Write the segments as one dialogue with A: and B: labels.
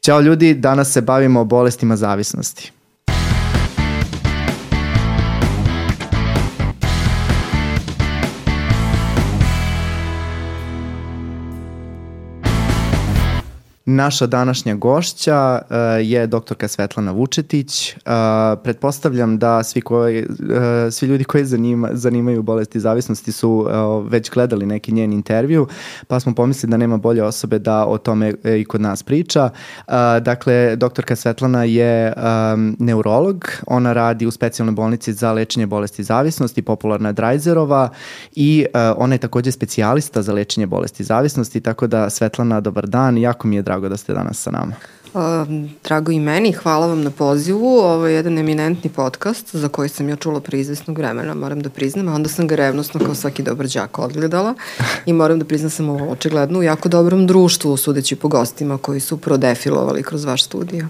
A: Ćao ljudi, danas se bavimo bolestima zavisnosti. Naša današnja gošća uh, je doktorka Svetlana Vučetić. Uh, pretpostavljam da svi, koji, uh, svi ljudi koji zanima, zanimaju bolesti zavisnosti su već gledali neki njen intervju, pa smo pomislili da nema bolje osobe da o tome i kod nas priča. Dakle, doktorka Svetlana je um, neurolog, ona radi u specijalnoj bolnici za lečenje bolesti zavisnosti, popularna je Drajzerova i ona je takođe specijalista za lečenje bolesti zavisnosti, tako da Svetlana, dobar dan, jako mi je drago da ste danas sa nama.
B: Uh, drago i meni, hvala vam na pozivu. Ovo je jedan eminentni podcast za koji sam ja čula pre izvesnog vremena, moram da priznam, a onda sam ga revnosno kao svaki dobar džak odgledala i moram da priznam sam ovo očigledno u jako dobrom društvu, sudeći po gostima koji su prodefilovali kroz vaš studio.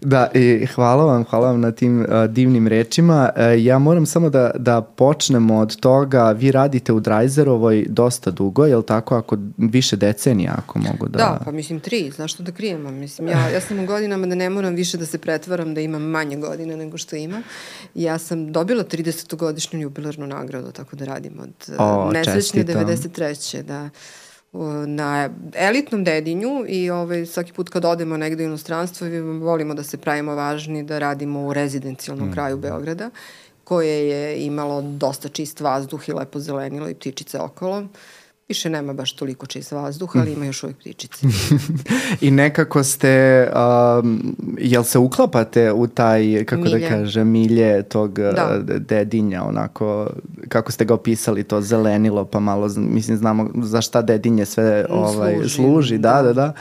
A: Da, i hvala vam, hvala vam na tim uh, divnim rečima. Uh, ja moram samo da, da počnemo od toga, vi radite u Drajzerovoj dosta dugo, je li tako, ako više decenija, ako mogu da...
B: Da, pa mislim tri, zašto da krijemo? Mislim, ja, ja sam u godinama da ne moram više da se pretvaram da imam manje godina nego što imam. Ja sam dobila 30-godišnju jubilarnu nagradu, tako da radim od uh, nesrećne 93. Da na elitnom dedinju i ovaj, svaki put kad odemo negde u inostranstvo volimo da se pravimo važni, da radimo u rezidencijalnom mm. kraju Beograda koje je imalo dosta čist vazduh i lepo zelenilo i ptičice okolo. Više nema baš toliko čist vazduh, ali ima još uvijek ptičice.
A: I nekako ste, um, jel se uklapate u taj, kako da milje. da kažem, milje tog da. dedinja, onako, kako ste ga opisali, to zelenilo, pa malo, mislim, znamo za šta dedinje sve ovaj, služi. služi da, da, da. da.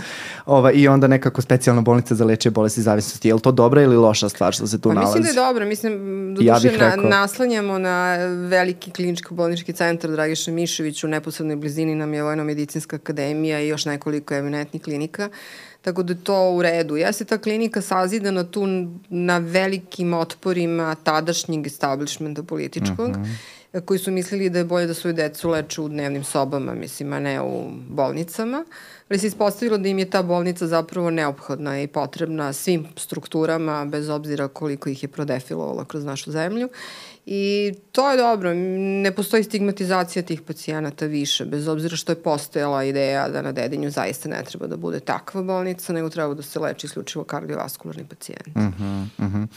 A: Ovaj, I onda nekako specijalna bolnica za lečenje bolesti zavisnosti. Je li to dobra ili loša stvar što se tu pa, nalazi?
B: Mislim da je dobra. Mislim, do ja na, naslanjamo na veliki kliničko-bolnički centar Dragiša Mišević u neposrednoj blizini nam je Vojno-medicinska akademija i još nekoliko eminentnih klinika. Tako da je to u redu. Ja se ta klinika sazida na tu na velikim otporima tadašnjeg establishmenta političkog. Mm -hmm koji su mislili da je bolje da svoju decu leče u dnevnim sobama, mislim, a ne u bolnicama. Ali se ispostavilo da im je ta bolnica zapravo neophodna i potrebna svim strukturama, bez obzira koliko ih je prodefilovala kroz našu zemlju. I to je dobro, ne postoji stigmatizacija tih pacijenata više, bez obzira što je postojala ideja da na Dedinju zaista ne treba da bude takva bolnica, nego treba da se leči isključivo kardiovaskularni pacijent. Uh -huh, uh -huh.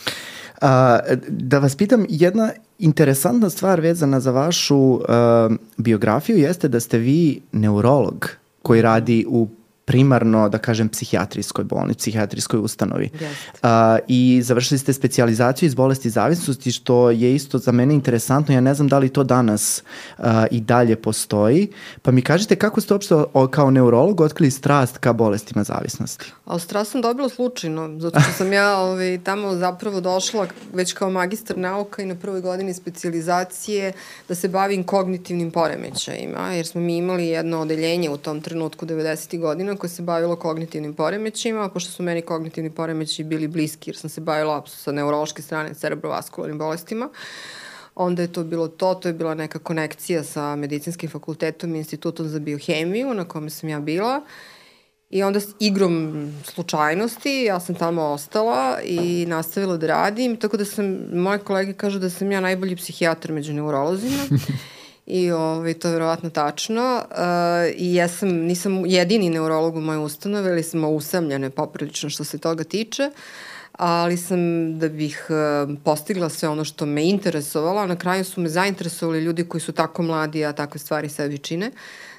A: A, da vas pitam, jedna interesantna stvar vezana za vašu uh, biografiju jeste da ste vi neurolog koji radi u primarno, da kažem, psihijatrijskoj bolnici, psihijatrijskoj ustanovi. Uh, I završili ste specializaciju iz bolesti zavisnosti, što je isto za mene interesantno. Ja ne znam da li to danas uh, i dalje postoji. Pa mi kažete kako ste uopšte o, kao neurolog otkrili strast ka bolestima zavisnosti?
B: A strast sam dobila slučajno, zato što sam ja ovaj, tamo zapravo došla već kao magistar nauka i na prvoj godini specializacije da se bavim kognitivnim poremećajima, jer smo mi imali jedno odeljenje u tom trenutku 90. godina koje se bavilo kognitivnim poremećima, pošto su meni kognitivni poremeći bili bliski, jer sam se bavila sa neurološke strane cerebrovaskularnim bolestima, onda je to bilo to, to je bila neka konekcija sa medicinskim fakultetom i institutom za biohemiju na kome sam ja bila. I onda s igrom slučajnosti ja sam tamo ostala i nastavila da radim, tako da sam, moje kolege kažu da sam ja najbolji psihijatar među neurolozima I ovaj, to je verovatno tačno. Uh, I ja sam, nisam jedini neurolog u mojoj ustanovi, ali smo usamljene poprilično što se toga tiče ali sam da bih uh, postigla sve ono što me interesovalo, a na kraju su me zainteresovali ljudi koji su tako mladi, a takve stvari sebi čine.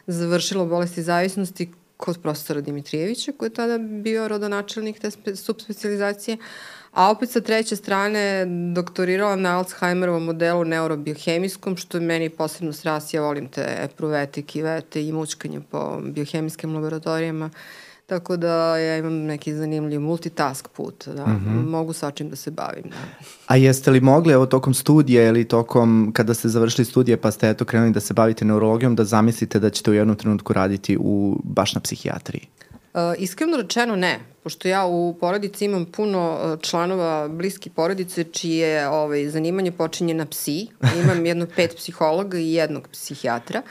B: Završila bolesti zavisnosti kod profesora Dimitrijevića, koji je tada bio rodonačelnik te subspecializacije, a opet sa treće strane doktorirala na Alzheimerovom modelu neurobiohemijskom, što je meni posebno sras, ja volim te epruvete, kivete i mučkanje po biohemijskim laboratorijama, tako da ja imam neki zanimljiv multitask put, da, mm -hmm. mogu sa čim da se bavim. Da.
A: A jeste li mogli, evo, tokom studija ili tokom, kada ste završili studije pa ste eto krenuli da se bavite neurologijom, da zamislite da ćete u jednom trenutku raditi u, baš na psihijatriji?
B: Uh, iskreno rečeno ne, pošto ja u porodici imam puno uh, članova bliski porodice čije ovaj, zanimanje počinje na psi. Imam jedno pet psihologa i jednog psihijatra.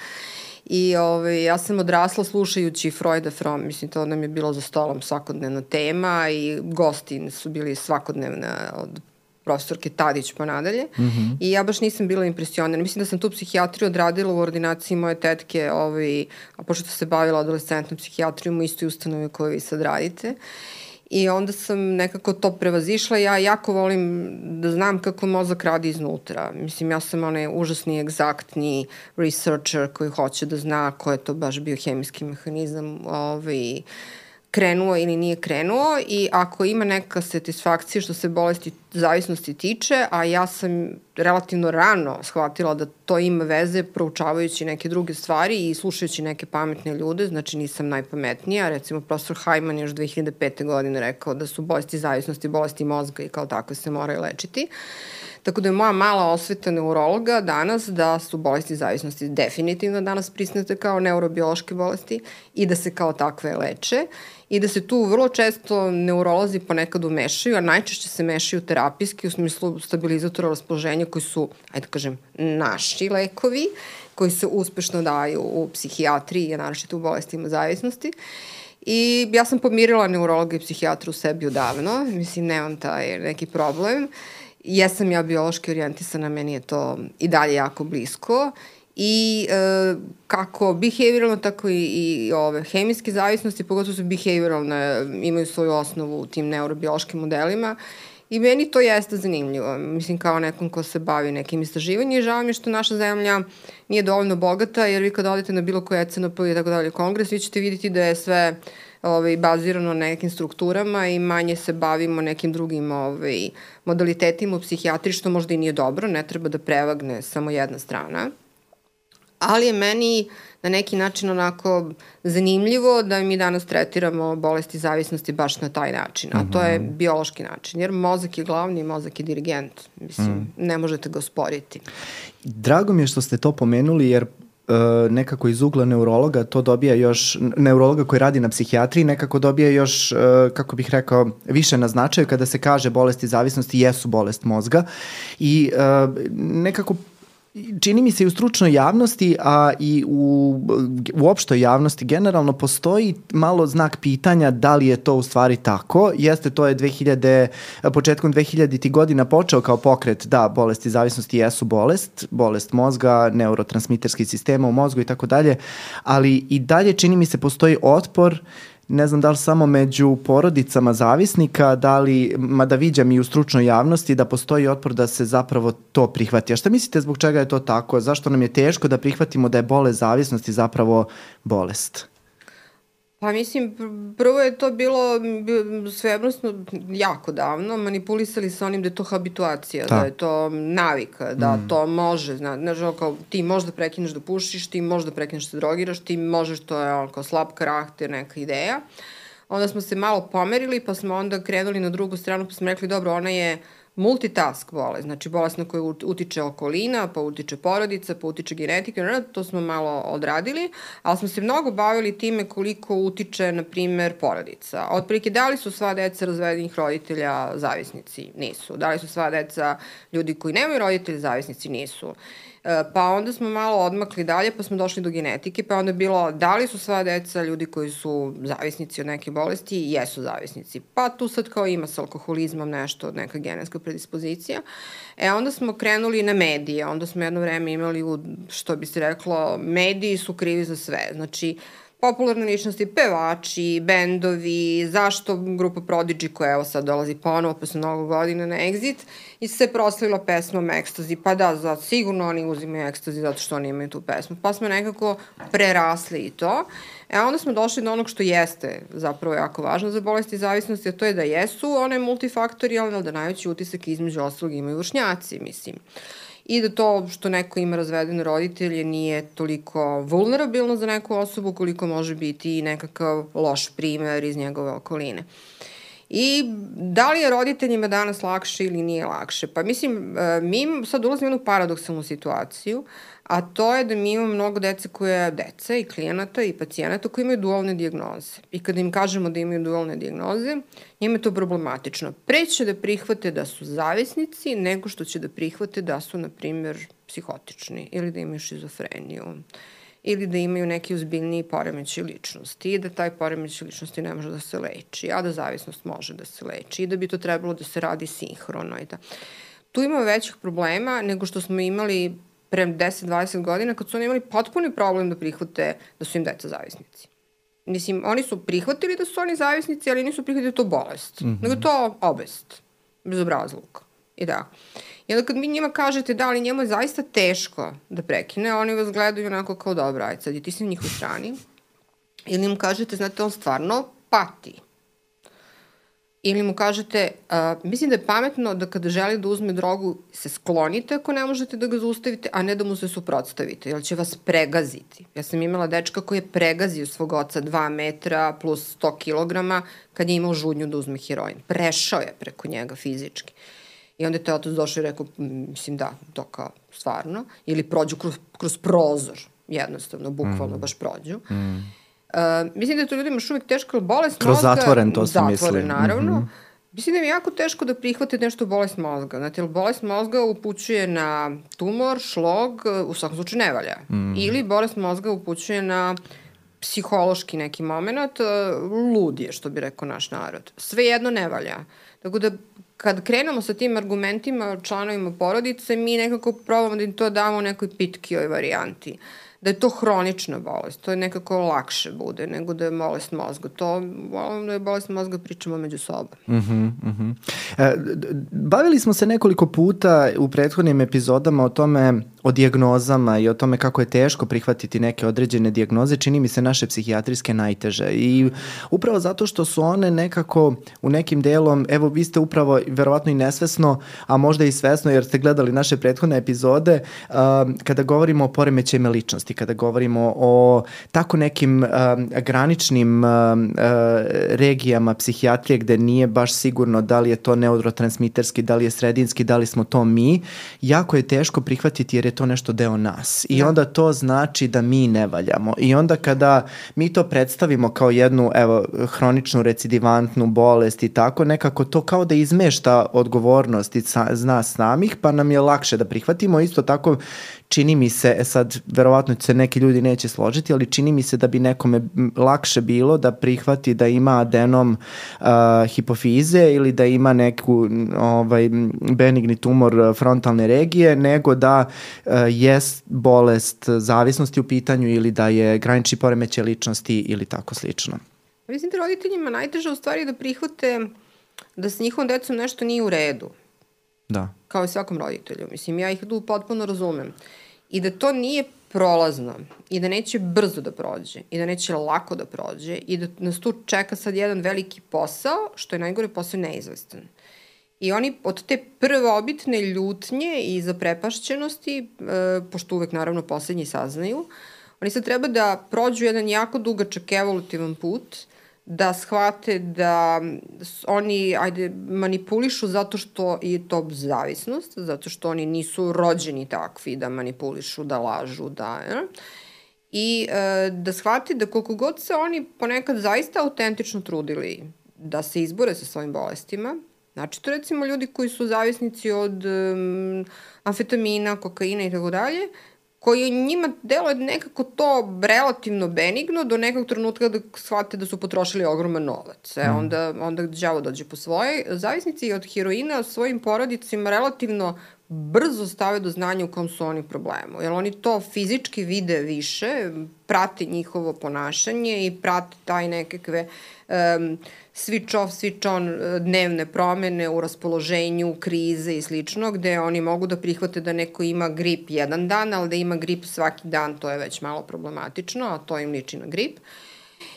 B: I ovaj, ja sam odrasla slušajući Freuda From, mislim to nam je bilo za stolom svakodnevna tema i gosti su bili svakodnevna od profesorke Tadić pa nadalje. Mm -hmm. I ja baš nisam bila impresionirana. Mislim da sam tu psihijatriju odradila u ordinaciji moje tetke, ovaj, a pošto se bavila adolescentnom psihijatrijom u istoj ustanovi koju vi sad radite. I onda sam nekako to prevazišla. Ja jako volim da znam kako mozak radi iznutra. Mislim, ja sam onaj užasni, egzaktni researcher koji hoće da zna ko je to baš biohemijski mehanizam ovaj, krenuo ili nije krenuo i ako ima neka satisfakcija što se bolesti zavisnosti tiče, a ja sam relativno rano shvatila da to ima veze proučavajući neke druge stvari i slušajući neke pametne ljude, znači nisam najpametnija, recimo profesor Hajman još 2005. godine rekao da su bolesti zavisnosti bolesti mozga i kao takve se moraju lečiti. Tako da je moja mala osveta neurologa danas da su bolesti zavisnosti definitivno danas prisnete kao neurobiološke bolesti i da se kao takve leče i da se tu vrlo često neurolozi ponekad umešaju, a najčešće se mešaju terapijski u smislu stabilizatora raspoloženja koji su, ajde da kažem, naši lekovi, koji se uspešno daju u psihijatriji, naročito u bolestima zavisnosti. I ja sam pomirila neurologa i psihijatra u sebi odavno, mislim, nemam taj neki problem. Jesam ja biološki orijentisana, meni je to i dalje jako blisko i e, kako behavioralno, tako i, i ove hemijske zavisnosti, pogotovo su behavioralne, imaju svoju osnovu u tim neurobiološkim modelima I meni to jeste zanimljivo. Mislim, kao nekom ko se bavi nekim istraživanjem i žao mi je što naša zemlja nije dovoljno bogata, jer vi kad odete na bilo koje ECNP i tako dalje kongres, vi ćete vidjeti da je sve ovaj, bazirano na nekim strukturama i manje se bavimo nekim drugim ovaj, modalitetima u psihijatri, što možda i nije dobro, ne treba da prevagne samo jedna strana ali je meni na neki način onako zanimljivo da mi danas tretiramo bolesti zavisnosti baš na taj način, a to je mhm. biološki način, jer mozak je glavni, mozak je dirigent, mislim, mm. ne možete ga osporiti.
A: Drago mi je što ste to pomenuli, jer uh, nekako iz ugla neurologa to dobija još, neurologa koji radi na psihijatriji nekako dobija još, uh, kako bih rekao, više na značaju kada se kaže bolesti zavisnosti jesu bolest mozga i uh, nekako čini mi se i u stručnoj javnosti, a i u, u opštoj javnosti generalno postoji malo znak pitanja da li je to u stvari tako. Jeste, to je 2000, početkom 2000. godina počeo kao pokret da bolesti zavisnosti jesu bolest, bolest mozga, neurotransmiterskih sistema u mozgu i tako dalje, ali i dalje čini mi se postoji otpor ne znam da li samo među porodicama zavisnika, da li, mada viđam i u stručnoj javnosti, da postoji otpor da se zapravo to prihvati. A šta mislite zbog čega je to tako? Zašto nam je teško da prihvatimo da je bolest zavisnosti zapravo bolest?
B: Pa mislim, prvo je to bilo svebrosno jako davno, manipulisali sa onim da je to habituacija, da, da je to navika, da mm. to može, zna, znaš, kao ti možeš da prekineš da pušiš, ti možeš da prekineš da drogiraš, ti možeš, to je on, kao slab karakter, neka ideja. Onda smo se malo pomerili, pa smo onda krenuli na drugu stranu, pa smo rekli, dobro, ona je uh, multitask bolest, znači bolest na koju utiče okolina, pa utiče porodica, pa utiče genetika, to smo malo odradili, ali smo se mnogo bavili time koliko utiče, na primer, porodica. Otprilike, da li su sva deca razvedenih roditelja zavisnici? Nisu. Da li su sva deca ljudi koji nemaju roditelji zavisnici? Nisu. E, pa onda smo malo odmakli dalje, pa smo došli do genetike, pa onda je bilo da li su sva deca ljudi koji su zavisnici od neke bolesti, jesu zavisnici. Pa tu sad kao ima sa alkoholizmom nešto, neka genetska predispozicija. E onda smo krenuli na medije, onda smo jedno vreme imali, u, što bi se reklo, mediji su krivi za sve. Znači, popularne ličnosti, pevači, bendovi, zašto grupa Prodigy koja evo sad dolazi ponovo posle mnogo godina na Exit i se proslavila pesmom Ecstasy. Pa da, za, sigurno oni uzimaju Ecstasy zato što oni imaju tu pesmu. Pa smo nekako prerasli i to. E onda smo došli do onog što jeste zapravo jako važno za bolesti zavisnosti, a to je da jesu one multifaktorijalne, ali da najveći utisak između ostalog imaju vršnjaci, mislim. Uh, i da to što neko ima razvedene roditelje nije toliko vulnerabilno za neku osobu koliko može biti i nekakav loš primer iz njegove okoline. I da li je roditeljima danas lakše ili nije lakše? Pa mislim, e, mi sad ulazimo u jednu paradoksalnu situaciju, a to je da mi imamo mnogo dece koje, dece i klijenata i pacijenata koji imaju dualne diagnoze. I kada im kažemo da imaju dualne diagnoze, njima je to problematično. Pre će da prihvate da su zavisnici nego što će da prihvate da su, na primjer, psihotični ili da imaju šizofreniju ili da imaju neki uzbiljniji poremećaj ličnosti i da taj poremećaj ličnosti ne može da se leči, a da zavisnost može da se leči i da bi to trebalo da se radi sinhrono i da. Tu ima većih problema nego što smo imali pre 10-20 godina kad su oni imali potpuni problem da prihvate da su im deca zavisnici. Mislim, oni su prihvatili da su oni zavisnici, ali nisu prihvatili da to bolest, mm -hmm. nego to obest, bezobrazluk. I da. I onda kad mi njima kažete da li njemu je zaista teško da prekine, oni vas gledaju onako kao dobro, ajde sad i ti si na njihovoj strani. Ili im kažete, znate, on stvarno pati. Ili mu kažete, uh, mislim da je pametno da kada želi da uzme drogu se sklonite ako ne možete da ga zaustavite, a ne da mu se suprotstavite, jer će vas pregaziti. Ja sam imala dečka koji je pregazio svog oca 2 metra plus 100 kilograma kad je imao žudnju da uzme heroin. Prešao je preko njega fizički. I onda je te otac došao i rekao, mislim da, to kao stvarno. Ili prođu kroz, kroz prozor, jednostavno, bukvalno mm. baš prođu. Mm. Uh, mislim da je to ljudima još uvijek teško, bolest
A: kroz
B: mozga...
A: Kroz zatvoren, to se misli. Zatvoren,
B: naravno. Mm -hmm. Mislim da je jako teško da prihvate nešto bolest mozga. Znate, bolest mozga upućuje na tumor, šlog, u svakom slučaju ne valja. Mm. Ili bolest mozga upućuje na psihološki neki moment, lud je, što bi rekao naš narod. Sve jedno ne valja. Tako da kad krenemo sa tim argumentima članovima porodice, mi nekako probamo da im to damo u nekoj pitkijoj varijanti. Da je to hronična bolest, to je nekako lakše bude nego da je bolest mozga. To, da je bolest mozga pričamo među sobom. Uh -huh, uh
A: -huh. E, bavili smo se nekoliko puta u prethodnim epizodama o tome o dijagnozama i o tome kako je teško prihvatiti neke određene dijagnoze, čini mi se naše psihijatrijske najteže. I upravo zato što su one nekako u nekim delom, evo vi ste upravo verovatno i nesvesno, a možda i svesno jer ste gledali naše prethodne epizode, uh, kada govorimo o poremećajima ličnosti, kada govorimo o tako nekim uh, graničnim uh, regijama psihijatrije gde nije baš sigurno da li je to neurotransmiterski, da li je sredinski, da li smo to mi, jako je teško prihvatiti jer je to nešto deo nas. I da. onda to znači da mi ne valjamo. I onda kada mi to predstavimo kao jednu, evo, hroničnu recidivantnu bolest i tako, nekako to kao da izmešta odgovornost iz nas samih, pa nam je lakše da prihvatimo. Isto tako čini mi se, e sad, verovatno se neki ljudi neće složiti, ali čini mi se da bi nekome lakše bilo da prihvati da ima adenom uh, hipofize ili da ima neku ovaj, benigni tumor frontalne regije, nego da uh, jest bolest zavisnosti u pitanju ili da je granični poremeće ličnosti ili tako slično.
B: Mislim da roditeljima najteže u stvari da prihvate da s njihovom decom nešto nije u redu.
A: Da.
B: Kao i svakom roditelju. Mislim, ja ih tu potpuno razumem. I da to nije prolazno i da neće brzo da prođe i da neće lako da prođe i da nas tu čeka sad jedan veliki posao, što je najgore posao neizvestan. I oni od te prvobitne ljutnje i zaprepašćenosti, e, pošto uvek naravno poslednji saznaju, oni sad treba da prođu jedan jako dugačak evolutivan put da shvate da oni ajde, manipulišu zato što je to zavisnost, zato što oni nisu rođeni takvi da manipulišu, da lažu, da... Ja? I e, da shvate da koliko god se oni ponekad zaista autentično trudili da se izbore sa svojim bolestima, znači to recimo ljudi koji su zavisnici od um, amfetamina, kokaina i tako dalje, koji njima deluje nekako to relativno benigno do nekog trenutka da shvate da su potrošili ogroman novac. E, mm. onda, onda đavo dođe po svoje. Zavisnici od heroina svojim porodicima relativno brzo stave do znanja u kom su oni problemu. Jer oni to fizički vide više, prate njihovo ponašanje i prate taj nekakve um, switch off, switch on e, dnevne promene u raspoloženju, krize i slično, gde oni mogu da prihvate da neko ima grip jedan dan, ali da ima grip svaki dan, to je već malo problematično, a to im liči na grip.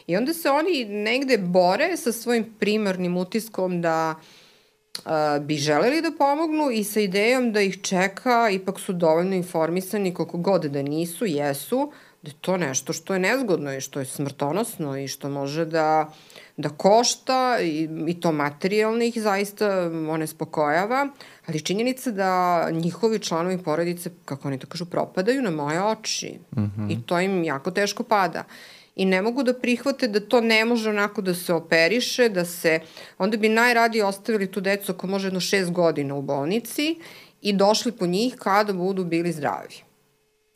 B: I onda se oni negde bore sa svojim primarnim utiskom da uh, bi želeli da pomognu i sa idejom da ih čeka, ipak su dovoljno informisani koliko god da nisu, jesu, da je to nešto što je nezgodno i što je smrtonosno i što može da da košta i, i to materijalno ih zaista one spokojava, ali činjenica da njihovi članovi porodice, kako oni to kažu, propadaju na moje oči. Mm -hmm. i to im jako teško pada. I ne mogu da prihvate da to ne može onako da se operiše, da se, onda bi najradije ostavili tu decu ako može jedno šest godina u bolnici i došli po njih kada budu bili zdravi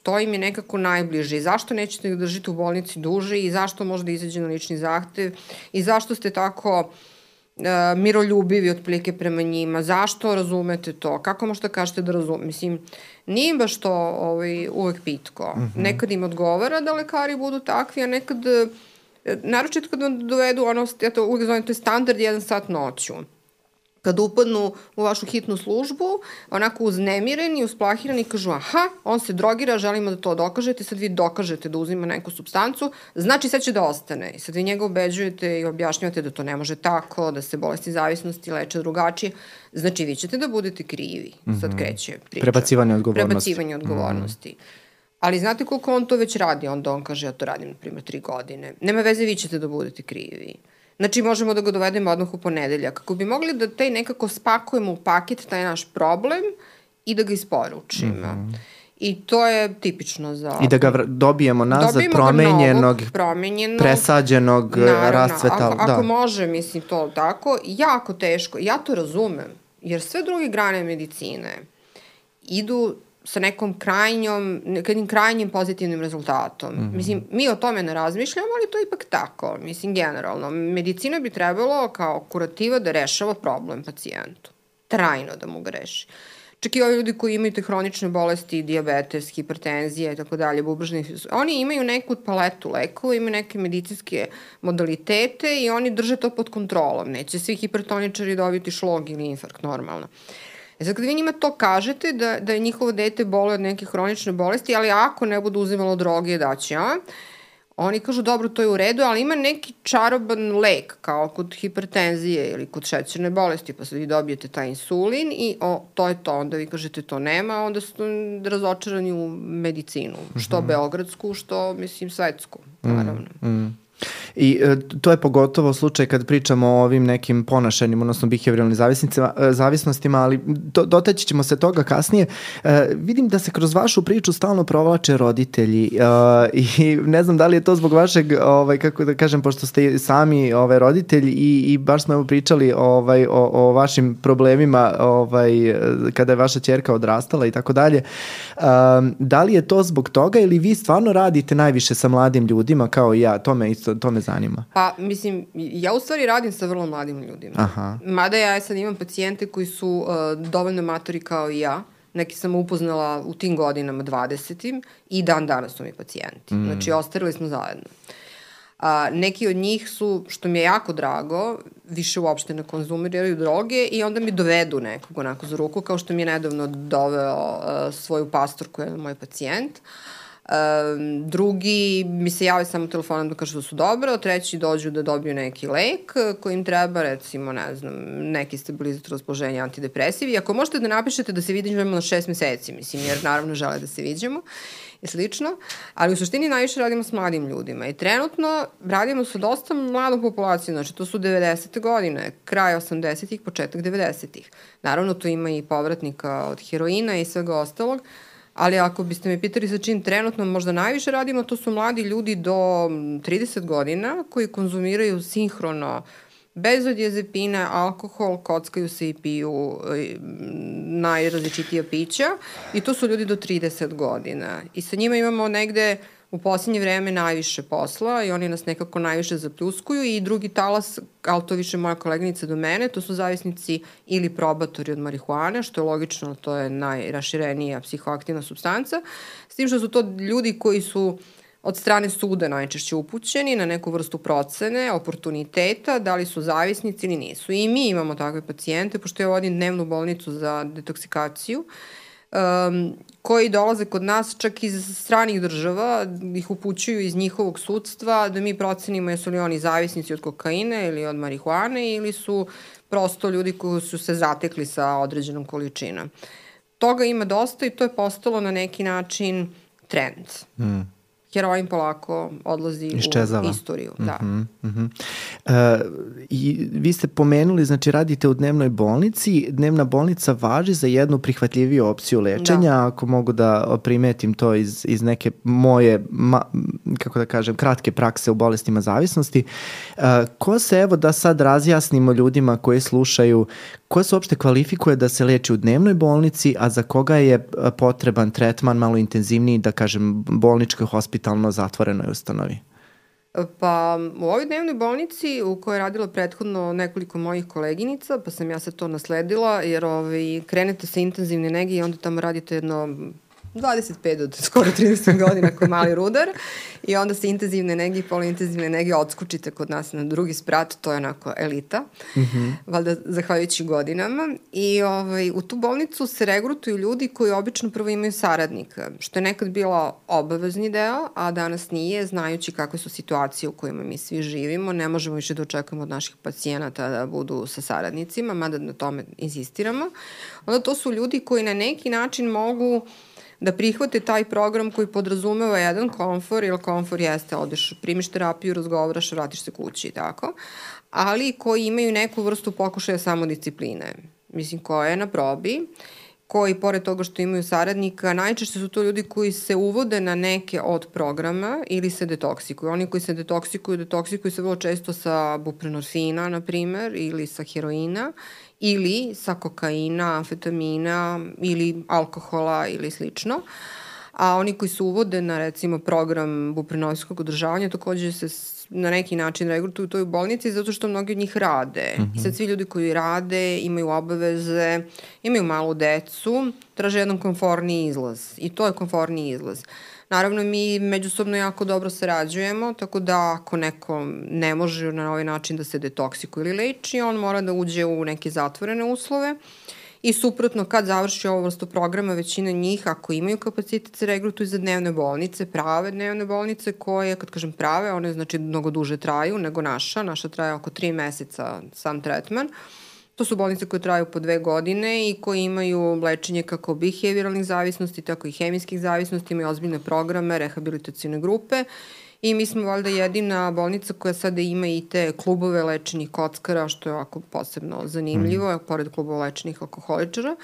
B: to im je nekako najbliže i zašto nećete da držite u bolnici duže i zašto može da izađe na lični zahtev i zašto ste tako uh, miroljubivi otprilike prema njima, zašto razumete to, kako možete da kažete da razumete, mislim, nije im baš to ovaj, uvek pitko. Mm -hmm. Nekad im odgovara da lekari budu takvi, a nekad, naročito kad vam dovedu ono, ja to uvek zovem, to je standard jedan sat noću kad upadnu u vašu hitnu službu, onako uznemireni, usplahirani, kažu, aha, on se drogira, želimo da to dokažete, sad vi dokažete da uzima neku substancu, znači sad će da ostane. I sad vi njega ubeđujete i objašnjavate da to ne može tako, da se bolesti zavisnosti leče drugačije. Znači, vi ćete da budete krivi. Sad mhm. kreće priča.
A: Prebacivanje odgovornosti.
B: Prebacivanje odgovornosti. Mm. Ali znate koliko on to već radi? Onda on kaže, ja to radim, na primjer, tri godine. Nema veze, vi ćete da budete krivi. Znači, možemo da ga dovedemo odmah u ponedeljak. Kako bi mogli da taj nekako spakujemo u paket, taj naš problem, i da ga isporučimo. Mm -hmm. I to je tipično za...
A: I da ga dobijemo nazad dobijemo promenjenog, novog, promenjenog, presađenog, naravno, rascveta.
B: Ako, da. ako može, mislim, to tako, jako teško. Ja to razumem, jer sve druge grane medicine idu sa nekom krajnjom, nekim krajnjim pozitivnim rezultatom. Mm -hmm. Mislim, mi o tome ne razmišljamo, ali to je ipak tako. Mislim, generalno, medicina bi trebalo kao kurativa da rešava problem pacijentu. Trajno da mu ga reši. Čak i ovi ljudi koji imaju te hronične bolesti, diabetes, hipertenzija i tako dalje, bubržni, oni imaju neku paletu lekova, imaju neke medicinske modalitete i oni drže to pod kontrolom. Neće svi hipertoničari dobiti šlog ili infarkt normalno. E sad kad vi njima to kažete da, da je njihovo dete bole od neke hronične bolesti, ali ako ne budu uzimalo droge, daće, a? Oni kažu, dobro, to je u redu, ali ima neki čaroban lek, kao kod hipertenzije ili kod šećerne bolesti, pa sad vi dobijete taj insulin i o, to je to. Onda vi kažete, to nema, onda ste razočarani u medicinu, što mm -hmm. beogradsku, što, mislim, svetsku, naravno. Mm -hmm.
A: I e, to je pogotovo slučaj kad pričamo o ovim nekim ponašanjima, odnosno behavioralnim e, zavisnostima, ali do, dotaći ćemo se toga kasnije. E, vidim da se kroz vašu priču stalno provlače roditelji e, i ne znam da li je to zbog vašeg, ovaj, kako da kažem, pošto ste sami ovaj, roditelj i, i baš smo evo pričali ovaj, o, o vašim problemima ovaj, kada je vaša čerka odrastala i tako dalje. E, da li je to zbog toga ili vi stvarno radite najviše sa mladim ljudima kao i ja, to me isto to me zanima.
B: Pa, mislim, ja u stvari radim sa vrlo mladim ljudima. Aha. Mada ja sad imam pacijente koji su uh, dovoljno matori kao i ja. Neki sam upoznala u tim godinama 20. i dan danas su mi pacijenti. Mm. Znači, ostarili smo zajedno. A, neki od njih su, što mi je jako drago, više uopšte ne konzumiraju droge i onda mi dovedu nekog onako za ruku, kao što mi je nedavno doveo uh, svoju pastorku, jedan moj pacijent. Uh, Um, drugi mi se jave samo telefonom da kažu da su dobro, treći dođu da dobiju neki lek koji im treba, recimo, ne znam, neki stabilizator raspoloženja, antidepresivi. Ako možete da napišete da se vidimo na šest meseci, mislim, jer naravno žele da se vidimo i slično, ali u suštini najviše radimo s mladim ljudima i trenutno radimo sa dosta mladom populacijom, znači to su 90. godine, kraj 80-ih, početak 90-ih. Naravno, tu ima i povratnika od heroina i svega ostalog, ali ako biste me pitali sa čim trenutno možda najviše radimo, to su mladi ljudi do 30 godina koji konzumiraju sinhrono bezodjezepine, alkohol, kockaju se i piju e, najrazličitija pića i to su ljudi do 30 godina. I sa njima imamo negde u posljednje vreme najviše posla i oni nas nekako najviše zapljuskuju i drugi talas, ali to više moja koleginica do mene, to su zavisnici ili probatori od marihuane, što je logično, to je najraširenija psihoaktivna substanca, s tim što su to ljudi koji su od strane suda najčešće upućeni na neku vrstu procene, oportuniteta, da li su zavisnici ili nisu. I mi imamo takve pacijente, pošto ja vodim dnevnu bolnicu za detoksikaciju, um, koji dolaze kod nas čak iz stranih država, ih upućuju iz njihovog sudstva, da mi procenimo jesu li oni zavisnici od kokaina ili od marihuane ili su prosto ljudi koji su se zatekli sa određenom količinom. Toga ima dosta i to je postalo na neki način trend. Mm heroin polako odlazi Iščezava. u istoriju. Da. Mm -hmm, mm -hmm.
A: Uh, I vi ste pomenuli, znači radite u dnevnoj bolnici. Dnevna bolnica važi za jednu prihvatljiviju opciju lečenja, da. ako mogu da primetim to iz, iz neke moje, ma, kako da kažem, kratke prakse u bolestima zavisnosti. Uh, ko se, evo da sad razjasnimo ljudima koji slušaju, Ko se uopšte kvalifikuje da se leči u dnevnoj bolnici, a za koga je e, potreban tretman malo intenzivniji, da kažem, bolničkoj, hospitalno zatvorenoj ustanovi?
B: Pa u ovoj dnevnoj bolnici u kojoj je radilo prethodno nekoliko mojih koleginica, pa sam ja sad to nasledila, jer ovaj, krenete sa intenzivne nege i onda tamo radite jedno 25 od skoro 30 godina kao mali rudar i onda se intenzivne nege i poluintenzivne nege odskučite kod nas na drugi sprat, to je onako elita, mm -hmm. valjda zahvaljujući godinama i ovaj, u tu bolnicu se regrutuju ljudi koji obično prvo imaju saradnika, što je nekad bilo obavezni deo, a danas nije, znajući kakve su situacije u kojima mi svi živimo, ne možemo više da očekujemo od naših pacijenata da budu sa saradnicima, mada na tome insistiramo. Onda to su ljudi koji na neki način mogu da prihvate taj program koji podrazumeva jedan komfor, jer komfor jeste, odeš, primiš terapiju, razgovaraš, vratiš se kući i tako, ali koji imaju neku vrstu pokušaja samodiscipline, mislim, koja je na probi, koji, pored toga što imaju saradnika, najčešće su to ljudi koji se uvode na neke od programa ili se detoksikuju. Oni koji se detoksikuju, detoksikuju se vrlo često sa buprenorfina, na primer, ili sa heroina, ili sa kokaina, amfetamina ili alkohola ili slično. A oni koji se uvode na recimo program buprenovskog održavanja takođe se na neki način regrutuju u toj bolnici zato što mnogi od njih rade. Mm -hmm. I sad svi ljudi koji rade, imaju obaveze, imaju malu decu, traže jedan konforniji izlaz. I to je konforniji izlaz. Naravno, mi međusobno jako dobro sarađujemo, tako da ako neko ne može na ovaj način da se detoksikuje ili leči, on mora da uđe u neke zatvorene uslove. I suprotno, kad završi ovo vrstu programa, većina njih, ako imaju kapacitet, se regrutuju za dnevne bolnice, prave dnevne bolnice, koje, kad kažem prave, one znači mnogo duže traju nego naša. Naša traje oko tri meseca sam tretman. Uh, To su bolnice koje traju po dve godine i koje imaju lečenje kako behavioralnih zavisnosti, tako i hemijskih zavisnosti, imaju ozbiljne programe, rehabilitacijone grupe i mi smo valjda jedina bolnica koja sada ima i te klubove lečenih kockara, što je ovako posebno zanimljivo, mm. pored klubova lečenih alkoholičara.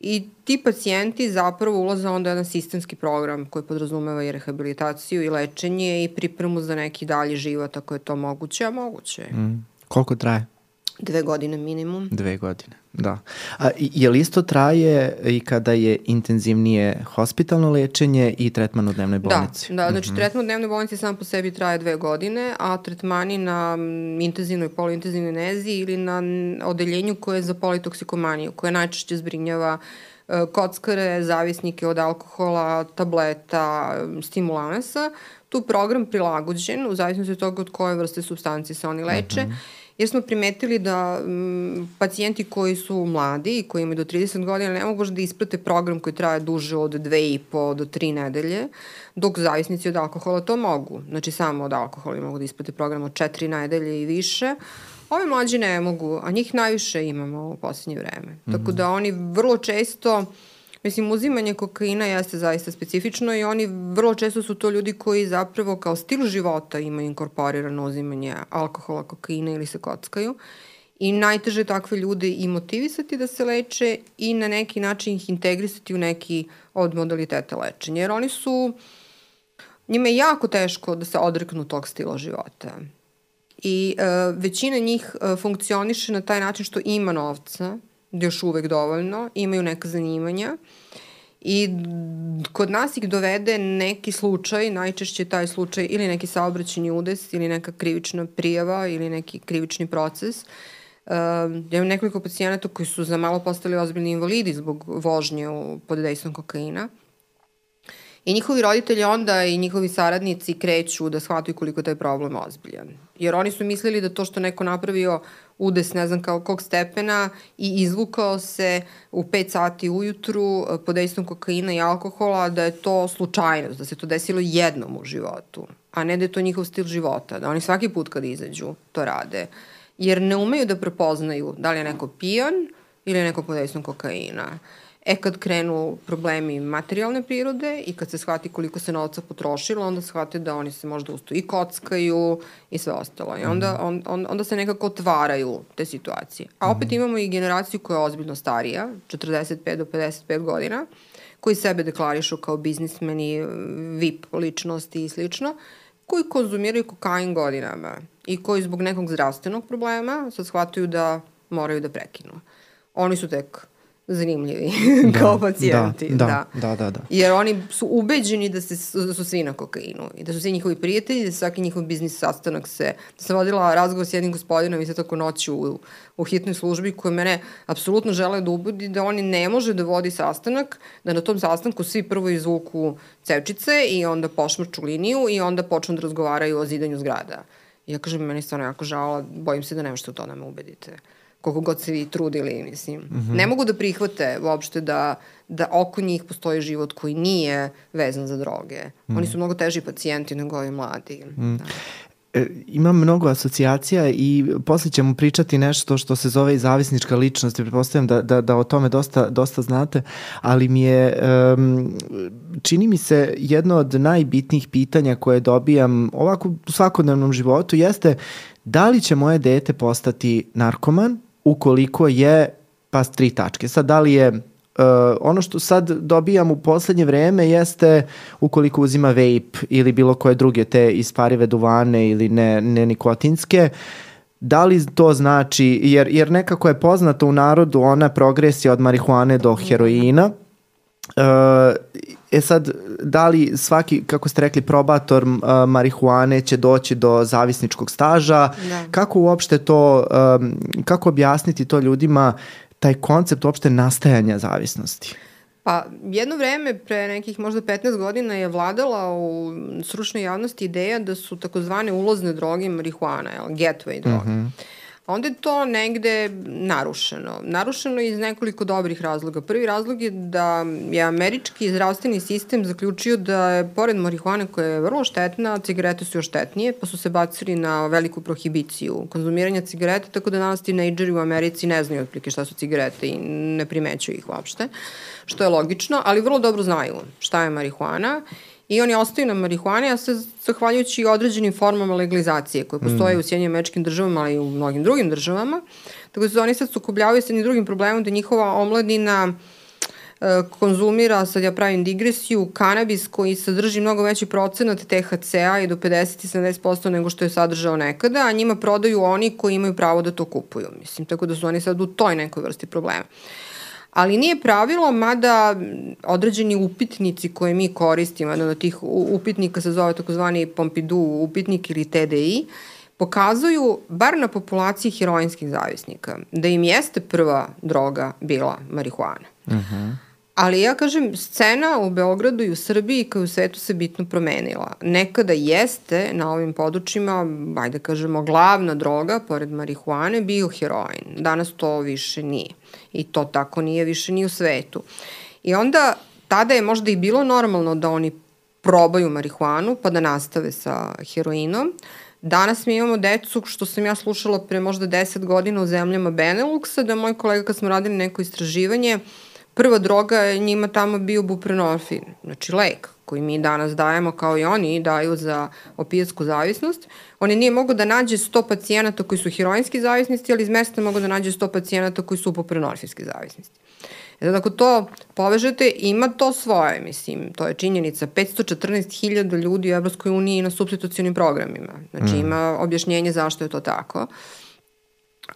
B: I ti pacijenti zapravo ulaze onda jedan sistemski program koji podrazumeva i rehabilitaciju i lečenje i pripremu za neki dalji život ako je to moguće, a moguće je. Mm.
A: Koliko traje?
B: Dve godine minimum.
A: Dve godine, da. A, je li isto traje i kada je intenzivnije hospitalno lečenje i tretman u dnevnoj da, bolnici?
B: Da, da znači mm -hmm. tretman u dnevnoj bolnici sam po sebi traje dve godine, a tretmani na intenzivnoj i poluintenzivnoj nezi ili na odeljenju koje je za politoksikomaniju, koje najčešće zbrinjava e, kockare, zavisnike od alkohola, tableta, stimulanasa, tu program prilagođen u zavisnosti od toga od koje vrste substancije se oni leče. Mm -hmm jer smo primetili da m, pacijenti koji su mladi i koji imaju do 30 godina ne mogu da isprate program koji traje duže od 2,5 do 3 nedelje, dok zavisnici od alkohola to mogu. Znači samo od alkohola mogu da isprate program od 4 nedelje i više. Ove mlađi ne mogu, a njih najviše imamo u poslednje vreme. Mm -hmm. Tako da oni vrlo često Mislim, uzimanje kokaina jeste zaista specifično i oni vrlo često su to ljudi koji zapravo kao stil života imaju inkorporirano uzimanje alkohola, kokaina ili se kockaju. I najteže takve ljude i motivisati da se leče i na neki način ih integrisati u neki od modaliteta lečenja. Jer oni su, njima je jako teško da se odreknu tog stila života. I e, većina njih e, funkcioniše na taj način što ima novca, još uvek dovoljno, imaju neka zanimanja i kod nas ih dovede neki slučaj, najčešće taj slučaj ili neki saobraćeni udes ili neka krivična prijava ili neki krivični proces. Uh, ja imam nekoliko pacijenata koji su za malo postali ozbiljni invalidi zbog vožnje u, pod dejstvom kokaina. I njihovi roditelji onda i njihovi saradnici kreću da shvataju koliko taj problem ozbiljan. Jer oni su mislili da to što neko napravio udes ne znam kao kog stepena i izvukao se u 5 sati ujutru eh, pod dejstvom kokaina i alkohola, da je to slučajnost, da se to desilo jednom u životu, a ne da je to njihov stil života, da oni svaki put kad izađu to rade. Jer ne umeju da prepoznaju da li je neko pijan ili je neko pod dejstvom kokaina. Uh, E kad krenu problemi materijalne prirode i kad se shvati koliko se novca potrošilo, onda shvate da oni se možda usto i kockaju i sve ostalo. I onda, mhm. on, on, onda se nekako otvaraju te situacije. A opet mhm. imamo i generaciju koja je ozbiljno starija, 45 do 55 godina, koji sebe deklarišu kao biznismeni, VIP ličnosti i slično, koji konzumiraju kokain godinama i koji zbog nekog zdravstvenog problema sad shvataju da moraju da prekinu. Oni su tek zanimljivi da, kao pacijenti.
A: Da, da, da, da, da.
B: Jer oni su ubeđeni da, se, da su svi na kokainu i da su svi njihovi prijatelji, da svaki njihov biznis sastanak se... Da sam vodila razgovor s jednim gospodinom i sad tako noću u, u hitnoj službi koji mene apsolutno žele da ubudi da oni ne može da vodi sastanak, da na tom sastanku svi prvo izvuku cevčice i onda pošmrču liniju i onda počnu da razgovaraju o zidanju zgrada. I ja kažem, meni stvarno jako žao, bojim se da ne možete u to da me ubedite koliko god se vi trudili, mislim. Mm -hmm. Ne mogu da prihvate uopšte da, da oko njih postoji život koji nije vezan za droge. Mm. Oni su mnogo teži pacijenti nego ovi mladi. Mm. Da.
A: E, imam mnogo asocijacija i posle ćemo pričati nešto što se zove i zavisnička ličnost i pretpostavljam da, da, da o tome dosta, dosta znate, ali mi je, um, čini mi se jedno od najbitnijih pitanja koje dobijam ovako u svakodnevnom životu jeste da li će moje dete postati narkoman ukoliko je pa tri tačke. Sad, da li je Uh, ono što sad dobijam u poslednje vreme jeste ukoliko uzima vape ili bilo koje druge te isparive duvane ili ne, ne nikotinske, da li to znači, jer, jer nekako je poznato u narodu ona progresija od marihuane do heroina, E sad, da li svaki, kako ste rekli, probator uh, marihuane će doći do zavisničkog staža? Da. Kako uopšte to, um, kako objasniti to ljudima, taj koncept uopšte nastajanja zavisnosti?
B: Pa, jedno vreme, pre nekih možda 15 godina, je vladala u stručnoj javnosti ideja da su takozvane ulozne droge marihuana, gateway droge. Mm -hmm onda je to negde narušeno. Narušeno je iz nekoliko dobrih razloga. Prvi razlog je da je američki zdravstveni sistem zaključio da je, pored marihuane koja je vrlo štetna, cigarete su još štetnije, pa su se bacili na veliku prohibiciju konzumiranja cigareta, tako da danas tinejdžeri u Americi ne znaju otplike šta su cigarete i ne primećuju ih uopšte, što je logično, ali vrlo dobro znaju šta je marihuana oni ostaju na marihuani, a se zahvaljujući određenim formama legalizacije koje postoje mm. u Sjednjim američkim državama, ali i u mnogim drugim državama. Tako da se oni sad sukobljavaju sa jednim drugim problemom da njihova omladina e, konzumira, sad ja pravim digresiju, kanabis koji sadrži mnogo veći procenat THC-a i do 50-70% nego što je sadržao nekada, a njima prodaju oni koji imaju pravo da to kupuju. Mislim, tako da su oni sad u toj nekoj vrsti problema. Uh, ali nije pravilo, mada određeni upitnici koje mi koristimo, jedan od tih upitnika se zove takozvani Pompidou upitnik ili TDI, pokazuju, bar na populaciji heroinskih zavisnika, da im jeste prva droga bila marihuana. Uh mhm. -huh. Ali ja kažem, scena u Beogradu i u Srbiji kao i u svetu se bitno promenila. Nekada jeste na ovim područjima, ajde kažemo, glavna droga, pored marihuane, bio heroin. Danas to više nije. I to tako nije više ni u svetu. I onda, tada je možda i bilo normalno da oni probaju marihuanu pa da nastave sa heroinom. Danas mi imamo decu, što sam ja slušala pre možda 10 godina u zemljama Beneluxa, da moj kolega kad smo radili neko istraživanje, uh, prva droga je njima tamo bio buprenorfin, znači lek koji mi danas dajemo kao i oni daju za opijetsku zavisnost. On je nije mogo da nađe 100 pacijenata koji su heroinski zavisnisti, ali iz mesta mogo da nađe 100 pacijenata koji su buprenorfinski zavisnisti. E sad, ako to povežete, ima to svoje, mislim, to je činjenica. 514.000 ljudi u Evropskoj uniji na substitucionim programima. Znači, mm. ima objašnjenje zašto je to tako.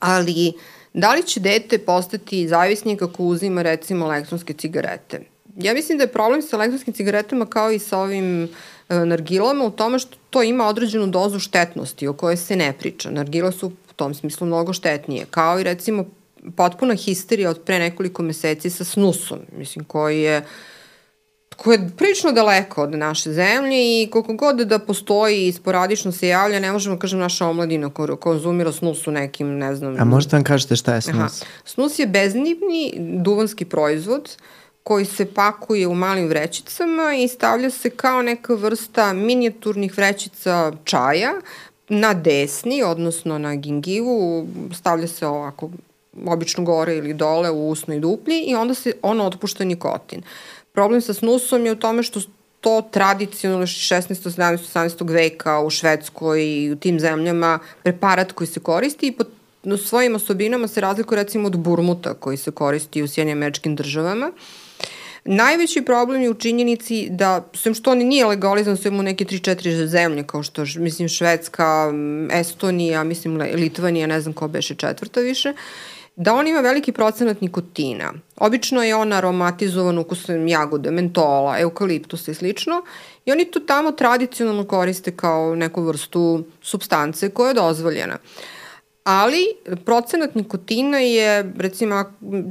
B: Ali, uh, Da li će dete postati zavisnik ako uzima recimo elektronske cigarete? Ja mislim da je problem sa elektronskim cigaretama kao i sa ovim e, nargilama u tome što to ima određenu dozu štetnosti o kojoj se ne priča. Nargila su u tom smislu mnogo štetnije. Kao i recimo potpuna histerija od pre nekoliko meseci sa snusom, mislim, koji je uh, koje je prilično daleko od naše zemlje i koliko god da postoji i sporadično se javlja, ne možemo kažem naša omladina ko konzumira snus u nekim, ne znam...
A: A možete vam kažete šta je snus? Aha.
B: Snus je beznivni duvanski proizvod koji se pakuje u malim vrećicama i stavlja se kao neka vrsta minijaturnih vrećica čaja na desni, odnosno na gingivu, stavlja se ovako obično gore ili dole u usnoj duplji i onda se ono otpušta nikotin. Problem sa snusom je u tome što to tradicionalno 16. 17. 18. veka u Švedskoj i u tim zemljama preparat koji se koristi i po svojim osobinama se razlikuje recimo od burmuta koji se koristi u Sjednjim američkim državama. Najveći problem je u činjenici da, sem što on nije legalizan, sve neke 3-4 zemlje, kao što, mislim, Švedska, Estonija, mislim, Litvanija, ne znam ko beše četvrta više, da on ima veliki procenat nikotina. Obično je on aromatizovan ukusom jagode, mentola, eukaliptusa i slično. I oni to tamo tradicionalno koriste kao neku vrstu substance koja je dozvoljena. Ali procenat nikotina je, recimo,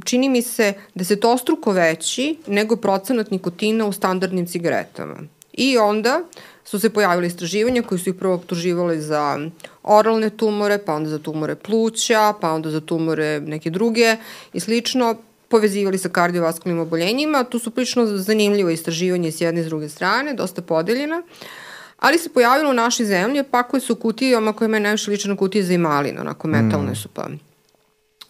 B: čini mi se desetostruko veći nego procenat nikotina u standardnim cigaretama. I onda su se pojavili istraživanja koji su ih prvo optuživali za oralne tumore, pa onda za tumore pluća, pa onda za tumore neke druge i slično povezivali sa kardiovaskulnim oboljenjima. Tu su prilično zanimljivo istraživanje s jedne i s druge strane, dosta podeljena. Ali se pojavilo u našoj zemlji, pa koje su kutijama koje me najviše liče na kutije za imalina, onako metalne mm. su pa.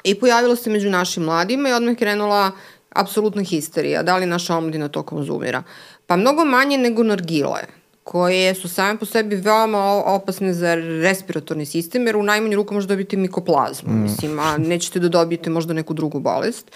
B: I pojavilo se među našim mladima i odmah je krenula apsolutna histerija. Da li naša omladina to konzumira? Pa mnogo manje nego nargile koje su same po sebi veoma opasne za respiratorni sistem, jer u najmanju ruku možete dobiti mikoplazmu, mm. mislim, a nećete da dobijete možda neku drugu bolest.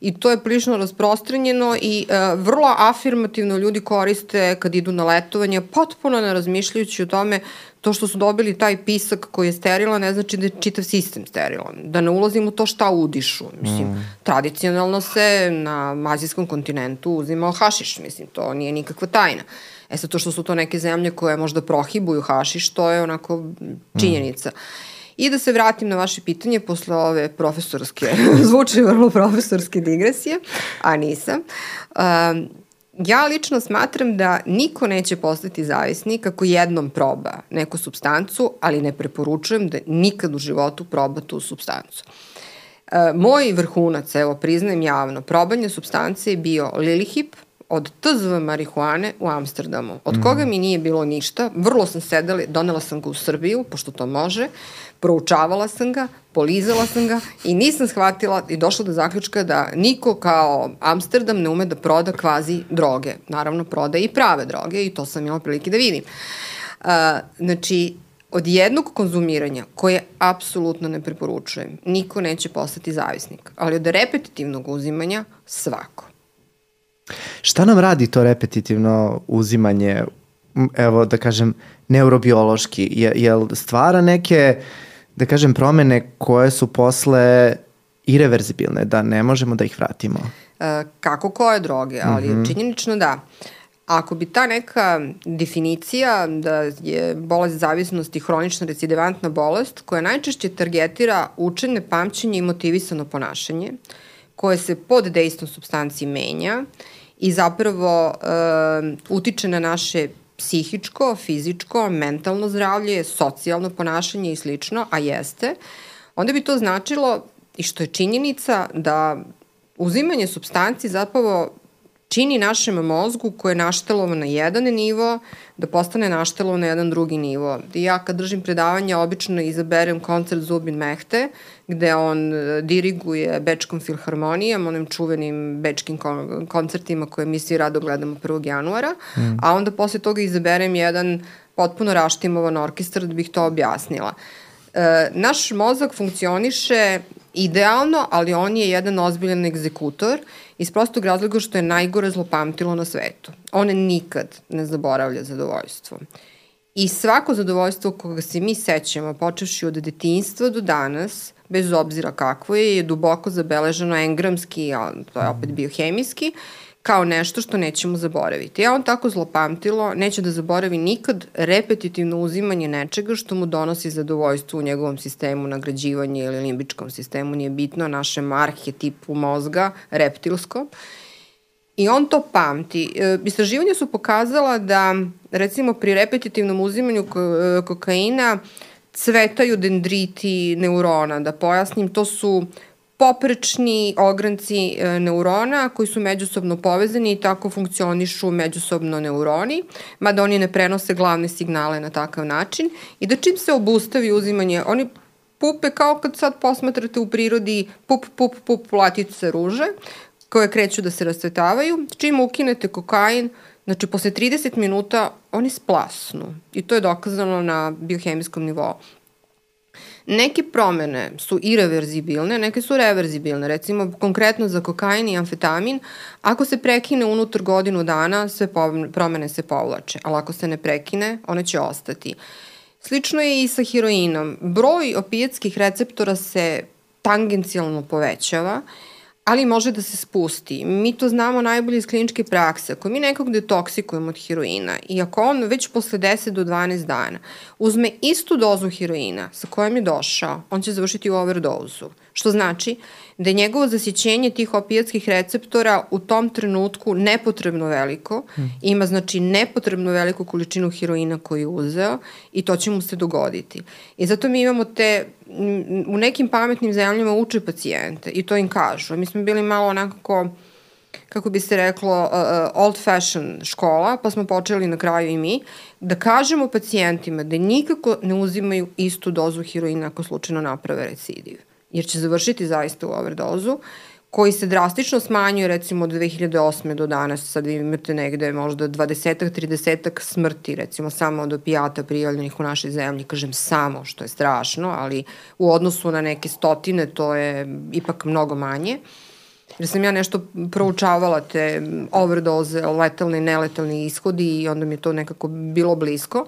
B: I to je prilično rasprostranjeno i uh, vrlo afirmativno ljudi koriste kad idu na letovanje, potpuno ne razmišljajući o tome to što su dobili taj pisak koji je sterilan ne znači da je čitav sistem sterilan. Da ne ulazim u to šta udišu. Mislim, mm. tradicionalno se na azijskom kontinentu uzimao hašiš, mislim, to nije nikakva tajna. Uh, E sad to što su to neke zemlje koje možda prohibuju hašiš, to je onako činjenica. Mm. I da se vratim na vaše pitanje posle ove profesorske, zvuči vrlo profesorske digresije, a nisam. Um, ja lično smatram da niko neće postati zavisnik ako jednom proba neku substancu, ali ne preporučujem da nikad u životu proba tu substancu. E, moj vrhunac, evo priznajem javno, probanje substance je bio Lilihip, od TZV marihuane u Amsterdamu, od mm. koga mi nije bilo ništa, vrlo sam sedela, donela sam ga u Srbiju, pošto to može, proučavala sam ga, polizala sam ga i nisam shvatila i došla do zaključka da niko kao Amsterdam ne ume da proda kvazi droge. Naravno, proda i prave droge i to sam imala prilike da vidim. Uh, znači, od jednog konzumiranja, koje apsolutno ne preporučujem, niko neće postati zavisnik, ali od repetitivnog uzimanja svako.
A: Šta nam radi to repetitivno uzimanje, evo da kažem, neurobiološki? Je, jel stvara neke, da kažem, promene koje su posle ireverzibilne, da ne možemo da ih vratimo?
B: E, kako koje droge, ali mm -hmm. činjenično da. Ako bi ta neka definicija da je bolest zavisnosti hronična recidivantna bolest koja najčešće targetira učene, pamćenje i motivisano ponašanje, koje se pod dejstvom substanci menja i zapravo uh, utiče na naše psihičko, fizičko, mentalno zdravlje, socijalno ponašanje i slično, a jeste, onda bi to značilo, i što je činjenica, da uzimanje substanci zapravo čini našem mozgu koje je naštelovo na jedan nivo, da postane naštelovo na jedan drugi nivo. I ja kad držim predavanja obično izaberem koncert Zubin Mehte, gde on e, diriguje Bečkom filharmonijom, onim čuvenim bečkim koncertima koje mi svi rado gledamo 1. januara, mm. a onda posle toga izaberem jedan potpuno raštimovan orkestar da bih to objasnila. E, naš mozak funkcioniše idealno, ali on je jedan ozbiljan egzekutor iz prostog razloga što je najgore zlopamtilo na svetu. On nikad ne zaboravlja zadovoljstvo. I svako zadovoljstvo koga se mi sećamo, počevši od detinjstva do danas, bez obzira kakvo je, je duboko zabeleženo engramski, a to je opet biohemijski, kao nešto što nećemo zaboraviti. Ja on tako zlopamtilo, neće da zaboravi nikad repetitivno uzimanje nečega što mu donosi zadovoljstvo u njegovom sistemu nagrađivanja ili limbičkom sistemu, nije bitno, našem arhetipu mozga, reptilskom. I on to pamti. E, istraživanja su pokazala da, recimo, pri repetitivnom uzimanju kokaina cvetaju dendriti neurona. Da pojasnim, to su poprečni ogranci e, neurona koji su međusobno povezani i tako funkcionišu međusobno neuroni, mada oni ne prenose glavne signale na takav način i da čim se obustavi uzimanje, oni pupe kao kad sad posmatrate u prirodi pup, pup, pup latice ruže koje kreću da se rasvetavaju. Čim ukinete kokain, znači posle 30 minuta oni splasnu i to je dokazano na biohemijskom nivou. Neke promene su irreverzibilne, neke su reverzibilne. Recimo, konkretno za kokain i amfetamin, ako se prekine unutar godinu dana, sve promene se povlače, ali ako se ne prekine, one će ostati. Slično je i sa heroinom. Broj opijatskih receptora se tangencijalno povećava, ali može da se spusti. Mi to znamo najbolje iz kliničke prakse. Ako mi nekog detoksikujemo od heroina i ako on već posle 10 do 12 dana uzme istu dozu heroina sa kojom je došao, on će završiti u overdozu. Što znači da je njegovo zasićenje tih opijatskih receptora u tom trenutku nepotrebno veliko, hmm. ima znači nepotrebno veliku količinu heroina koju je uzeo i to će mu se dogoditi. I zato mi imamo te, u nekim pametnim zemljama uče pacijente i to im kažu. Mi smo bili malo onako kako bi se reklo, uh, uh, old fashion škola, pa smo počeli na kraju i mi, da kažemo pacijentima da nikako ne uzimaju istu dozu heroina ako slučajno naprave recidiv jer će završiti zaista u overdozu, koji se drastično smanjuje recimo od 2008. do danas, sad vi imate negde možda 20 30 smrti recimo samo od opijata prijavljenih u našoj zemlji, kažem samo, što je strašno, ali u odnosu na neke stotine to je ipak mnogo manje. Jer sam ja nešto proučavala te overdoze, letalni i neletalni ishodi i onda mi je to nekako bilo blisko.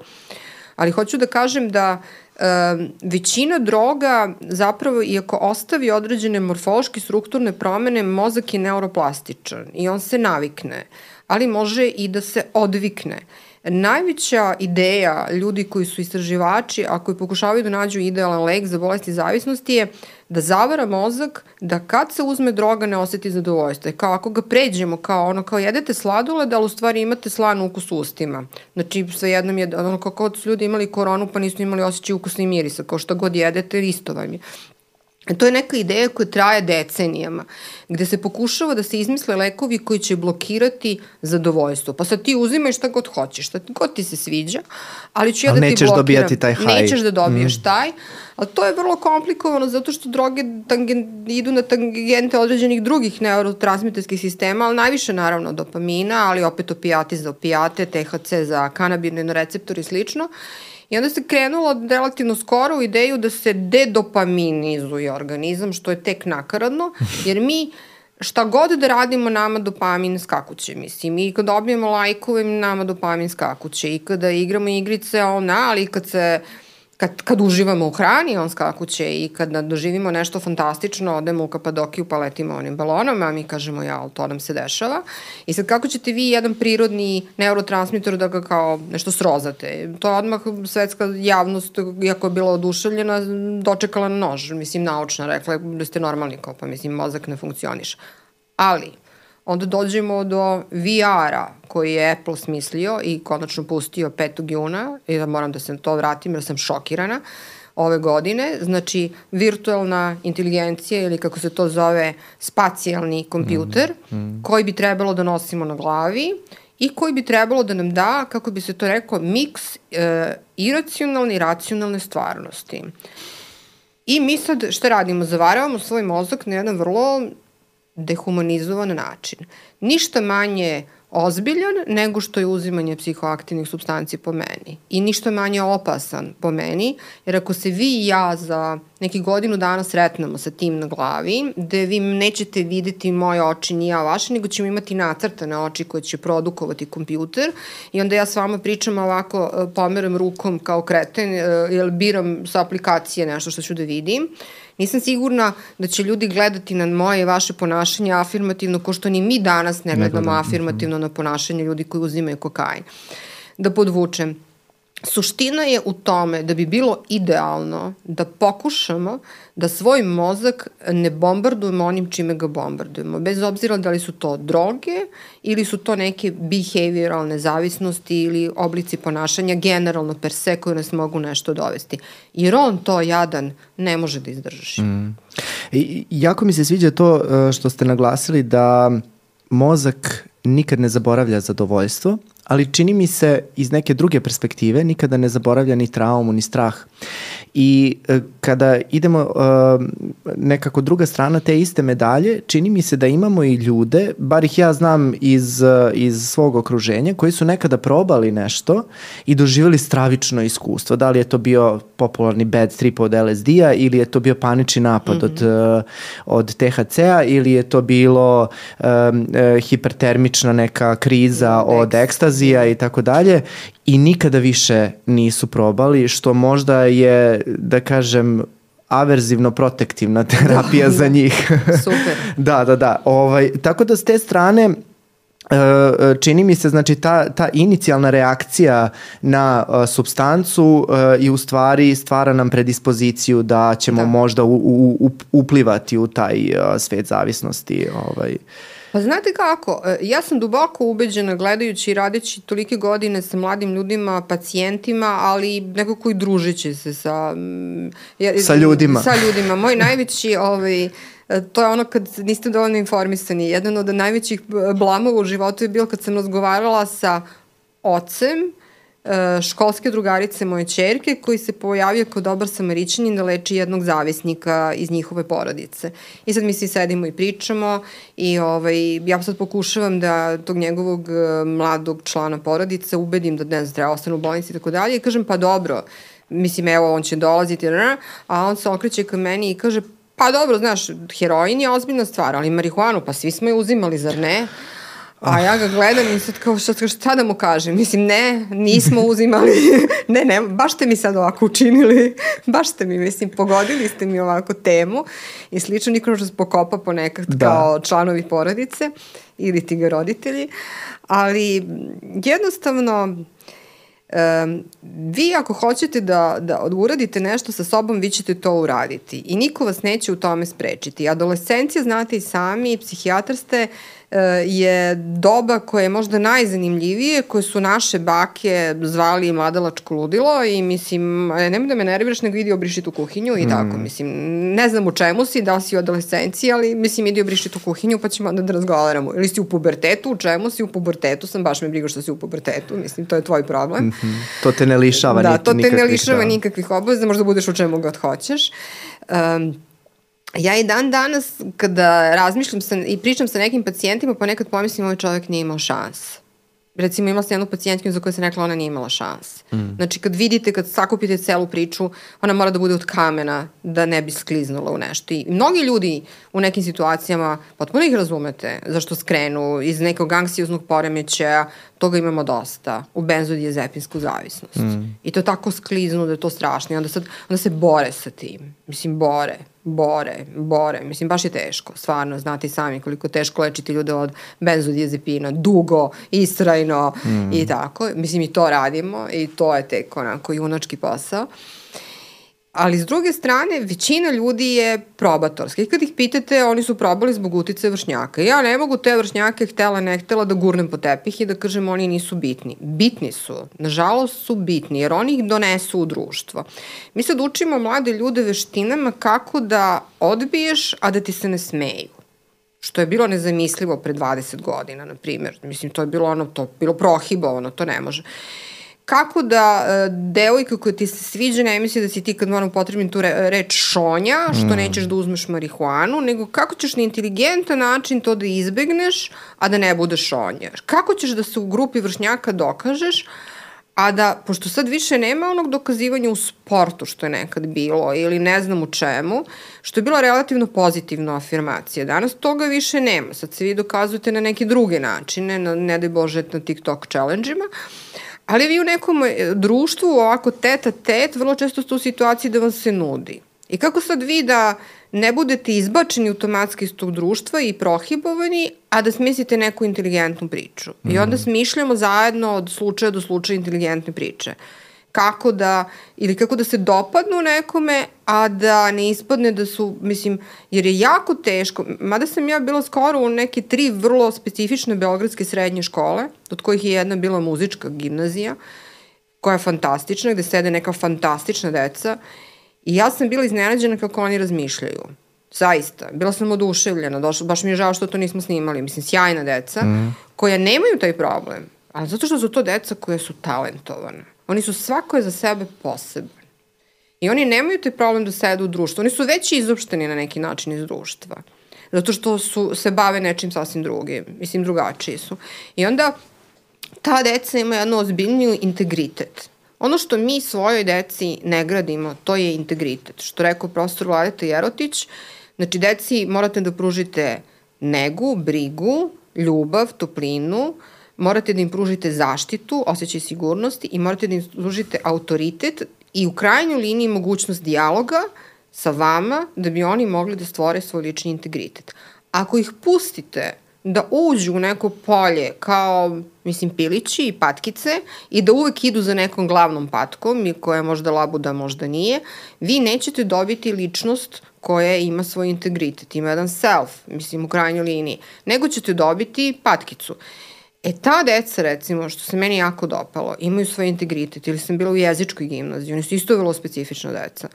B: Ali hoću da kažem da uh, većina droga zapravo, iako ostavi određene morfološke strukturne promene, mozak je neuroplastičan i on se navikne, ali može i da se odvikne. Najveća ideja ljudi koji su istraživači, a koji pokušavaju da nađu idealan lek za bolesti zavisnosti je da zavara mozak da kad se uzme droga ne oseti zadovoljstvo. Kao ako ga pređemo kao ono kao jedete sladoled, ali u stvari imate slan ukus u ustima. Znači sve jednom je ono kako su ljudi imali koronu pa nisu imali osjećaj ukusni mirisa, kao šta god jedete, isto vam je. To je neka ideja koja traje decenijama, gde se pokušava da se izmisle lekovi koji će blokirati zadovoljstvo. Pa sad ti uzimaj šta god hoćeš, šta god ti se sviđa, ali ću ja
A: ali
B: da ti
A: blokiram. dobijati taj haj.
B: Nećeš da dobiješ mm. taj, ali to je vrlo komplikovano zato što droge tangen, idu na tangente određenih drugih neurotransmiterskih sistema, ali najviše naravno dopamina, ali opet opijati za opijate, THC za kanabirne receptori i slično. I onda se krenulo relativno skoro u ideju da se dedopaminizuje organizam, što je tek nakaradno, jer mi šta god da radimo, nama dopamin skakuće. Mislim, i kad dobijemo lajkove, nama dopamin skakuće. I kada igramo igrice, ona, ali kad se kad, kad uživamo u hrani, on skakuće i kad doživimo nešto fantastično, odemo u Kapadokiju pa letimo onim balonom, a mi kažemo, ja, to nam se dešava. I sad kako ćete vi jedan prirodni neurotransmitor da ga kao nešto srozate? To je odmah svetska javnost, iako je bila oduševljena, dočekala na nož, mislim, naučna, rekla da ste normalni, kao pa mislim, mozak ne funkcioniše. Ali, onda dođemo do VR-a koji je Apple smislio i konačno pustio 5. juna i da moram da se to vratim jer sam šokirana ove godine. Znači, virtualna inteligencija ili kako se to zove spacijalni kompjuter mm, mm. koji bi trebalo da nosimo na glavi i koji bi trebalo da nam da, kako bi se to rekao, miks e, iracionalne i racionalne stvarnosti. I mi sad šta radimo? Zavaravamo svoj mozak na jedan vrlo dehumanizovan način. Ništa manje ozbiljan nego što je uzimanje psihoaktivnih substanci po meni. I ništa manje opasan po meni, jer ako se vi i ja za neki godinu dana sretnemo sa tim na glavi, da vi nećete videti moje oči ni ja vaše, nego ćemo imati nacrtane oči koje će produkovati kompjuter i onda ja s vama pričam ovako, e, pomeram rukom kao kreten, e, jer biram sa aplikacije nešto što ću da vidim Nisam sigurna da će ljudi gledati na moje i vaše ponašanje afirmativno, ko što ni mi danas ne gledamo afirmativno na ponašanje ljudi koji uzimaju kokain. Da podvučem, Suština je u tome da bi bilo idealno da pokušamo da svoj mozak ne bombardujemo onim čime ga bombardujemo, bez obzira da li su to droge ili su to neke behavioralne zavisnosti ili oblici ponašanja generalno per se koje nas mogu nešto dovesti. Jer on to jadan ne može da izdrži. Mm.
A: I, jako mi se sviđa to e, što ste naglasili da mozak nikad ne zaboravlja zadovoljstvo, ali čini mi se iz neke druge perspektive nikada ne zaboravlja ni traumu, ni strah. I e, kada idemo e, nekako druga strana te iste medalje, čini mi se da imamo i ljude, bar ih ja znam iz, iz svog okruženja, koji su nekada probali nešto i doživjeli stravično iskustvo. Da li je to bio popularni bad trip od LSD-a ili je to bio panični napad mm -hmm. od, e, od THC-a ili je to bilo um, hipertermična neka kriza mm, od ekstazija i tako dalje i nikada više nisu probali, što možda je, da kažem, averzivno protektivna terapija za njih.
B: Super.
A: da, da, da. Ovaj, tako da s te strane E, e, čini mi se znači ta, ta inicijalna reakcija na uh, substancu uh, i u stvari stvara nam predispoziciju da ćemo da. možda u, u, u, uplivati u taj uh, svet zavisnosti. Ovaj.
B: Pa znate kako, ja sam duboko ubeđena gledajući i radeći tolike godine sa mladim ljudima, pacijentima, ali nekako i družeći se sa...
A: Ja, sa ljudima.
B: Sa ljudima. Moj najveći ovaj, E, to je ono kad niste dovoljno informisani. Jedan od najvećih blamova u životu je bilo kad sam razgovarala sa ocem e, školske drugarice moje čerke koji se pojavio kao dobar samaričanin da leči jednog zavisnika iz njihove porodice. I sad mi svi sedimo i pričamo i ovaj, ja sad pokušavam da tog njegovog e, mladog člana porodice ubedim da ne znam, treba ostane u bolnici i tako dalje i kažem pa dobro, mislim evo on će dolaziti, a on se okreće ka meni i kaže Pa dobro, znaš, heroin je ozbiljna stvar, ali marihuanu, pa svi smo je uzimali, zar ne? A ja ga gledam i sad kao šta, šta da mu kažem? Mislim, ne, nismo uzimali. ne, ne, baš ste mi sad ovako učinili. baš ste mi, mislim, pogodili ste mi ovako temu i slično. Niko što se pokopa ponekad da. kao članovi porodice ili ti ga roditelji. Ali jednostavno Um, vi ako hoćete da, da uradite nešto sa sobom, vi ćete to uraditi i niko vas neće u tome sprečiti. Adolescencija, znate i sami, psihijatar ste, je doba koje je možda najzanimljivije, koje su naše bake zvali mladalačko ludilo i mislim, nemoj da me nerviraš, nego idi obriši tu kuhinju i mm. tako, mislim, ne znam u čemu si, da li si u adolescenciji, ali mislim, idi obriši tu kuhinju pa ćemo onda da razgovaramo. Ili si u pubertetu, u čemu si u pubertetu, sam baš me briga što si u pubertetu, mislim, to je tvoj problem. Mm -hmm.
A: To te ne lišava
B: da, to te ne lišava da. nikakvih obaveza, možda budeš u čemu god hoćeš. Um, ja i dan danas kada razmišljam sa, i pričam sa nekim pacijentima, ponekad pomislim ovaj čovjek nije imao šans. Recimo imala sam jednu pacijentkinju za koju sam rekla ona nije imala šans. Mm. Znači kad vidite, kad sakupite celu priču, ona mora da bude od kamena da ne bi skliznula u nešto. I mnogi ljudi u nekim situacijama, potpuno ih razumete, zašto skrenu iz nekog anksioznog poremećaja, toga imamo dosta u benzodiazepinsku zavisnost. Mm. I to tako skliznu da je to strašno. I onda, sad, onda se bore sa tim. Mislim, bore bore, bore. Mislim, baš je teško, stvarno, znate i sami koliko teško lečiti ljude od benzodiazepina, dugo, istrajno mm. i tako. Mislim, i to radimo i to je tek onako junački posao. Ali s druge strane, većina ljudi je probatorska. I kad ih pitate, oni su probali zbog utice vršnjaka. Ja ne mogu te vršnjake, htela ne htela, da gurnem po tepih i da kažem oni nisu bitni. Bitni su. Nažalost su bitni, jer oni ih donesu u društvo. Mi sad učimo mlade ljude veštinama kako da odbiješ, a da ti se ne smeju što je bilo nezamislivo pre 20 godina, na primjer. Mislim, to je bilo ono, to bilo prohibovano, to ne može kako da uh, devojka koja ti se sviđa ne misli da si ti kad moram potrebim tu re, reč šonja, što mm. nećeš da uzmeš marihuanu, nego kako ćeš na inteligentan način to da izbegneš, a da ne budeš šonja. Kako ćeš da se u grupi vršnjaka dokažeš, a da, pošto sad više nema onog dokazivanja u sportu što je nekad bilo ili ne znam u čemu, što je bila relativno pozitivna afirmacija. Danas toga više nema. Sad se vi dokazujete na neke druge načine, na, ne daj Bože, na TikTok challenge-ima, Ali vi u nekom e, društvu, ovako teta tet, vrlo često ste u situaciji da vam se nudi. I kako sad vi da ne budete izbačeni automatski iz tog društva i prohibovani, a da smislite neku inteligentnu priču. Mm. I onda mhm. smišljamo zajedno od slučaja do slučaja inteligentne priče kako da, ili kako da se dopadnu nekome, a da ne ispadne da su, mislim, jer je jako teško, mada sam ja bila skoro u neke tri vrlo specifične beogradske srednje škole, od kojih je jedna bila muzička gimnazija, koja je fantastična, gde sede neka fantastična deca, i ja sam bila iznenađena kako oni razmišljaju. Zaista, bila sam oduševljena, došla, baš mi je žao što to nismo snimali, mislim, sjajna deca, mm. koja nemaju taj problem, ali zato što su to deca koje su talentovane Oni su svako je za sebe poseban. I oni nemaju taj problem da sedu u društvu. Oni su već izopšteni na neki način iz društva. Zato što su, se bave nečim sasvim drugim. Mislim, drugačiji su. I onda ta deca ima jednu ozbiljniju integritet. Ono što mi svojoj deci ne gradimo, to je integritet. Što rekao profesor Vladeta Jerotić, znači deci morate da pružite negu, brigu, ljubav, toplinu, uh, morate da im pružite zaštitu, osjećaj sigurnosti i morate da im pružite autoritet i u krajnjoj liniji mogućnost dijaloga sa vama da bi oni mogli da stvore svoj lični integritet. Ako ih pustite da uđu u neko polje kao, mislim, pilići i patkice i da uvek idu za nekom glavnom patkom i koja je možda labuda, možda nije, vi nećete dobiti ličnost koja ima svoj integritet, ima jedan self, mislim, u krajnjoj liniji, nego ćete dobiti patkicu. E ta deca, recimo, što se meni jako dopalo, imaju svoj integritet, ili sam bila u jezičkoj gimnaziji, oni su isto vrlo specifična deca.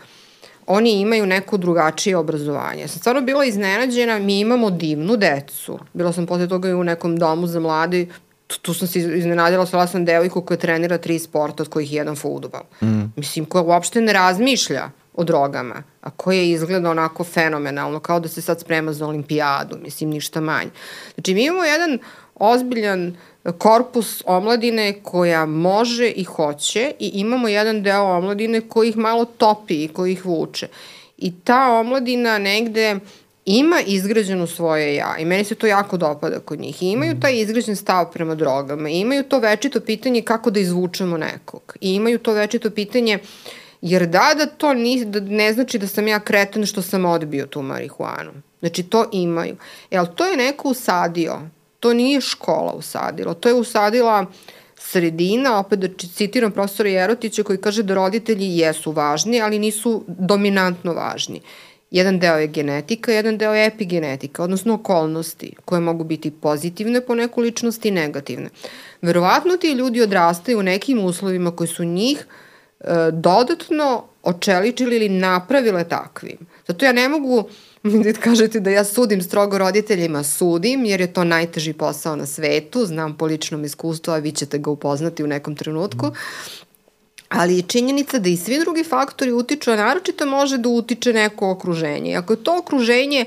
B: Oni imaju neko drugačije obrazovanje. Ja sam stvarno bila iznenađena, mi imamo divnu decu. Bila sam posle toga i u nekom domu za mladi, tu, tu sam se iznenadila, stala sam devojku koja trenira tri sporta, od kojih je jedan futbol. Mm. Mislim, koja uopšte ne razmišlja o drogama, a koja izgleda onako fenomenalno, kao da se sad sprema za olimpijadu, mislim, ništa manje. Znači, mi imamo jedan ozbiljan korpus omladine koja može i hoće i imamo jedan deo omladine koji ih malo topi i koji ih vuče. I ta omladina negde ima izgrađeno svoje ja i meni se to jako dopada kod njih. I imaju taj izgrađen stav prema drogama i imaju to večito pitanje kako da izvučemo nekog. I imaju to večito pitanje jer da, da to ni, da ne znači da sam ja kreten što sam odbio tu marihuanu. Znači to imaju. E, ali to je neko usadio To nije škola usadila, to je usadila sredina, opet da citiram profesora Jerotića koji kaže da roditelji jesu važni, ali nisu dominantno važni. Jedan deo je genetika, jedan deo je epigenetika, odnosno okolnosti koje mogu biti pozitivne po neku ličnost i negativne. Verovatno ti ljudi odrastaju u nekim uslovima koji su njih e, dodatno očeličili ili napravile takvim. Zato ja ne mogu kažete da ja sudim strogo roditeljima, sudim, jer je to najteži posao na svetu, znam po ličnom iskustvu, a vi ćete ga upoznati u nekom trenutku. Ali je činjenica da i svi drugi faktori utiču, a naročito može da utiče neko okruženje. Ako je to okruženje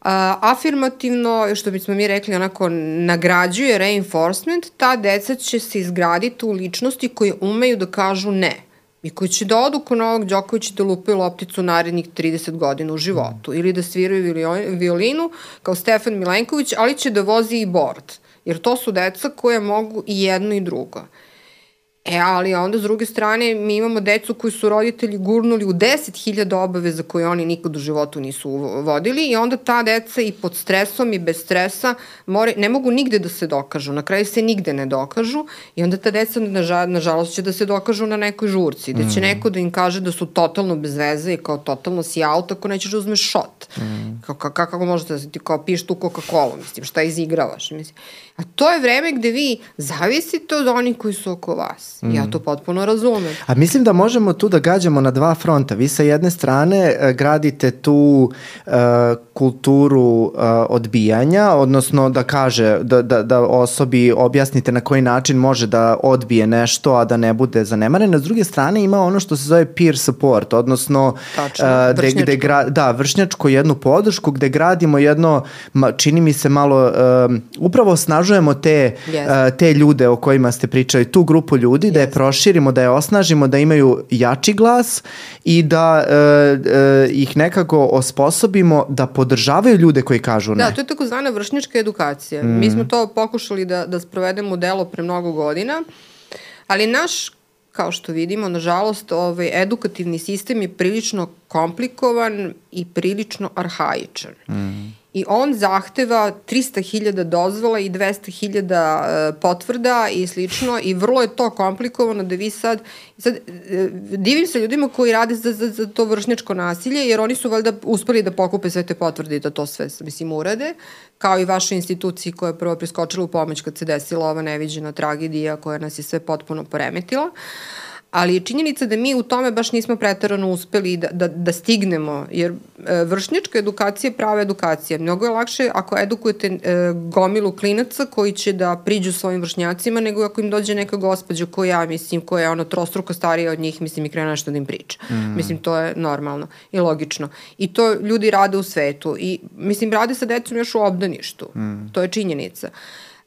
B: a, afirmativno, što bismo mi rekli, onako nagrađuje reinforcement, ta deca će se izgraditi u ličnosti koje umeju da kažu ne i koji će da odu ko Novak Đoković da lupaju lopticu narednih 30 godina u životu ili da sviraju violinu kao Stefan Milenković, ali će da vozi i bord. Jer to su deca koje mogu i jedno i drugo. E, ali onda s druge strane mi imamo decu koji su roditelji gurnuli u 10.000 obaveza koje oni nikad u životu nisu vodili i onda ta deca i pod stresom i bez stresa more, ne mogu nigde da se dokažu. Na kraju se nigde ne dokažu i onda ta deca nažal, nažalost će da se dokažu na nekoj žurci, da će mm. neko da im kaže da su totalno bez veze i kao totalno si out ako nećeš da uzmeš šot. Mm. Kao, kako, kako možete da ti kao piješ tu Coca-Cola, mislim, šta izigravaš, mislim. A to je vreme gde vi zavisite od onih koji su oko vas. Mm. Ja to potpuno razumem.
A: A mislim da možemo tu da gađamo na dva fronta. Vi sa jedne strane uh, gradite tu uh, kulturu uh, odbijanja, odnosno da kaže, da, da, da osobi objasnite na koji način može da odbije nešto, a da ne bude zanemaren. Na druge strane ima ono što se zove peer support, odnosno
B: Tačno, uh,
A: gde, gde gra, da, vršnjačko jednu podršku gde gradimo jedno, ma, čini mi se malo, uh, upravo osnažujemo te, yes. uh, te ljude o kojima ste pričali, tu grupu ljudi, yes. da je proširimo, da je osnažimo, da imaju jači glas i da uh, uh, ih nekako osposobimo da podržavaju ljude koji kažu ne.
B: Da, to je takozvana vršnjačka edukacija. Mm. Mi smo to pokušali da, da sprovedemo u delo pre mnogo godina, ali naš kao što vidimo, nažalost, ovaj edukativni sistem je prilično komplikovan i prilično arhaičan. Mm i on zahteva 300.000 dozvola i 200.000 e, potvrda i slično i vrlo je to komplikovano da vi sad, sad e, divim se ljudima koji rade za, za, za to vršnjačko nasilje jer oni su valjda uspeli da pokupe sve te potvrde i da to sve, mislim, urade, kao i vaše institucije koja je prvo priskočila u pomoć kad se desila ova neviđena tragedija koja nas je sve potpuno poremetila. Uh, ali je činjenica da mi u tome baš nismo pretarano uspeli da, da, da stignemo, jer e, vršnjačka edukacija je prava edukacija. Mnogo je lakše ako edukujete e, gomilu klinaca koji će da priđu svojim vršnjacima, nego ako im dođe neka gospođa koja, mislim, koja je ono trostruko starija od njih, mislim, i krene nešto da im priča. Mm. Mislim, to je normalno i logično. I to ljudi rade u svetu. I, mislim, rade sa decom još u obdaništu. Mm. To je činjenica.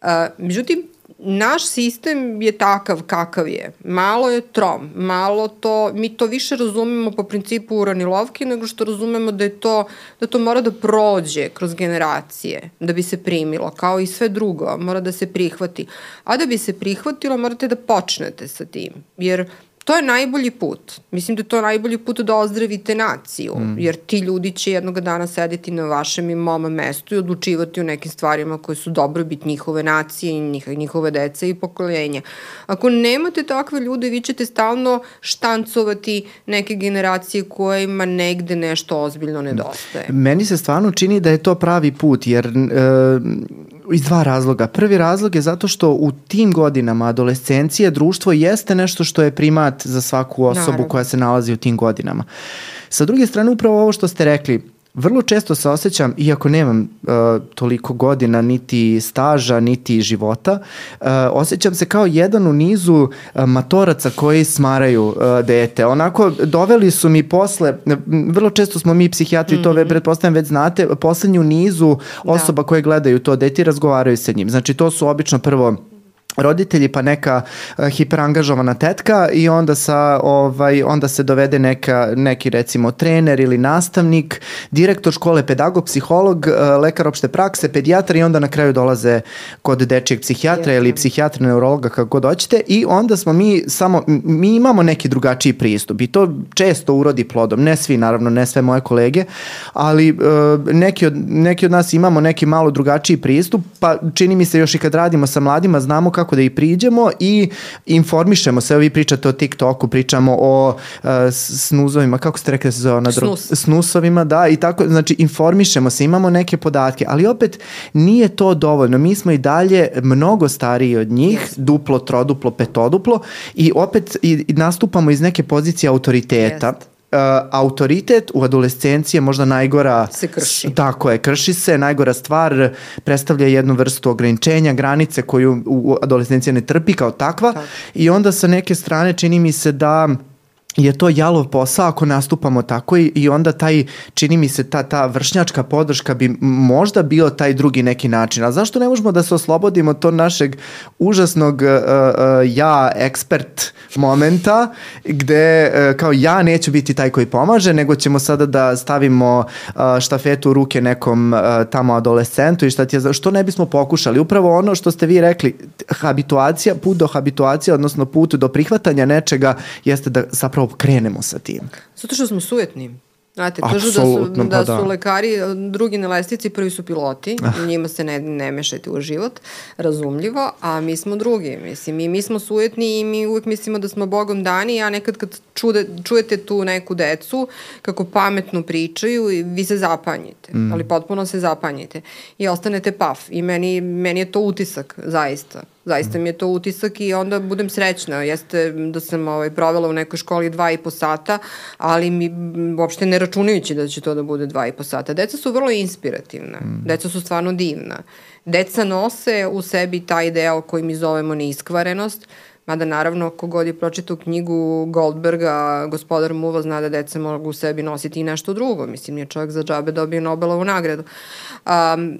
B: Uh, međutim, naš sistem je takav kakav je. Malo je trom, malo to, mi to više razumemo po principu uranilovke nego što razumemo da je to, da to mora da prođe kroz generacije, da bi se primilo, kao i sve drugo, mora da se prihvati. A da bi se prihvatilo, morate da počnete sa tim, jer to je najbolji put. Mislim da je to najbolji put da ozdravite naciju, mm. jer ti ljudi će jednog dana sedeti na vašem i mom mestu i odlučivati o nekim stvarima koje su dobrobit njihove nacije i njihove dece i pokoljenja. Ako nemate takve ljude, vi ćete stalno štancovati neke generacije kojima negde nešto ozbiljno nedostaje.
A: Meni se stvarno čini da je to pravi put, jer e, iz dva razloga. Prvi razlog je zato što u tim godinama adolescencije društvo jeste nešto što je primat za svaku osobu Naravno. koja se nalazi u tim godinama. Sa druge strane, upravo ovo što ste rekli, vrlo često se osjećam, iako nemam uh, toliko godina, niti staža, niti života, uh, osjećam se kao jedan u nizu uh, matoraca koji smaraju uh, dete. Onako, doveli su mi posle, vrlo često smo mi psihijatri, mm -hmm. to ve, mhm. pretpostavljam već znate, poslednju nizu da. osoba da. koje gledaju to dete i razgovaraju sa njim. Znači, to su obično prvo roditelji pa neka uh, hiperangažovana tetka i onda sa ovaj onda se dovede neka neki recimo trener ili nastavnik, direktor škole, pedagog, psiholog, uh, lekar opšte prakse, pedijatar i onda na kraju dolaze kod dečijeg psihijatra ili psihijatra, neurologa kako god hoćete i onda smo mi samo mi imamo neki drugačiji pristup i to često urodi plodom, ne svi naravno, ne sve moje kolege, ali uh, neki od neki od nas imamo neki malo drugačiji pristup, pa čini mi se još i kad radimo sa mladima znamo kako da i priđemo i informišemo se. Vi pričate o TikToku, pričamo o uh, snuzovima, kako ste rekli da se zove? Na
B: Snus.
A: Snusovima, da, i tako, znači informišemo se, imamo neke podatke, ali opet nije to dovoljno. Mi smo i dalje mnogo stariji od njih, yes. duplo, troduplo, petoduplo i opet i, i nastupamo iz neke pozicije autoriteta. Yes Uh, autoritet u adolescenciji je možda najgora
B: se krši.
A: Tako je, krši se, najgora stvar predstavlja jednu vrstu ograničenja, granice koju u adolescencija ne trpi kao takva tako. i onda sa neke strane čini mi se da je to jalov posao ako nastupamo tako i, i onda taj, čini mi se, ta, ta vršnjačka podrška bi možda bio taj drugi neki način. A zašto ne možemo da se oslobodimo to našeg užasnog uh, uh, ja ekspert momenta gde uh, kao ja neću biti taj koji pomaže, nego ćemo sada da stavimo uh, štafetu u ruke nekom uh, tamo adolescentu i šta ti je, što ne bismo pokušali. Upravo ono što ste vi rekli, habituacija, put do habituacije, odnosno put do prihvatanja nečega jeste da zapravo krenemo sa tim?
B: Zato što smo sujetni. Znate, kažu da su, da, pa da su lekari drugi na lestici, prvi su piloti, ah. njima se ne, ne mešajte u život, razumljivo, a mi smo drugi, mislim, i mi smo sujetni i mi uvek mislimo da smo bogom dani, a nekad kad čude, čujete tu neku decu, kako pametno pričaju, vi se zapanjite, mm. ali potpuno se zapanjite i ostanete paf i meni, meni je to utisak, zaista. Zaista mi je to utisak i onda budem srećna. Jeste da sam ovaj, provela u nekoj školi dva i po sata, ali mi uopšte ne računajući da će to da bude dva i po sata. Deca su vrlo inspirativna. Mm. Deca su stvarno divna. Deca nose u sebi taj deo koji mi zovemo neiskvarenost, Mada naravno, kogod je pročitao knjigu Goldberga, gospodar Muva zna da deca mogu u sebi nositi i nešto drugo. Mislim, je čovjek za džabe dobio Nobelovu nagradu. Um,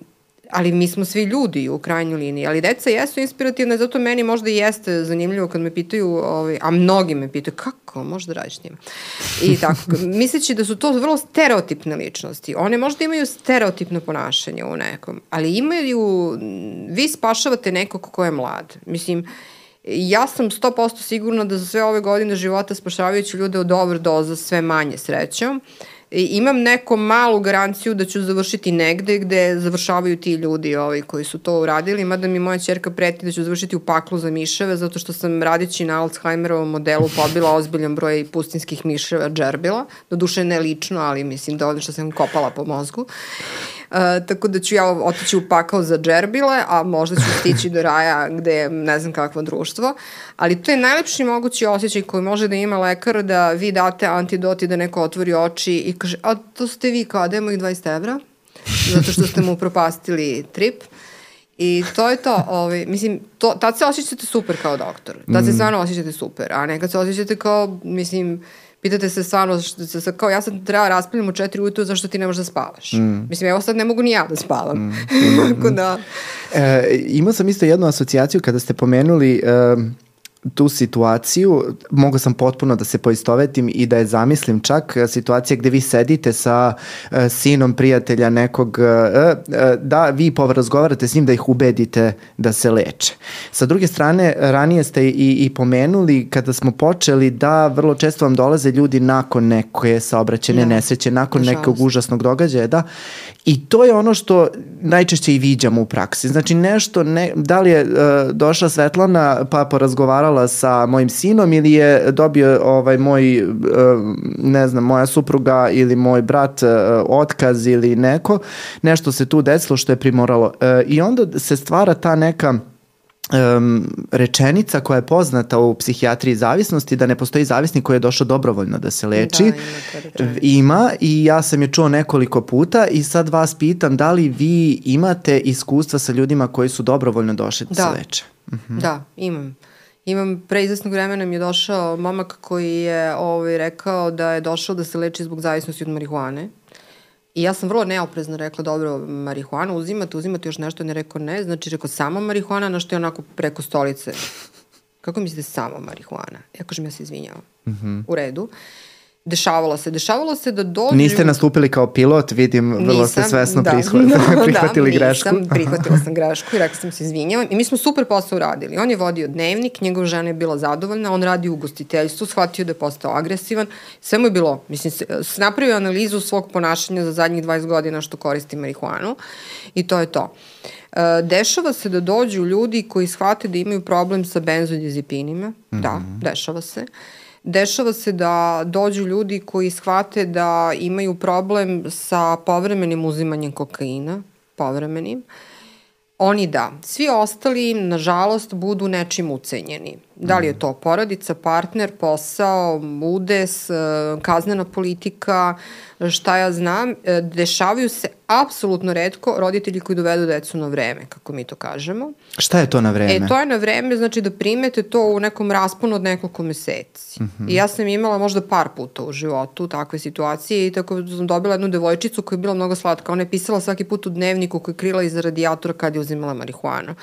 B: ali mi smo svi ljudi u krajnjoj liniji, ali deca jesu inspirativne, zato meni možda i jeste zanimljivo kad me pitaju, ovaj, a mnogi me pitaju, kako možda radiš s njima? I tako, misleći da su to vrlo stereotipne ličnosti. One možda imaju stereotipno ponašanje u nekom, ali imaju, vi spašavate nekog ko je mlad. Mislim, ja sam 100% sigurna da za sve ove godine života spašavajući ljude od overdoza sve manje srećom, imam neku malu garanciju da ću završiti negde gde završavaju ti ljudi ovi koji su to uradili, mada mi moja čerka preti da ću završiti u paklu za miševe, zato što sam radići na Alzheimerovom modelu pobila ozbiljan broj pustinskih miševa džerbila, do duše ne lično, ali mislim da ono što sam kopala po mozgu. Uh, tako da ću ja otići u pakao za džerbile, a možda ću stići do raja gde je ne znam kakvo društvo. Ali to je najlepši mogući osjećaj koji može da ima lekar da vi date antidoti da neko otvori oči i kaže, a to ste vi kao, dajmo ih 20 evra, zato što ste mu propastili trip. I to je to, ovaj, mislim, to, tad se osjećate super kao doktor. Tad se mm. stvarno osjećate super, a nekad se osjećate kao, mislim, pitate se stvarno, kao ja sam treba raspravljam u četiri ujutru zašto ti ne možeš da spavaš. Mm. Mislim, evo sad ne mogu ni ja da spavam. Mm. Mm. Tako da...
A: E, imao sam isto jednu asocijaciju kada ste pomenuli... Uh, tu situaciju, mogu sam potpuno da se poistovetim i da je zamislim čak situacija gde vi sedite sa uh, sinom prijatelja nekog, uh, uh, da vi porazgovarate s njim da ih ubedite da se leče. Sa druge strane, ranije ste i, i pomenuli kada smo počeli da vrlo često vam dolaze ljudi nakon neke saobraćene da. nesreće, nakon Nažalost. nekog užasnog događaja, da, I to je ono što najčešće i viđamo u praksi. Znači nešto, ne, da li je uh, došla Svetlana pa porazgovarala sa mojim sinom ili je dobio ovaj moj, uh, ne znam, moja supruga ili moj brat uh, otkaz ili neko, nešto se tu desilo što je primoralo. Uh, I onda se stvara ta neka um, rečenica koja je poznata u psihijatriji zavisnosti da ne postoji zavisnik koji je došao dobrovoljno da se leči. Da, ima, ima i ja sam je čuo nekoliko puta i sad vas pitam da li vi imate iskustva sa ljudima koji su dobrovoljno došli da, da se leče?
B: Uh mhm. -huh. Da, imam. Imam, pre izvesnog vremena mi je došao momak koji je ovaj, rekao da je došao da se leči zbog zavisnosti od marihuane. I ja sam vrlo neoprezno rekla, dobro, marihuanu uzimate, uzimate još nešto, ne rekao ne, znači rekao samo marihuana, na što je onako preko stolice. Kako mislite samo marihuana? Ja kažem, ja se izvinjavam. Mm -hmm. U redu dešavalo se. Dešavalo se da dođu...
A: Niste nastupili kao pilot, vidim, nisam, vrlo ste svesno da, no, prihvatili da, grešku.
B: Nisam, prihvatila sam grešku i rekla sam se izvinjavam. I mi smo super posao uradili. On je vodio dnevnik, njegova žena je bila zadovoljna, on radi u ugostiteljstvu, shvatio da je postao agresivan. Sve mu je bilo, mislim, napravio analizu svog ponašanja za zadnjih 20 godina što koristi marihuanu i to je to. E, dešava se da dođu ljudi koji shvate da imaju problem sa benzodiazepinima. Mm -hmm. Da, mhm. dešava se. Uh, Dešava se da dođu ljudi koji shvate da imaju problem sa povremenim uzimanjem kokaina, povremenim. Oni da. Svi ostali, nažalost, budu nečim ucenjeni. Da li je to porodica, partner, posao, udes, kaznena politika, šta ja znam. E, dešavaju se apsolutno redko roditelji koji dovedu decu na vreme, kako mi to kažemo.
A: Šta je to na vreme?
B: E, to je na vreme, znači da primete to u nekom rasponu od nekoliko meseci. Mm -hmm. I ja sam imala možda par puta u životu takve situacije i tako sam dobila jednu devojčicu koja je bila mnogo slatka. Ona je pisala svaki put u dnevniku koji je krila iza radijatora kad je uzimala marihuanu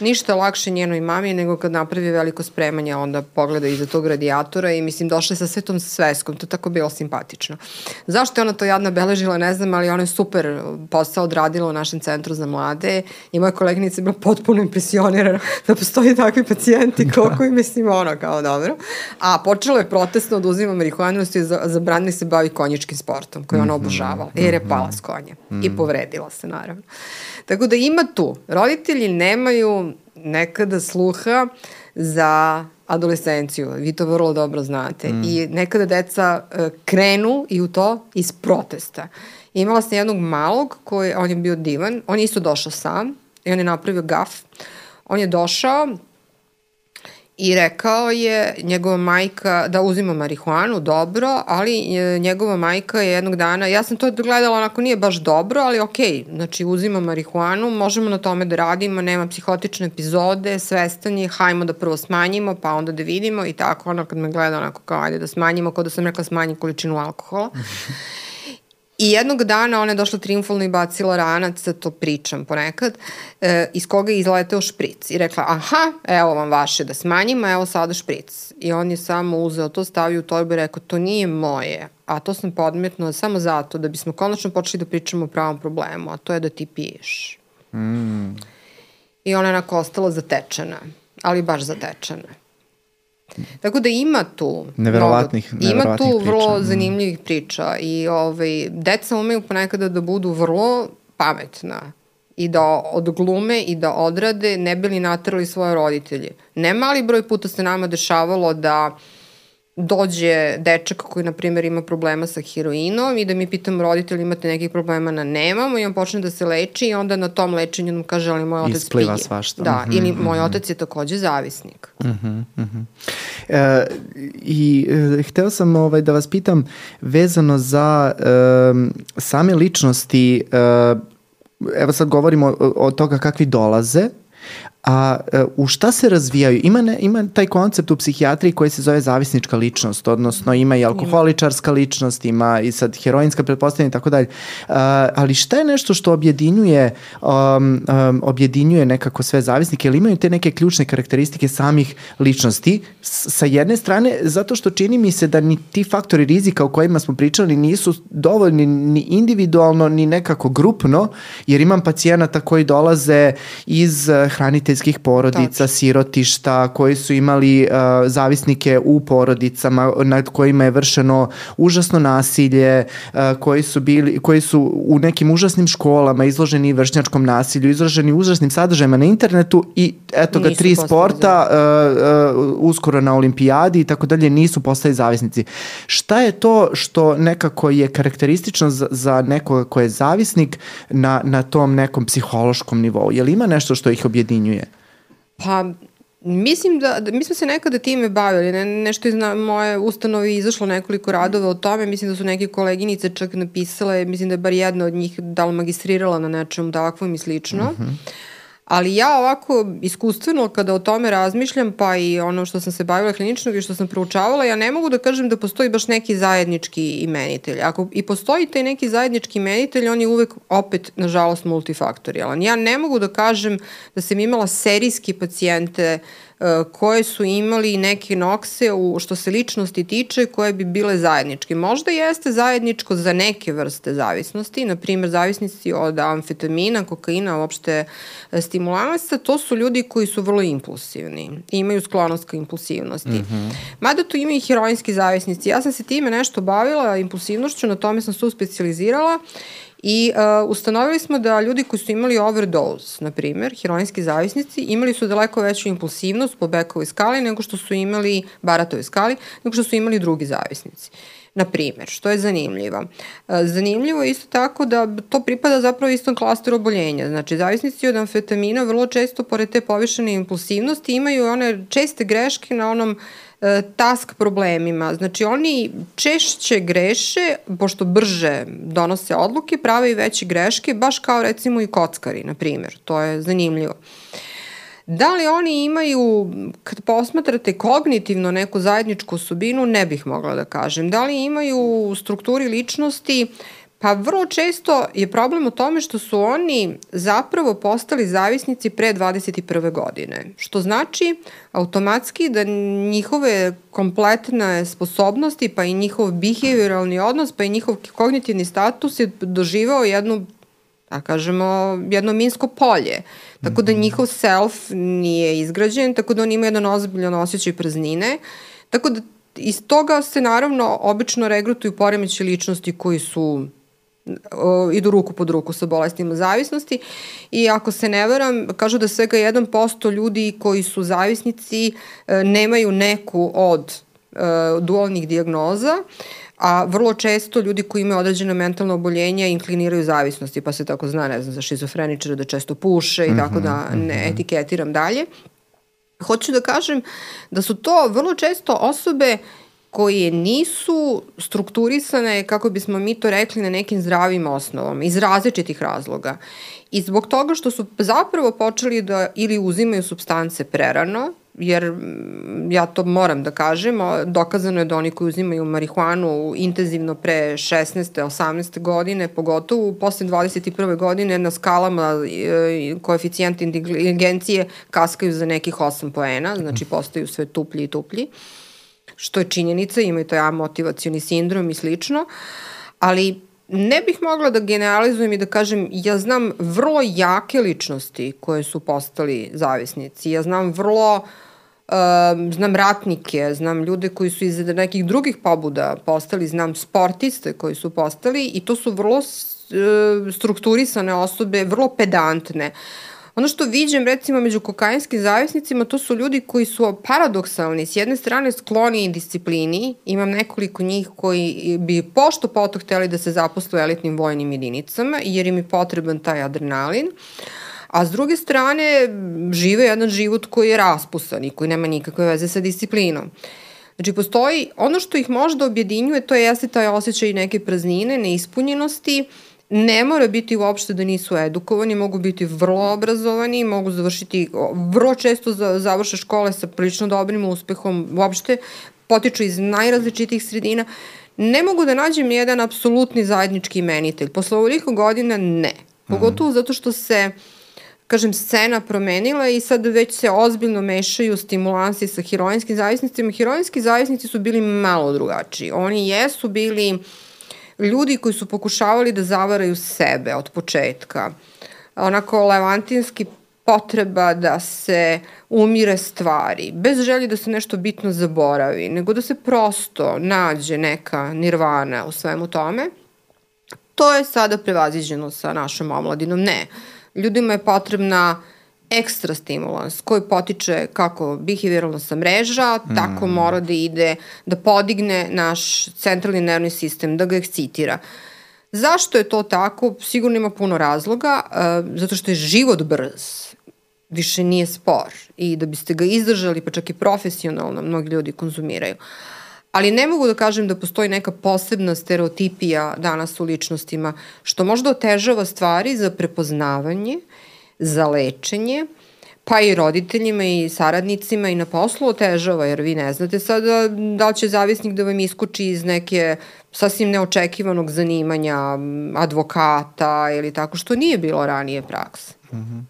B: ništa lakše njenoj mami nego kad napravi veliko spremanje, onda pogleda iza tog radijatora i mislim došla je sa svetom sveskom, to je tako bilo simpatično. Zašto je ona to jadna beležila, ne znam, ali ona je super posao odradila u našem centru za mlade i moja koleginica je bila potpuno impresionirana da postoji takvi pacijenti koliko i mislim ono kao dobro. A počelo je protestno da uzima marihuanu i zabranili se bavi konjičkim sportom koji ona mhm. obožavala jer je pala s konja i mhm. povredila se naravno. Tako da ima tu. Roditelji nemaju nekada sluha za adolescenciju. Vi to vrlo dobro znate. Mm. I nekada deca uh, krenu i u to iz protesta. Imala sam jednog malog koji, on je bio divan, on je isto došao sam i on je napravio gaf. On je došao, i rekao je njegova majka da uzima marihuanu, dobro, ali e, njegova majka je jednog dana, ja sam to gledala onako nije baš dobro, ali okay, znači uzima marihuanu, možemo na tome da radimo, nema psihotične epizode, svestan je, hajmo da prvo smanjimo, pa onda da vidimo i tako, ono kad me gleda onako kao ajde da smanjimo, kao da sam rekla smanji količinu alkohola. I jednog dana ona je došla triumfalno i bacila ranac, to pričam ponekad, e, iz koga je izleteo špric. I rekla, aha, evo vam vaše da smanjimo, evo sada špric. I on je samo uzeo to, stavio u torbu i rekao, to nije moje, a to sam podmetno samo zato da bismo konačno počeli da pričamo o pravom problemu, a to je da ti piješ. Mm. I ona je onako ostala zatečena, ali baš zatečena. Tako da ima tu
A: neverovatnih,
B: mnogo, ima tu priča. vrlo mm. zanimljivih priča i ovaj, deca umeju ponekada da budu vrlo pametna i da odglume i da odrade ne bili natrali svoje roditelje. Ne mali broj puta se nama dešavalo da uh, dođe dečak koji, na primjer, ima problema sa heroinom i da mi pitam roditelji imate nekih problema na nemamo i on počne da se leči i onda na tom lečenju nam kaže ali moj otac
A: Ispliva pije. svašta.
B: Da, mm -hmm, ili moj mm -hmm. otac je takođe zavisnik. Mm -hmm, mm
A: -hmm. E, I e, hteo sam ovaj, da vas pitam vezano za e, same ličnosti, e, evo sad govorimo o, o toga kakvi dolaze, A e, u šta se razvijaju? Ima, ne, ima taj koncept u psihijatriji koji se zove zavisnička ličnost, odnosno ima i alkoholičarska ličnost, ima i sad heroinska pretpostavljanja i tako dalje. Ali šta je nešto što objedinjuje, um, um, objedinjuje nekako sve zavisnike ili imaju te neke ključne karakteristike samih ličnosti? S, sa jedne strane, zato što čini mi se da ni ti faktori rizika o kojima smo pričali nisu dovoljni ni individualno, ni nekako grupno, jer imam pacijenata koji dolaze iz eh, hranite roditeljskih porodica, Tačno. sirotišta, koji su imali uh, zavisnike u porodicama nad kojima je vršeno užasno nasilje, uh, koji su bili koji su u nekim užasnim školama izloženi vršnjačkom nasilju, izloženi užasnim sadržajima na internetu i eto ga tri sporta uh, uh, uskoro na olimpijadi i tako dalje nisu postali zavisnici. Šta je to što nekako je karakteristično za, za nekoga ko je zavisnik na, na tom nekom psihološkom nivou? Je li ima nešto što ih objedinjuje?
B: Pa, Mislim da, da, mi smo se nekada time bavili, ne, nešto iz moje ustanovi izašlo nekoliko radova o tome, mislim da su neke koleginice čak napisale, mislim da je bar jedna od njih da li magistrirala na nečem takvom i slično. Uh mhm. -huh. Ali ja ovako iskustveno kada o tome razmišljam, pa i ono što sam se bavila kliničnog i što sam proučavala, ja ne mogu da kažem da postoji baš neki zajednički imenitelj. Ako i postoji taj neki zajednički imenitelj, on je uvek opet, nažalost, multifaktorijalan. Ja ne mogu da kažem da sam imala serijski pacijente uh, koje su imali neke nokse u, što se ličnosti tiče koje bi bile zajedničke. Možda jeste zajedničko za neke vrste zavisnosti, na primjer zavisnici od amfetamina, kokaina, uopšte e, stimulansa, to su ljudi koji su vrlo impulsivni imaju sklonost ka impulsivnosti. Mm -hmm. Mada tu ima i heroinski zavisnici. Ja sam se time nešto bavila, impulsivnošću, na tome sam se specializiral I uh, ustanovili smo da ljudi koji su imali overdose, na primer, heroinski zavisnici, imali su daleko veću impulsivnost po Bekovoj skali nego što su imali, Baratovoj skali, nego što su imali drugi zavisnici. Na primer, što je zanimljivo. Uh, zanimljivo je isto tako da to pripada zapravo istom klasteru oboljenja. Znači, zavisnici od amfetamina vrlo često, pored te povišene impulsivnosti, imaju one česte greške na onom uh, E, task problemima. Znači oni češće greše, pošto brže donose odluke, prave i veće greške, baš kao recimo i kockari, na primjer. To je zanimljivo. Da li oni imaju, kad posmatrate kognitivno neku zajedničku osobinu, ne bih mogla da kažem. Da li imaju u strukturi ličnosti uh, Pa vrlo često je problem u tome što su oni zapravo postali zavisnici pre 21. godine, što znači automatski da njihove kompletne sposobnosti, pa i njihov behavioralni odnos, pa i njihov kognitivni status je doživao jednu da kažemo, jedno minsko polje. Tako da mhm. njihov self nije izgrađen, tako da oni imaju jedan ozbiljan osjećaj praznine. Tako da iz toga se naravno obično regrutuju poremeće ličnosti koji su idu ruku pod ruku sa bolestima zavisnosti i ako se ne varam, kažu da svega 1% ljudi koji su zavisnici e, nemaju neku od e, dualnih diagnoza, a vrlo često ljudi koji imaju određena mentalna oboljenja inkliniraju zavisnosti, pa se tako zna, ne znam, za šizofreničara da često puše i tako da mhm, ne mhm. etiketiram dalje. Hoću da kažem da su to vrlo često osobe koje nisu strukturisane, kako bismo mi to rekli, na nekim zdravim osnovom, iz različitih razloga. I zbog toga što su zapravo počeli da ili uzimaju substance prerano, jer mm, ja to moram da kažem, dokazano je da oni koji uzimaju marihuanu intenzivno pre 16. 18. godine, pogotovo posle 21. godine na skalama e, koeficijenta inteligencije kaskaju za nekih 8 poena, znači postaju sve tuplji i tuplji što je činjenica, imaju to motivacioni sindrom i slično, ali ne bih mogla da generalizujem i da kažem, ja znam vrlo jake ličnosti koje su postali zavisnici, ja znam vrlo Uh, znam ratnike, znam ljude koji su iz nekih drugih pobuda postali, znam sportiste koji su postali i to su vrlo uh, strukturisane osobe, vrlo pedantne. Uh, Ono što viđem recimo među kokainskim zavisnicima, to su ljudi koji su paradoksalni. S jedne strane skloni disciplini, imam nekoliko njih koji bi pošto poto hteli da se zaposlu u elitnim vojnim jedinicama, jer im je potreban taj adrenalin. A s druge strane, žive jedan život koji je raspusan i koji nema nikakve veze sa disciplinom. Znači, postoji, ono što ih možda objedinjuje, to jeste taj osjećaj neke praznine, neispunjenosti ne mora biti uopšte da nisu edukovani, mogu biti vrlo obrazovani, mogu završiti, vrlo često završe škole sa prilično dobrim uspehom, uopšte potiču iz najrazličitih sredina. Ne mogu da nađem jedan apsolutni zajednički imenitelj. Posle ovoliko godina ne. Pogotovo zato što se kažem, scena promenila i sad već se ozbiljno mešaju stimulansi sa heroinskim zavisnicima. Heroinski zavisnici su bili malo drugačiji. Oni jesu bili ljudi koji su pokušavali da zavaraju sebe od početka. Onako levantinski potreba da se umire stvari, bez želji da se nešto bitno zaboravi, nego da se prosto nađe neka nirvana u svemu tome. To je sada prevaziđeno sa našom omladinom. Ne. Ljudima je potrebna ekstra stimulans koji potiče kako behavioralno sa mreža, mm. tako mora da ide, da podigne naš centralni nervni sistem, da ga ekscitira. Zašto je to tako? Sigurno ima puno razloga, uh, zato što je život brz, više nije spor i da biste ga izdržali, pa čak i profesionalno, mnogi ljudi konzumiraju. Ali ne mogu da kažem da postoji neka posebna stereotipija danas u ličnostima, što možda otežava stvari za prepoznavanje, za lečenje, pa i roditeljima i saradnicima i na poslu otežava, jer vi ne znate sada da li će zavisnik da vam iskuči iz neke sasvim neočekivanog zanimanja advokata ili tako, što nije bilo ranije praksa. Mm -hmm.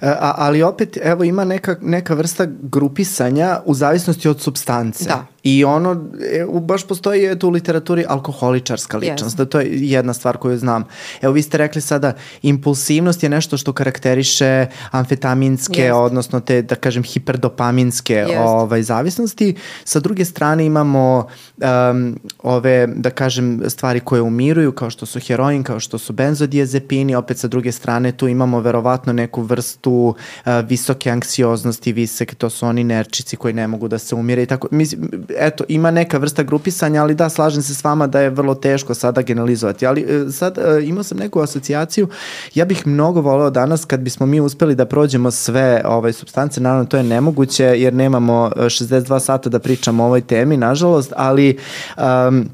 A: A, ali opet, evo, ima neka, neka vrsta grupisanja u zavisnosti od substance.
B: Da.
A: I ono, e, baš postoji tu u literaturi alkoholičarska ličnost, yes. da to je jedna stvar koju znam. Evo, vi ste rekli sada, impulsivnost je nešto što karakteriše amfetaminske, yes. odnosno te, da kažem, hiperdopaminske yes. ovaj, zavisnosti. Sa druge strane imamo um, ove, da kažem, stvari koje umiruju, kao što su heroin, kao što su benzodiazepini, opet sa druge strane tu imamo verovatno neku vrstu uh, visoke anksioznosti, visek, to su oni nerčici koji ne mogu da se umire i tako. Mislim, eto, ima neka vrsta grupisanja, ali da, slažem se s vama da je vrlo teško sada generalizovati. Ali e, sad e, imao sam neku asocijaciju, ja bih mnogo voleo danas kad bismo mi uspeli da prođemo sve ovaj, substance, naravno to je nemoguće jer nemamo 62 e, sata da pričamo o ovoj temi, nažalost, ali um,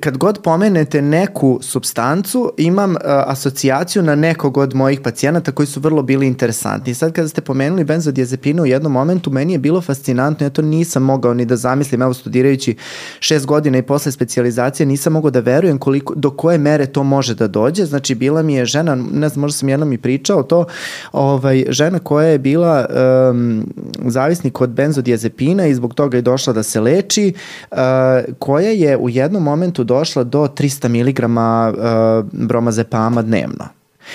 A: kad god pomenete neku substancu, imam uh, asocijaciju na nekog od mojih pacijenata koji su vrlo bili interesantni. Sad kada ste pomenuli benzodiazepine u jednom momentu, meni je bilo fascinantno, ja to nisam mogao ni da zamislim, evo studirajući šest godina i posle specializacije, nisam mogao da verujem koliko, do koje mere to može da dođe. Znači, bila mi je žena, ne znam, možda sam jednom i pričao to, ovaj, žena koja je bila um, zavisnik od benzodiazepina i zbog toga je došla da se leči, uh, koja je u jednom momentu došla do 300 mg uh, bromazepama dnevno.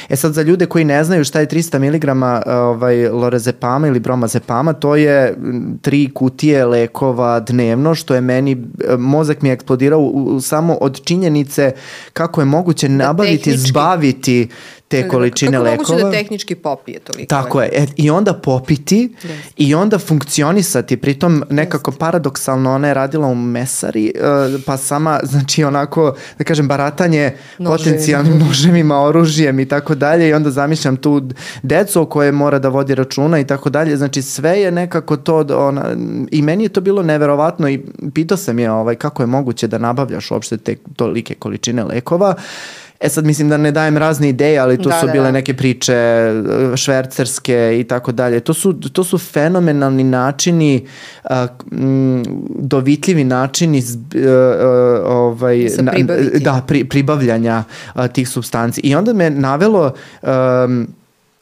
A: E sad za ljude koji ne znaju šta je 300 mg ovaj, lorazepama ili bromazepama, to je tri kutije lekova dnevno, što je meni, mozak mi je eksplodirao u, u, samo od činjenice kako je moguće da nabaviti, tehnički. zbaviti te količine
B: Kako
A: lekova. Kako moguće
B: da tehnički popije toliko?
A: Tako je. E, I onda popiti yes. i onda funkcionisati. Pritom nekako yes. paradoksalno ona je radila u mesari, uh, pa sama, znači onako, da kažem, baratanje Nožem. potencijalnim noževima, oružjem i tako dalje i onda zamišljam tu decu o koje mora da vodi računa i tako dalje. Znači sve je nekako to, ona, i meni je to bilo neverovatno i pitao sam je ovaj, kako je moguće da nabavljaš uopšte te tolike količine lekova. E sad mislim da ne dajem razne ideje, ali tu da, su da, bile da. neke priče e, švercerske i tako dalje. To su, to su fenomenalni načini, a, m, dovitljivi načini z, a, e, a, e, ovaj, na, da, pri, pribavljanja a, tih substanci. I onda me navelo a,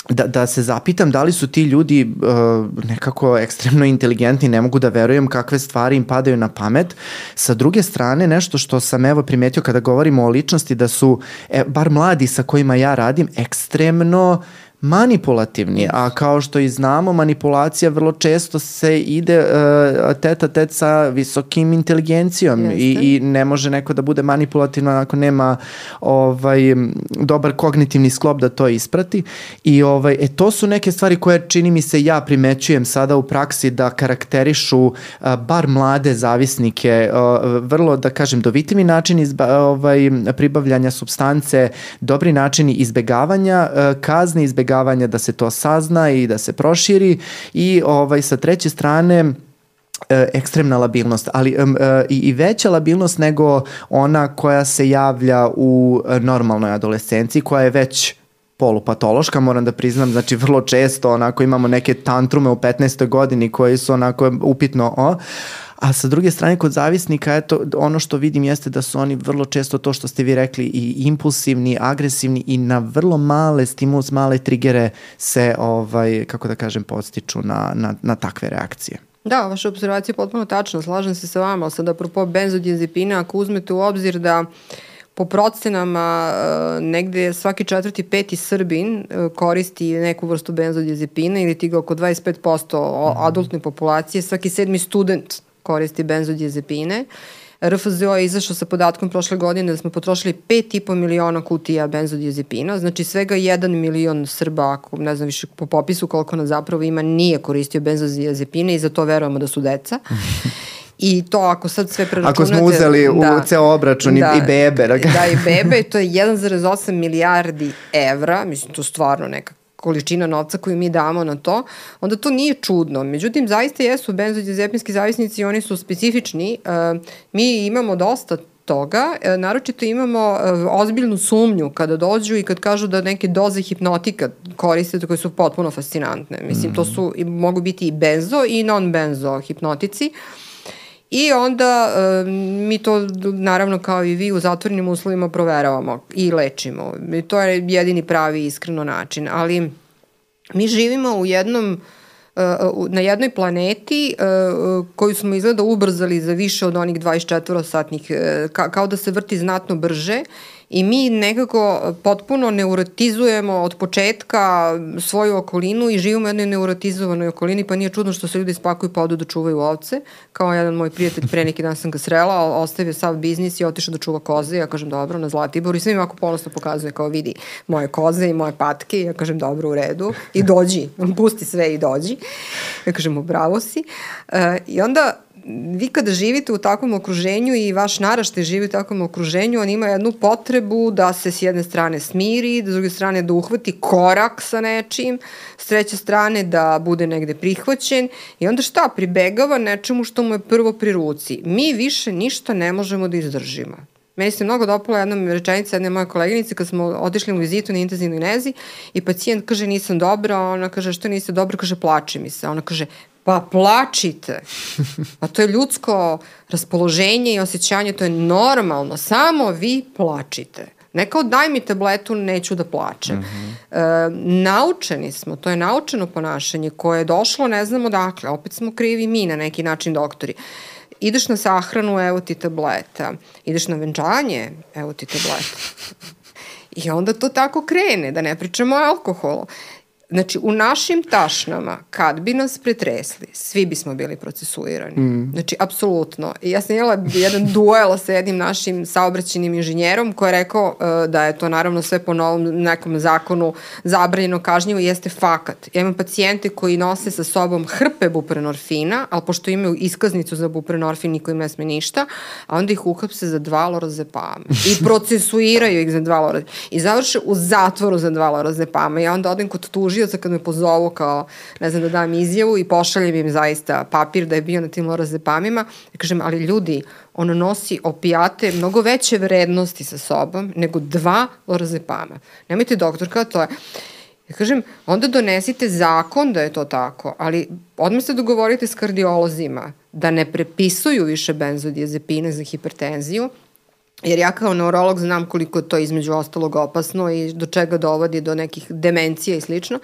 A: da, da se zapitam da li su ti ljudi uh, nekako ekstremno inteligentni, ne mogu da verujem kakve stvari im padaju na pamet. Sa druge strane, nešto što sam evo primetio kada govorimo o ličnosti, da su, e, bar mladi sa kojima ja radim, ekstremno uh, manipulativni, a kao što i znamo, manipulacija vrlo često se ide uh, teta tet sa visokim inteligencijom i, i ne može neko da bude manipulativno ako nema ovaj, dobar kognitivni sklop da to isprati. I ovaj, e, to su neke stvari koje čini mi se ja primećujem sada u praksi da karakterišu uh, bar mlade zavisnike uh, vrlo, da kažem, dovitivi način izba, ovaj, pribavljanja substance, dobri načini izbegavanja uh, kazni, izbegavanja izbegavanja da se to sazna i da se proširi i ovaj sa treće strane e, ekstremna labilnost, ali um, i, i veća labilnost nego ona koja se javlja u normalnoj adolescenciji, koja je već polupatološka, moram da priznam, znači vrlo često onako imamo neke tantrume u 15. godini koji su onako upitno o, A sa druge strane, kod zavisnika, eto, ono što vidim jeste da su oni vrlo često to što ste vi rekli i impulsivni, agresivni i na vrlo male stimulus, male trigere se, ovaj, kako da kažem, podstiču na, na, na takve reakcije.
B: Da, vaša observacija je potpuno tačna, slažem se sa vama, sad apropo benzodiazepina, ako uzmete u obzir da po procenama e, negde svaki četvrti, peti Srbin e, koristi neku vrstu benzodiazepina ili ti ga oko 25% adultne populacije, svaki sedmi student koristi benzodiazepine. RFZO je izašao sa podatkom prošle godine da smo potrošili 5,5 miliona kutija benzodiazepina, znači svega 1 milion Srba, ako ne znam više po popisu koliko nas zapravo ima, nije koristio benzodiazepine i za to verujemo da su deca. I to ako sad sve preračunate...
A: Ako smo uzeli da, u ceo obračun da, i bebe.
B: Da, da, i bebe, to je 1,8 milijardi evra, mislim, to stvarno neka količina novca koju mi damo na to, onda to nije čudno. Međutim, zaista jesu benzodiazepinski zavisnici i oni su specifični. E, mi imamo dosta toga, e, naročito imamo e, ozbiljnu sumnju kada dođu i kad kažu da neke doze hipnotika koriste koje su potpuno fascinantne. Mislim, mm to su, mogu biti i benzo i non-benzo hipnotici. Uh, I onda e, mi to naravno kao i vi u zatvornim uslovima proveravamo i lečimo. I to je jedini pravi iskreno način. Ali mi živimo u jednom e, na jednoj planeti e, koju smo izgleda ubrzali za više od onih 24 satnih, kao da se vrti znatno brže i mi nekako potpuno neurotizujemo od početka svoju okolinu i živimo u jednoj neurotizovanoj okolini, pa nije čudno što se ljudi spakuju pa odu da čuvaju ovce. Kao jedan moj prijatelj pre neki dan sam ga srela, ostavio sav biznis i otišao da čuva koze. Ja kažem dobro, na Zlatiboru i sve mi ako ponosno pokazuje kao vidi moje koze i moje patke. Ja kažem dobro, u redu. I dođi, pusti sve i dođi. Ja kažem bravo si. Uh, I onda vi kada živite u takvom okruženju i vaš narašte živi u takvom okruženju, on ima jednu potrebu da se s jedne strane smiri, da s druge strane da uhvati korak sa nečim, s treće strane da bude negde prihvaćen i onda šta, pribegava nečemu što mu je prvo pri ruci. Mi više ništa ne možemo da izdržimo. Meni se mnogo dopala jedna rečenica jedne moje koleginice kad smo otišli u vizitu na intenzivnoj nezi i pacijent kaže nisam dobra, ona kaže što niste dobra, kaže plači mi se. Ona kaže Pa plačite. Pa to je ljudsko raspoloženje i osjećanje, to je normalno. Samo vi plačite. Ne kao daj mi tabletu, neću da plačem. Mm -hmm. e, naučeni smo, to je naučeno ponašanje koje je došlo, ne znamo dakle, opet smo krivi mi na neki način doktori. Ideš na sahranu, evo ti tableta. Ideš na venčanje, evo ti tableta. I onda to tako krene, da ne pričamo o alkoholu. Znači, u našim tašnama, kad bi nas pretresli, svi bismo bili procesuirani. Mm. Znači, apsolutno. I ja sam imala jedan duel sa jednim našim saobraćenim inženjerom koji je rekao uh, da je to naravno sve po novom nekom zakonu zabranjeno kažnjivo, jeste fakat. Ja imam pacijente koji nose sa sobom hrpe buprenorfina, ali pošto imaju iskaznicu za buprenorfin, niko im ne sme ništa, a onda ih uhapse za dva lorazepama. I procesuiraju ih za dva lorazepama. I završe u zatvoru za dva lorazepama. Ja onda odem kod tuži tužioca kad me pozovu kao, ne znam, da dam izjavu i pošaljem im zaista papir da je bio na tim lorazepamima. Ja kažem, ali ljudi, ono nosi opijate mnogo veće vrednosti sa sobom nego dva lorazepama. Nemojte doktorka, to je... Ja kažem, onda donesite zakon da je to tako, ali odmah se dogovorite s kardiolozima da ne prepisuju više benzodiazepine za hipertenziju, jer ja kao neurolog znam koliko je to između ostalog opasno i do čega dovodi do nekih demencija i slično.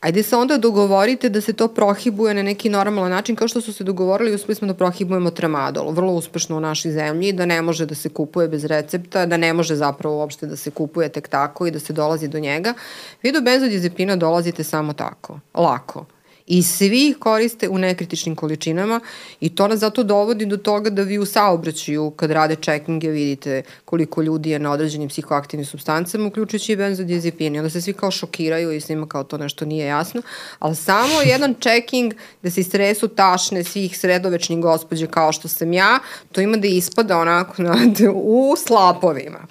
B: Ajde se onda dogovorite da se to prohibuje na neki normalan način, kao što su se dogovorili, uspeli smo da prohibujemo tramadol, vrlo uspešno u našoj zemlji, da ne može da se kupuje bez recepta, da ne može zapravo uopšte da se kupuje tek tako i da se dolazi do njega. Vi do benzodiazepina dolazite samo tako, lako i svi ih koriste u nekritičnim količinama i to nas zato dovodi do toga da vi u saobraćaju kad rade checkinge vidite koliko ljudi je na određenim psihoaktivnim substancama uključujući i benzodiazepine. Onda se svi kao šokiraju i svima kao to nešto nije jasno, ali samo jedan checking da se istresu tašne svih sredovečnih gospođe kao što sam ja, to ima da ispada onako u slapovima.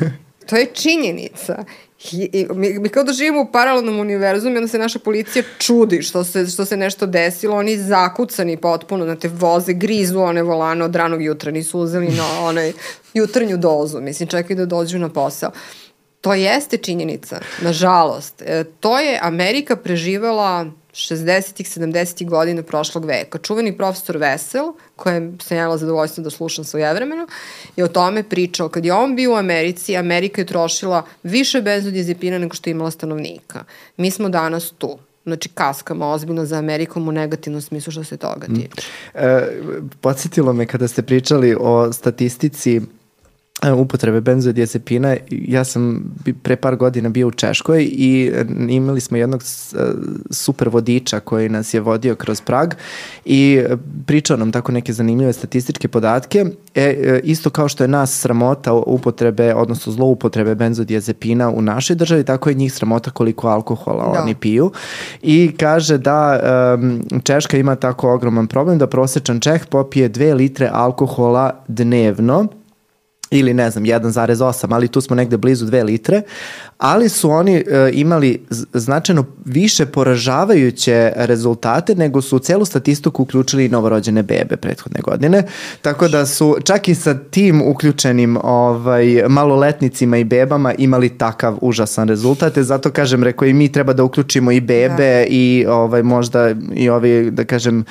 B: To je činjenica. I, i, mi, mi kao da živimo u paralelnom univerzumu i onda se naša policija čudi što se, što se nešto desilo. Oni zakucani potpuno na te voze, grizu one volane od ranog jutra. Nisu uzeli na onaj jutarnju dozu. Mislim, čekaju da dođu na posao. To jeste činjenica, nažalost. E, to je Amerika preživala 60-ih, 70-ih godina prošlog veka. Čuveni profesor Vesel, kojem sam jela zadovoljstvo da slušam svoje vremeno, je o tome pričao. Kad je on bio u Americi, Amerika je trošila više benzodiazepina nego što je imala stanovnika. Mi smo danas tu. Znači, kaskamo ozbiljno za Amerikom u negativnom smislu što se toga tiče. Mm.
A: E, podsjetilo me kada ste pričali o statistici upotrebe benzodiazepina. Ja sam pre par godina bio u Češkoj i e, imali smo jednog e, super vodiča koji nas je vodio kroz Prag i pričao nam tako neke zanimljive statističke podatke. E, isto kao što je nas sramota upotrebe, odnosno zloupotrebe benzodiazepina u našoj državi, tako je njih sramota koliko alkohola da. oni piju. I kaže da um, Češka ima tako ogroman problem da prosečan Čeh popije 2 litre alkohola dnevno ili ne znam 1,8, ali tu smo negde blizu 2 litre, ali su oni e, imali značajno više poražavajuće rezultate nego su u celu statistiku uključili novorođene bebe prethodne godine. Tako da su čak i sa tim uključenim ovaj, maloletnicima i bebama imali takav užasan rezultat. Zato kažem, rekao i mi treba da uključimo i bebe da. i ovaj, možda i ovi, da kažem,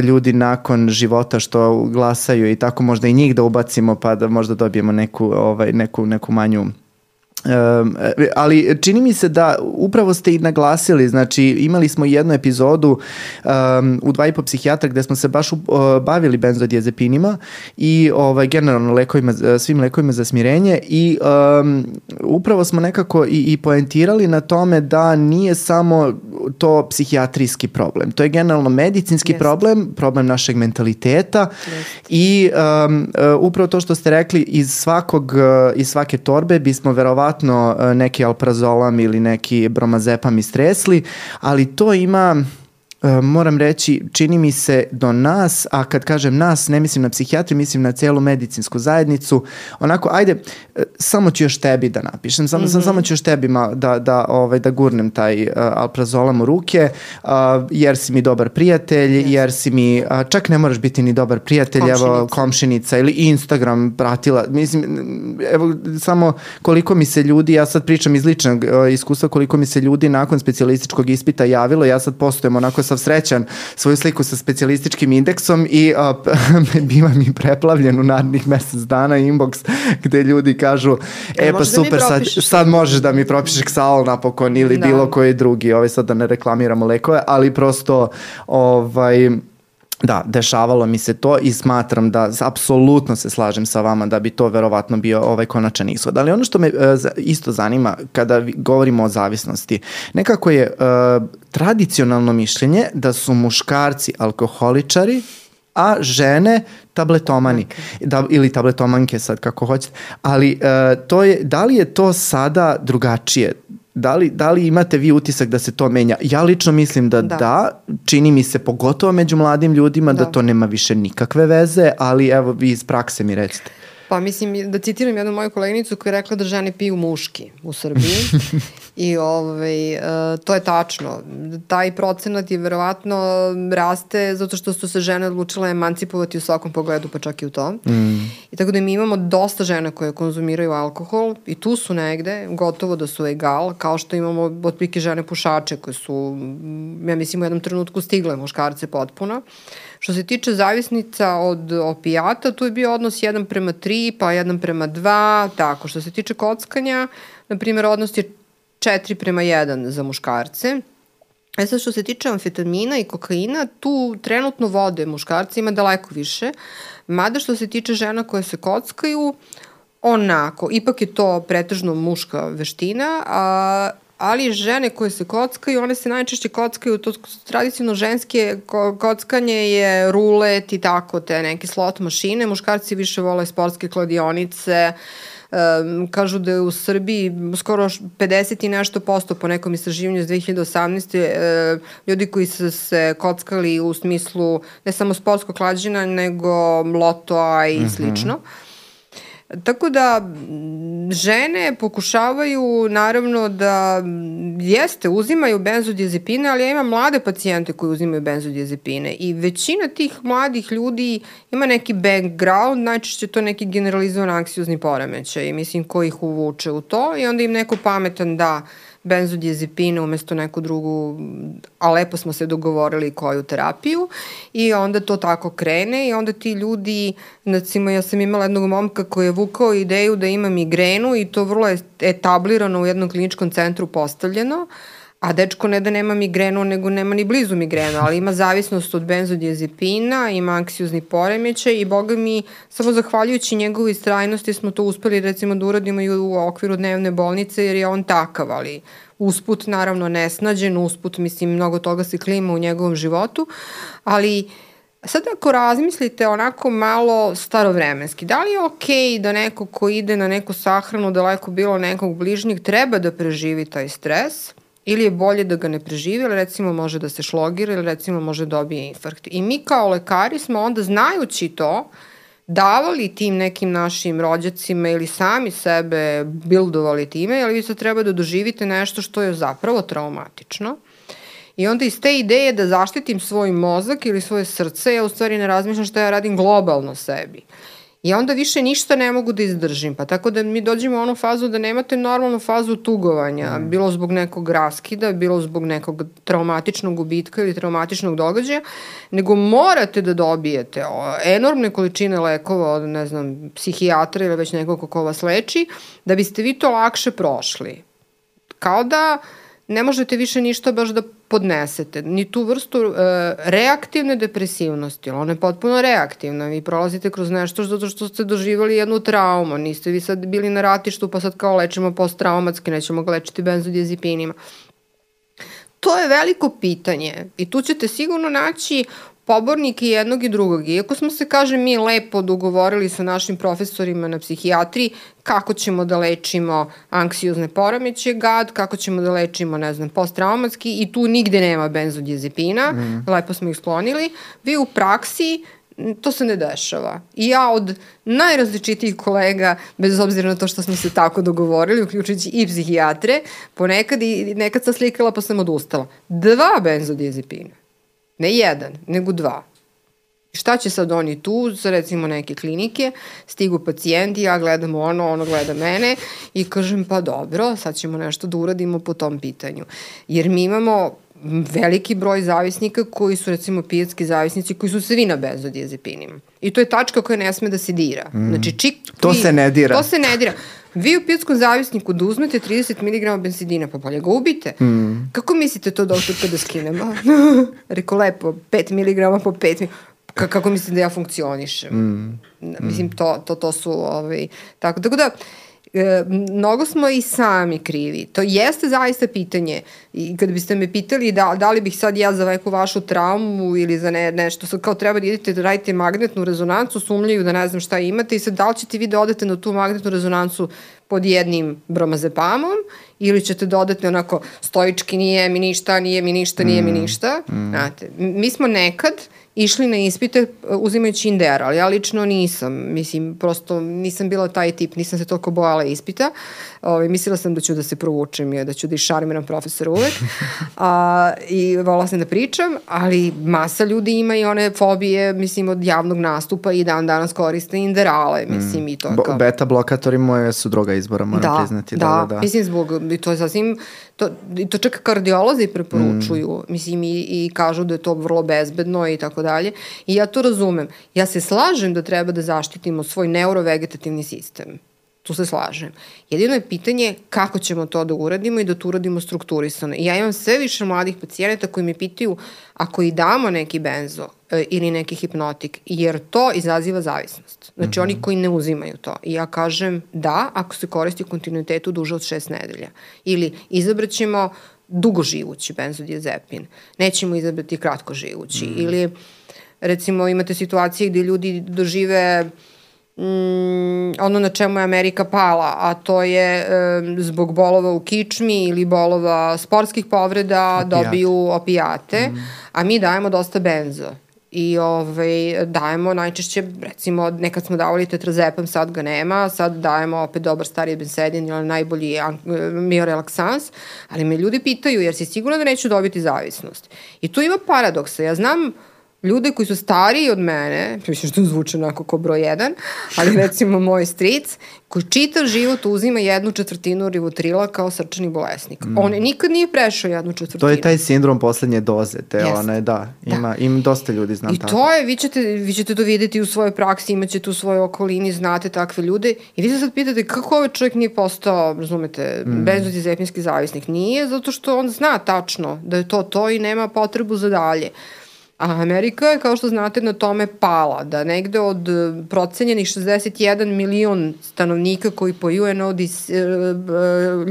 A: ljudi nakon života što glasaju i tako možda i njih da ubacimo pa da možda dobijemo neku, ovaj, neku, neku manju Um, ali čini mi se da upravo ste i naglasili, znači imali smo jednu epizodu um, u dva i po psihijatra gde smo se baš uh, bavili benzodiazepinima i ovaj, generalno lekovima, svim lekovima za smirenje i um, upravo smo nekako i, i poentirali na tome da nije samo to psihijatrijski problem, to je generalno medicinski Jest. problem, problem našeg mentaliteta Jest. i um, uh, upravo to što ste rekli iz svakog, uh, iz svake torbe bismo verovatno verovatno e, neki alprazolam ili neki bromazepam istresli, ali to ima moram reći, čini mi se do nas, a kad kažem nas, ne mislim na psihijatri, mislim na celu medicinsku zajednicu, onako, ajde, e, samo ću još tebi da napišem, samo, mm -hmm. samo ću još tebi ma, da, da, ovaj, da gurnem taj uh, alprazolam u ruke, uh, jer si mi dobar prijatelj, yes. jer si mi, uh, čak ne moraš biti ni dobar prijatelj, komšinica. evo, komšinica ili Instagram pratila, mislim, evo, samo koliko mi se ljudi, ja sad pričam iz ličnog uh, iskustva, koliko mi se ljudi nakon specijalističkog ispita javilo, ja sad postojem onako sav srećan svoju sliku sa specijalističkim indeksom i a, biva mi preplavljen u narednih mesec dana inbox gde ljudi kažu e, e pa da super, da sad, sad možeš da mi propišeš Xal napokon ili da. bilo koji drugi, ovaj sad da ne reklamiramo lekove, ali prosto ovaj Da, dešavalo mi se to i smatram da apsolutno se slažem sa vama da bi to verovatno bio ovaj konačan ishod. Ali ono što me uh, isto zanima kada govorimo o zavisnosti, nekako je uh, tradicionalno mišljenje da su muškarci alkoholičari, a žene tabletomani okay. da, ili tabletomanke sad kako hoćete ali uh, to je, da li je to sada drugačije Da li, da li imate vi utisak da se to menja? Ja lično mislim da da, da čini mi se pogotovo među mladim ljudima da. da to nema više nikakve veze, ali evo vi iz prakse mi recite.
B: Pa mislim, da citiram jednu moju koleginicu koja je rekla da žene piju muški u Srbiji i ovaj, uh, to je tačno. Taj procenat je verovatno raste zato što su se žene odlučile emancipovati u svakom pogledu, pa čak i u tom. Mm. I tako da mi imamo dosta žena koje konzumiraju alkohol i tu su negde, gotovo da su egal, kao što imamo otpike žene pušače koje su, ja mislim, u jednom trenutku stigle muškarce potpuno. Uh, Što se tiče zavisnica od opijata, tu je bio odnos 1 prema 3, pa 1 prema 2, tako. Što se tiče kockanja, na primjer, odnos je 4 prema 1 za muškarce. E sad, što se tiče amfetamina i kokaina, tu trenutno vode muškarci ima daleko više, mada što se tiče žena koje se kockaju, onako, ipak je to pretežno muška veština, a ali žene koje se kockaju, one se najčešće kockaju, to tradicionalno ženske kockanje je rulet i tako, te neke slot mašine, muškarci više vole sportske kladionice, Um, kažu da je u Srbiji skoro 50 i nešto posto po nekom istraživanju iz 2018. Uh, ljudi koji su se kockali u smislu ne samo sportskog klađena, nego lotoa i mm -hmm. slično. Tako da žene pokušavaju naravno da jeste, uzimaju benzodiazepine, ali ja imam mlade pacijente koji uzimaju benzodiazepine i većina tih mladih ljudi ima neki background, najčešće to neki generalizovan anksiozni poremećaj, mislim, koji ih uvuče u to i onda im neko pametan da benzodiazepine umesto neku drugu, a lepo smo se dogovorili koju terapiju i onda to tako krene i onda ti ljudi, recimo ja sam imala jednog momka koji je vukao ideju da ima migrenu i to vrlo je etablirano u jednom kliničkom centru postavljeno, A dečko ne da nema migrenu, nego nema ni blizu migrenu, ali ima zavisnost od benzodiazepina, ima anksiozni poremećaj i boga mi, samo zahvaljujući njegovoj istrajnosti smo to uspeli recimo da uradimo i u okviru dnevne bolnice jer je on takav, ali usput naravno nesnađen, usput mislim mnogo toga se klima u njegovom životu, ali Sad ako razmislite onako malo starovremenski, da li je okej okay da neko ko ide na neku sahranu daleko bilo nekog bližnjeg treba da preživi taj stres, Ili je bolje da ga ne preživi, ili recimo može da se šlogira, ili recimo može da dobije infarkt. I mi kao lekari smo onda znajući to, davali tim nekim našim rođacima ili sami sebe bildovali time, ali vi sad treba da doživite nešto što je zapravo traumatično. I onda iz te ideje da zaštitim svoj mozak ili svoje srce, ja u stvari ne razmišljam šta ja radim globalno sebi. I onda više ništa ne mogu da izdržim. Pa tako da mi dođemo u onu fazu da nemate normalnu fazu tugovanja, mm. bilo zbog nekog raskida, bilo zbog nekog traumatičnog gubitka ili traumatičnog događaja, nego morate da dobijete enormne količine lekova od, ne znam, psihijatra ili već nekog ko vas leči, da biste vi to lakše prošli. Kao da ne možete više ništa baš da podnesete, ni tu vrstu e, reaktivne depresivnosti, ona je potpuno reaktivna, vi prolazite kroz nešto zato što ste doživali jednu traumu, niste vi sad bili na ratištu pa sad kao lečimo posttraumatski, nećemo ga lečiti benzodiazepinima. To je veliko pitanje i tu ćete sigurno naći pobornike jednog i drugog. Iako smo se, kaže, mi lepo dogovorili sa našim profesorima na psihijatriji kako ćemo da lečimo anksiozne poremeće GAD, kako ćemo da lečimo, ne znam, posttraumatski i tu nigde nema benzodiazepina, mm. lepo smo ih sklonili. Vi u praksi to se ne dešava. I ja od najrazličitijih kolega, bez obzira na to što smo se tako dogovorili, uključujući i psihijatre, ponekad i nekad sam slikala pa sam odustala. Dva benzodiazepina Ne jedan, nego dva. Šta će sad oni tu, sa recimo neke klinike, stigu pacijenti, ja gledam ono, ono gleda mene i kažem pa dobro, sad ćemo nešto da uradimo po tom pitanju. Jer mi imamo veliki broj zavisnika koji su recimo pijatski zavisnici koji su svi na benzodiazepinima. I to je tačka koja ne sme da se dira. Mm. Znači, čik,
A: to se ne dira.
B: To se ne dira. Vi u pijatskom zavisniku da uzmete 30 mg benzidina, pa bolje ga ubite. Mm. Kako mislite to doktor kada skinemo? Rekao lepo, 5 mg po 5 mg. Ka kako mislite da ja funkcionišem? Mm. Mislim, to, to, to su, ovaj, tako, tako da, e, mnogo smo i sami krivi. To jeste zaista pitanje. I kad biste me pitali da, da li bih sad ja za neku vašu traumu ili za ne, nešto, sad kao treba da idete da radite magnetnu rezonancu, sumljaju da ne znam šta imate i sad da li ćete vi da odete na tu magnetnu rezonancu pod jednim bromazepamom ili ćete dodati onako stoički nije mi ništa, nije mi ništa, nije mm. mi ništa. Mm. Znate, mi smo nekad uh, išli na ispite uh, uzimajući Indera, ali ja lično nisam. Mislim, prosto nisam bila taj tip, nisam se toliko bojala ispita. Ove, ovaj, mislila sam da ću da se provučem i da ću da išarmiram profesora uvek. A, I volala sam da pričam, ali masa ljudi ima i one fobije, mislim, od javnog nastupa i dan danas koriste Inderale, mislim, mm. i to
A: kao... Beta blokatori moje su droga izbora, moram da, priznati.
B: Da, da, da, mislim, zbog, i to je sasvim, to, to čak kardiolozi preporučuju, mm. mislim, i, i kažu da je to vrlo bezbedno i tako dalje. I ja to razumem. Ja se slažem da treba da zaštitimo svoj neurovegetativni sistem. Tu se slažem. Jedino je pitanje kako ćemo to da uradimo i da to uradimo strukturisano. I ja imam sve više mladih pacijenata koji mi pitaju ako i damo neki benzo e, ili neki hipnotik, jer to izaziva zavisnost. Znači mm -hmm. oni koji ne uzimaju to. I ja kažem da, ako se koristi kontinuitetu duže od šest nedelja. Ili izabraćemo dugo živući benzodiazepin. Nećemo izabrati kratko živući. Mm. Ili recimo imate situacije gde ljudi dožive mm, ono na čemu je Amerika pala, a to je e, zbog bolova u kičmi ili bolova sportskih povreda Opijat. dobiju opijate, mm. a mi dajemo dosta benzo. i ovaj, dajemo najčešće, recimo, nekad smo davali tetrazepam, sad ga nema, sad dajemo opet dobar stari bensedin ili najbolji miorelaksans, ali me ljudi pitaju, jer si sigurno da neću dobiti zavisnost. I tu ima paradoksa. Ja znam ljude koji su stariji od mene, mislim što zvuče onako ko broj jedan, ali recimo moj stric, koji čitav život uzima jednu četvrtinu rivotrila kao srčani bolesnik. Mm. On nikad nije prešao jednu četvrtinu.
A: To je taj sindrom poslednje doze, te yes. one, da, ima, da. ima dosta ljudi, znam
B: I
A: tako.
B: I to je, vi ćete, vi ćete to videti u svojoj praksi, imaćete u svojoj okolini, znate takve ljude i vi se sad pitate kako ovaj čovjek nije postao, razumete, mm. benzodiazepinski zavisnik. Nije, zato što on zna tačno da je to to i nema potrebu za dalje. A Amerika je, kao što znate, na tome pala, da negde od e, procenjenih 61 milion stanovnika koji po UNODC, e, e,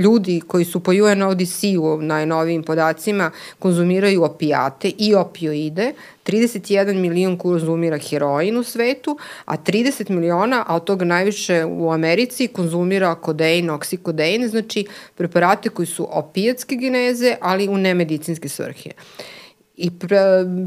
B: ljudi koji su po UNODC-u najnovijim podacima konzumiraju opijate i opioide, 31 milion konzumira heroin u svetu, a 30 miliona, a od toga najviše u Americi, konzumira kodein, oksikodein, znači preparate koji su opijatske geneze, ali u nemedicinske svrhe. I pre,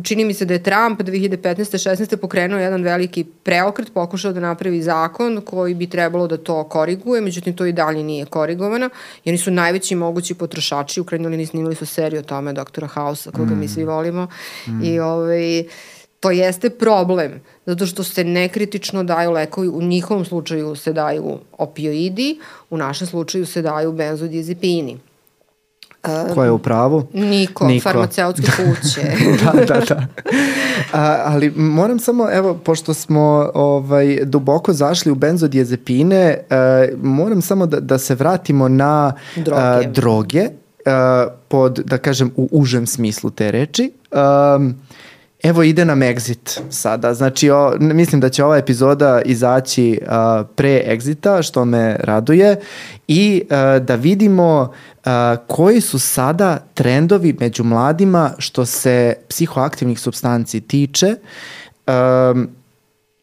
B: čini mi se da je Trump 2015. 16. pokrenuo jedan veliki preokret, pokušao da napravi zakon koji bi trebalo da to koriguje, međutim to i dalje nije korigovano i oni su najveći mogući potrošači, u krajnjoj liniji snimali su seriju o tome doktora Hausa, koga mm. mi svi volimo mm. i ovaj, to jeste problem, zato što se nekritično daju lekovi, u njihovom slučaju se daju opioidi, u našem slučaju se daju benzodiazepini.
A: Ko je u pravu?
B: Niko, Niko. farmaceutske kuće.
A: da, da, da. A, ali moram samo, evo, pošto smo ovaj, duboko zašli u benzodiazepine, a, moram samo da, da se vratimo na droge, a, droge a, pod, da kažem, u užem smislu te reči. A, Evo ide nam exit sada. Znači, o, mislim da će ova epizoda izaći a, pre exita, što me raduje, i a, da vidimo a, koji su sada trendovi među mladima što se psihoaktivnih substanci tiče. A,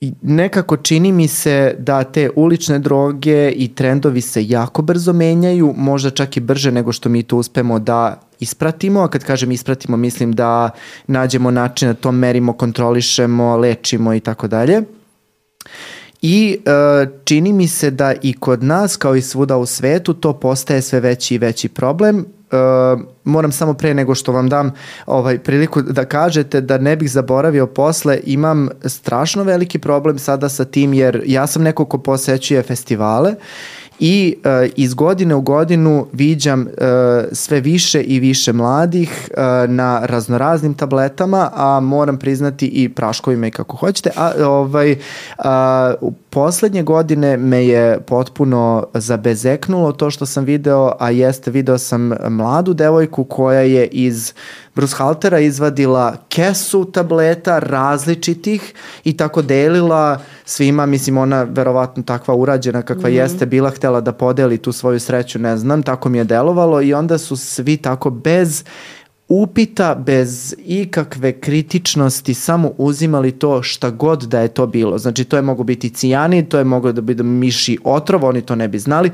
A: I nekako čini mi se da te ulične droge i trendovi se jako brzo menjaju, možda čak i brže nego što mi to uspemo da ispratimo, a kad kažem ispratimo mislim da nađemo način da to merimo, kontrolišemo, lečimo i tako dalje. I e, čini mi se da i kod nas, kao i svuda u svetu, to postaje sve veći i veći problem. E, moram samo pre nego što vam dam ovaj priliku da kažete da ne bih zaboravio posle, imam strašno veliki problem sada sa tim jer ja sam neko ko posećuje festivale i uh, iz godine u godinu viđam uh, sve više i više mladih uh, na raznoraznim tabletama, a moram priznati i praškovima i kako hoćete, a ovaj uh, poslednje godine me je potpuno zabezeknulo to što sam video, a jeste video sam mladu devojku koja je iz Bruce Haltera izvadila kesu tableta različitih i tako delila svima, mislim ona verovatno takva urađena kakva mm -hmm. jeste bila htela da podeli tu svoju sreću, ne znam, tako mi je delovalo i onda su svi tako bez upita bez ikakve kritičnosti samo uzimali to šta god da je to bilo. Znači to je mogo biti cijanid, to je mogo da biti miši otrov, oni to ne bi znali.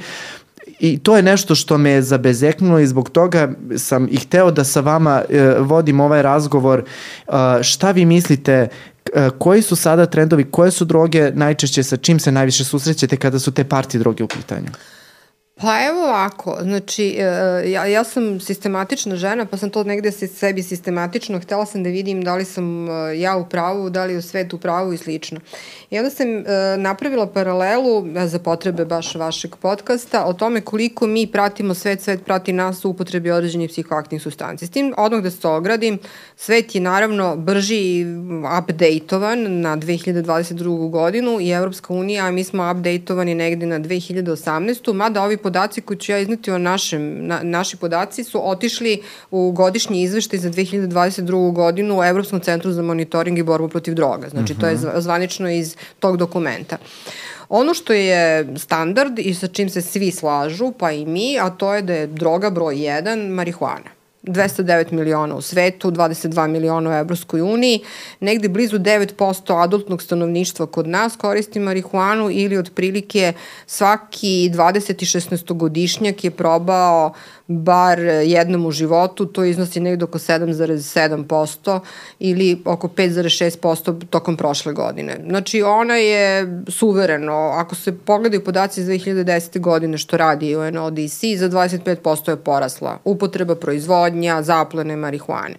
A: I to je nešto što me zabezeknulo i zbog toga sam i hteo da sa vama e, vodim ovaj razgovor. E, šta vi mislite e, koji su sada trendovi, koje su droge najčešće sa čim se najviše susrećete kada su te parti droge u pitanju?
B: Pa evo ovako, znači e, ja, ja sam sistematična žena pa sam to negde se sebi sistematično, htela sam da vidim da li sam e, ja u pravu, da li je u svetu u pravu i slično. I onda sam e, napravila paralelu za potrebe baš vašeg podcasta o tome koliko mi pratimo svet, svet prati nas u upotrebi određenih psihoaktivnih sustanci. S tim odmah da se ogradim, svet je naravno brži i updateovan na 2022. godinu i Evropska unija, a mi smo updateovani negde na 2018. Mada ovi podaci koji ću ja izneti o našem, na, naši podaci su otišli u godišnji izveštaj za 2022. godinu u Evropskom centru za monitoring i borbu protiv droga. Znači, to je mhm. zvanično iz tog dokumenta. Ono što je standard i sa čim se svi slažu, pa i mi, a to je da je droga broj 1 marihuana. 209 miliona u svetu, 22 miliona u Evropskoj uniji, negde blizu 9% adultnog stanovništva kod nas koristi marihuanu ili otprilike svaki 20 i 16 godišnjak je probao bar jednom u životu, to iznosi negde oko 7,7% ili oko 5,6% tokom prošle godine. Znači ona je suvereno, ako se pogledaju podaci iz 2010. godine što radi UNODC, za 25% je porasla upotreba proizvodnja, zaplene marihuane.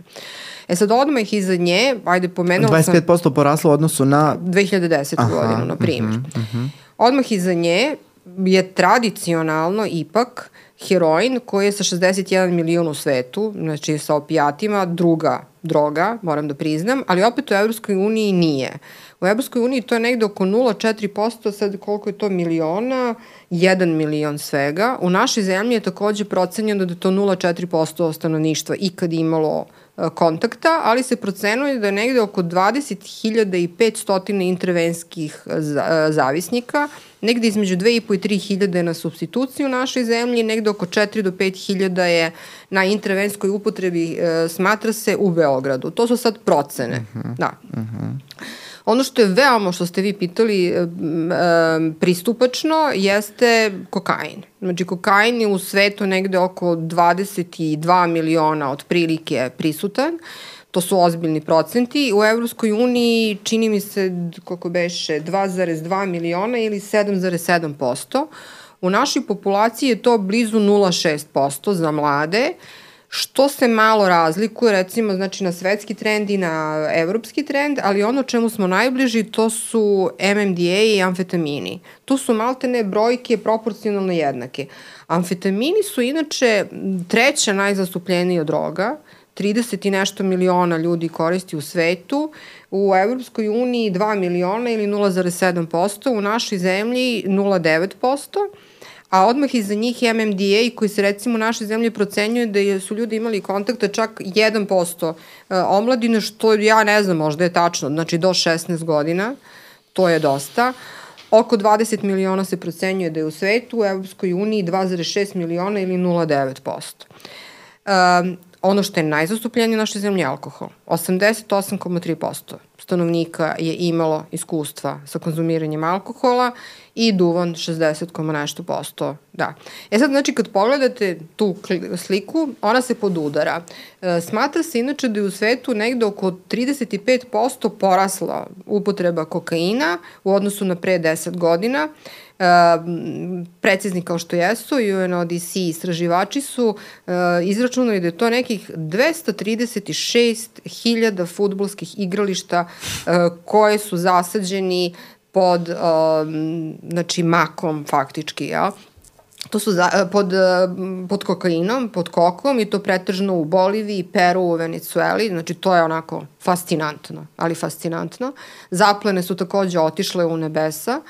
B: E sad odmah iza nje, ajde pomenula
A: 25% sam... 25% poraslo u odnosu na...
B: 2010. Aha, godinu, na primjer. Uh -huh, uh -huh. Odmah iza nje je tradicionalno ipak heroin koji je sa 61 milion u svetu, znači sa opijatima, druga droga, moram da priznam, ali opet u Evropskoj uniji nije. U Evropskoj uniji to je negde oko 0,4%, sad koliko je to miliona, 1 milion svega. U našoj zemlji je takođe procenjeno da je to 0,4% stanovništva ikad imalo kontakta, ali se procenuje da je negde oko 20.500 intervenskih e, zavisnika, negde između 2.500 i 3.000 na substituciju u našoj zemlji, negde oko 4 do 5.000 je na intervenskoj upotrebi, e, smatra se, u Beogradu. To su sad procene. Uh mhm. -huh. Da. Uh mhm. -huh. Ono što je veoma, što ste vi pitali, pristupačno jeste kokain. Znači, kokain je u svetu negde oko 22 miliona otprilike prisutan. To su ozbiljni procenti. U Evropskoj uniji čini mi se, kako beše, 2,2 miliona ili 7,7%. U našoj populaciji je to blizu 0,6% za mlade. Uh, što se malo razlikuje recimo znači na svetski trend i na evropski trend, ali ono čemu smo najbliži to su MMDA i amfetamini. Tu su maltene brojke proporcionalno jednake. Amfetamini su inače treća najzastupljenija droga, 30 i nešto miliona ljudi koristi u svetu, u Evropskoj uniji 2 miliona ili 0,7%, u našoj zemlji 0,9%, a odmah iza njih je MMDA koji se recimo u našoj zemlji procenjuje da su ljudi imali kontakta čak 1% e, omladine, što ja ne znam, možda je tačno, znači do 16 godina, to je dosta. Oko 20 miliona se procenjuje da je u svetu, u Evropskoj uniji 2,6 miliona ili 0,9%. Um, ono što je najzastupljenije u našoj zemlji je alkohol. 88,3% stanovnika je imalo iskustva sa konzumiranjem alkohola i duvan 60, nešto posto. Da. E sad, znači, kad pogledate tu sliku, ona se podudara. E, smatra se inače da je u svetu negde oko 35% porasla upotreba kokaina u odnosu na pre 10 godina. Uh, precizni kao što jesu, UNODC istraživači su uh, izračunali da je to nekih 236.000 futbolskih igrališta uh, koje su zasađeni pod, znači, makom faktički, ja? To su za, pod, pod kokainom, pod kokom i to pretežno u Boliviji, Peru, u Venecueli, znači to je onako fascinantno, ali fascinantno. Zaplene su takođe otišle u nebesa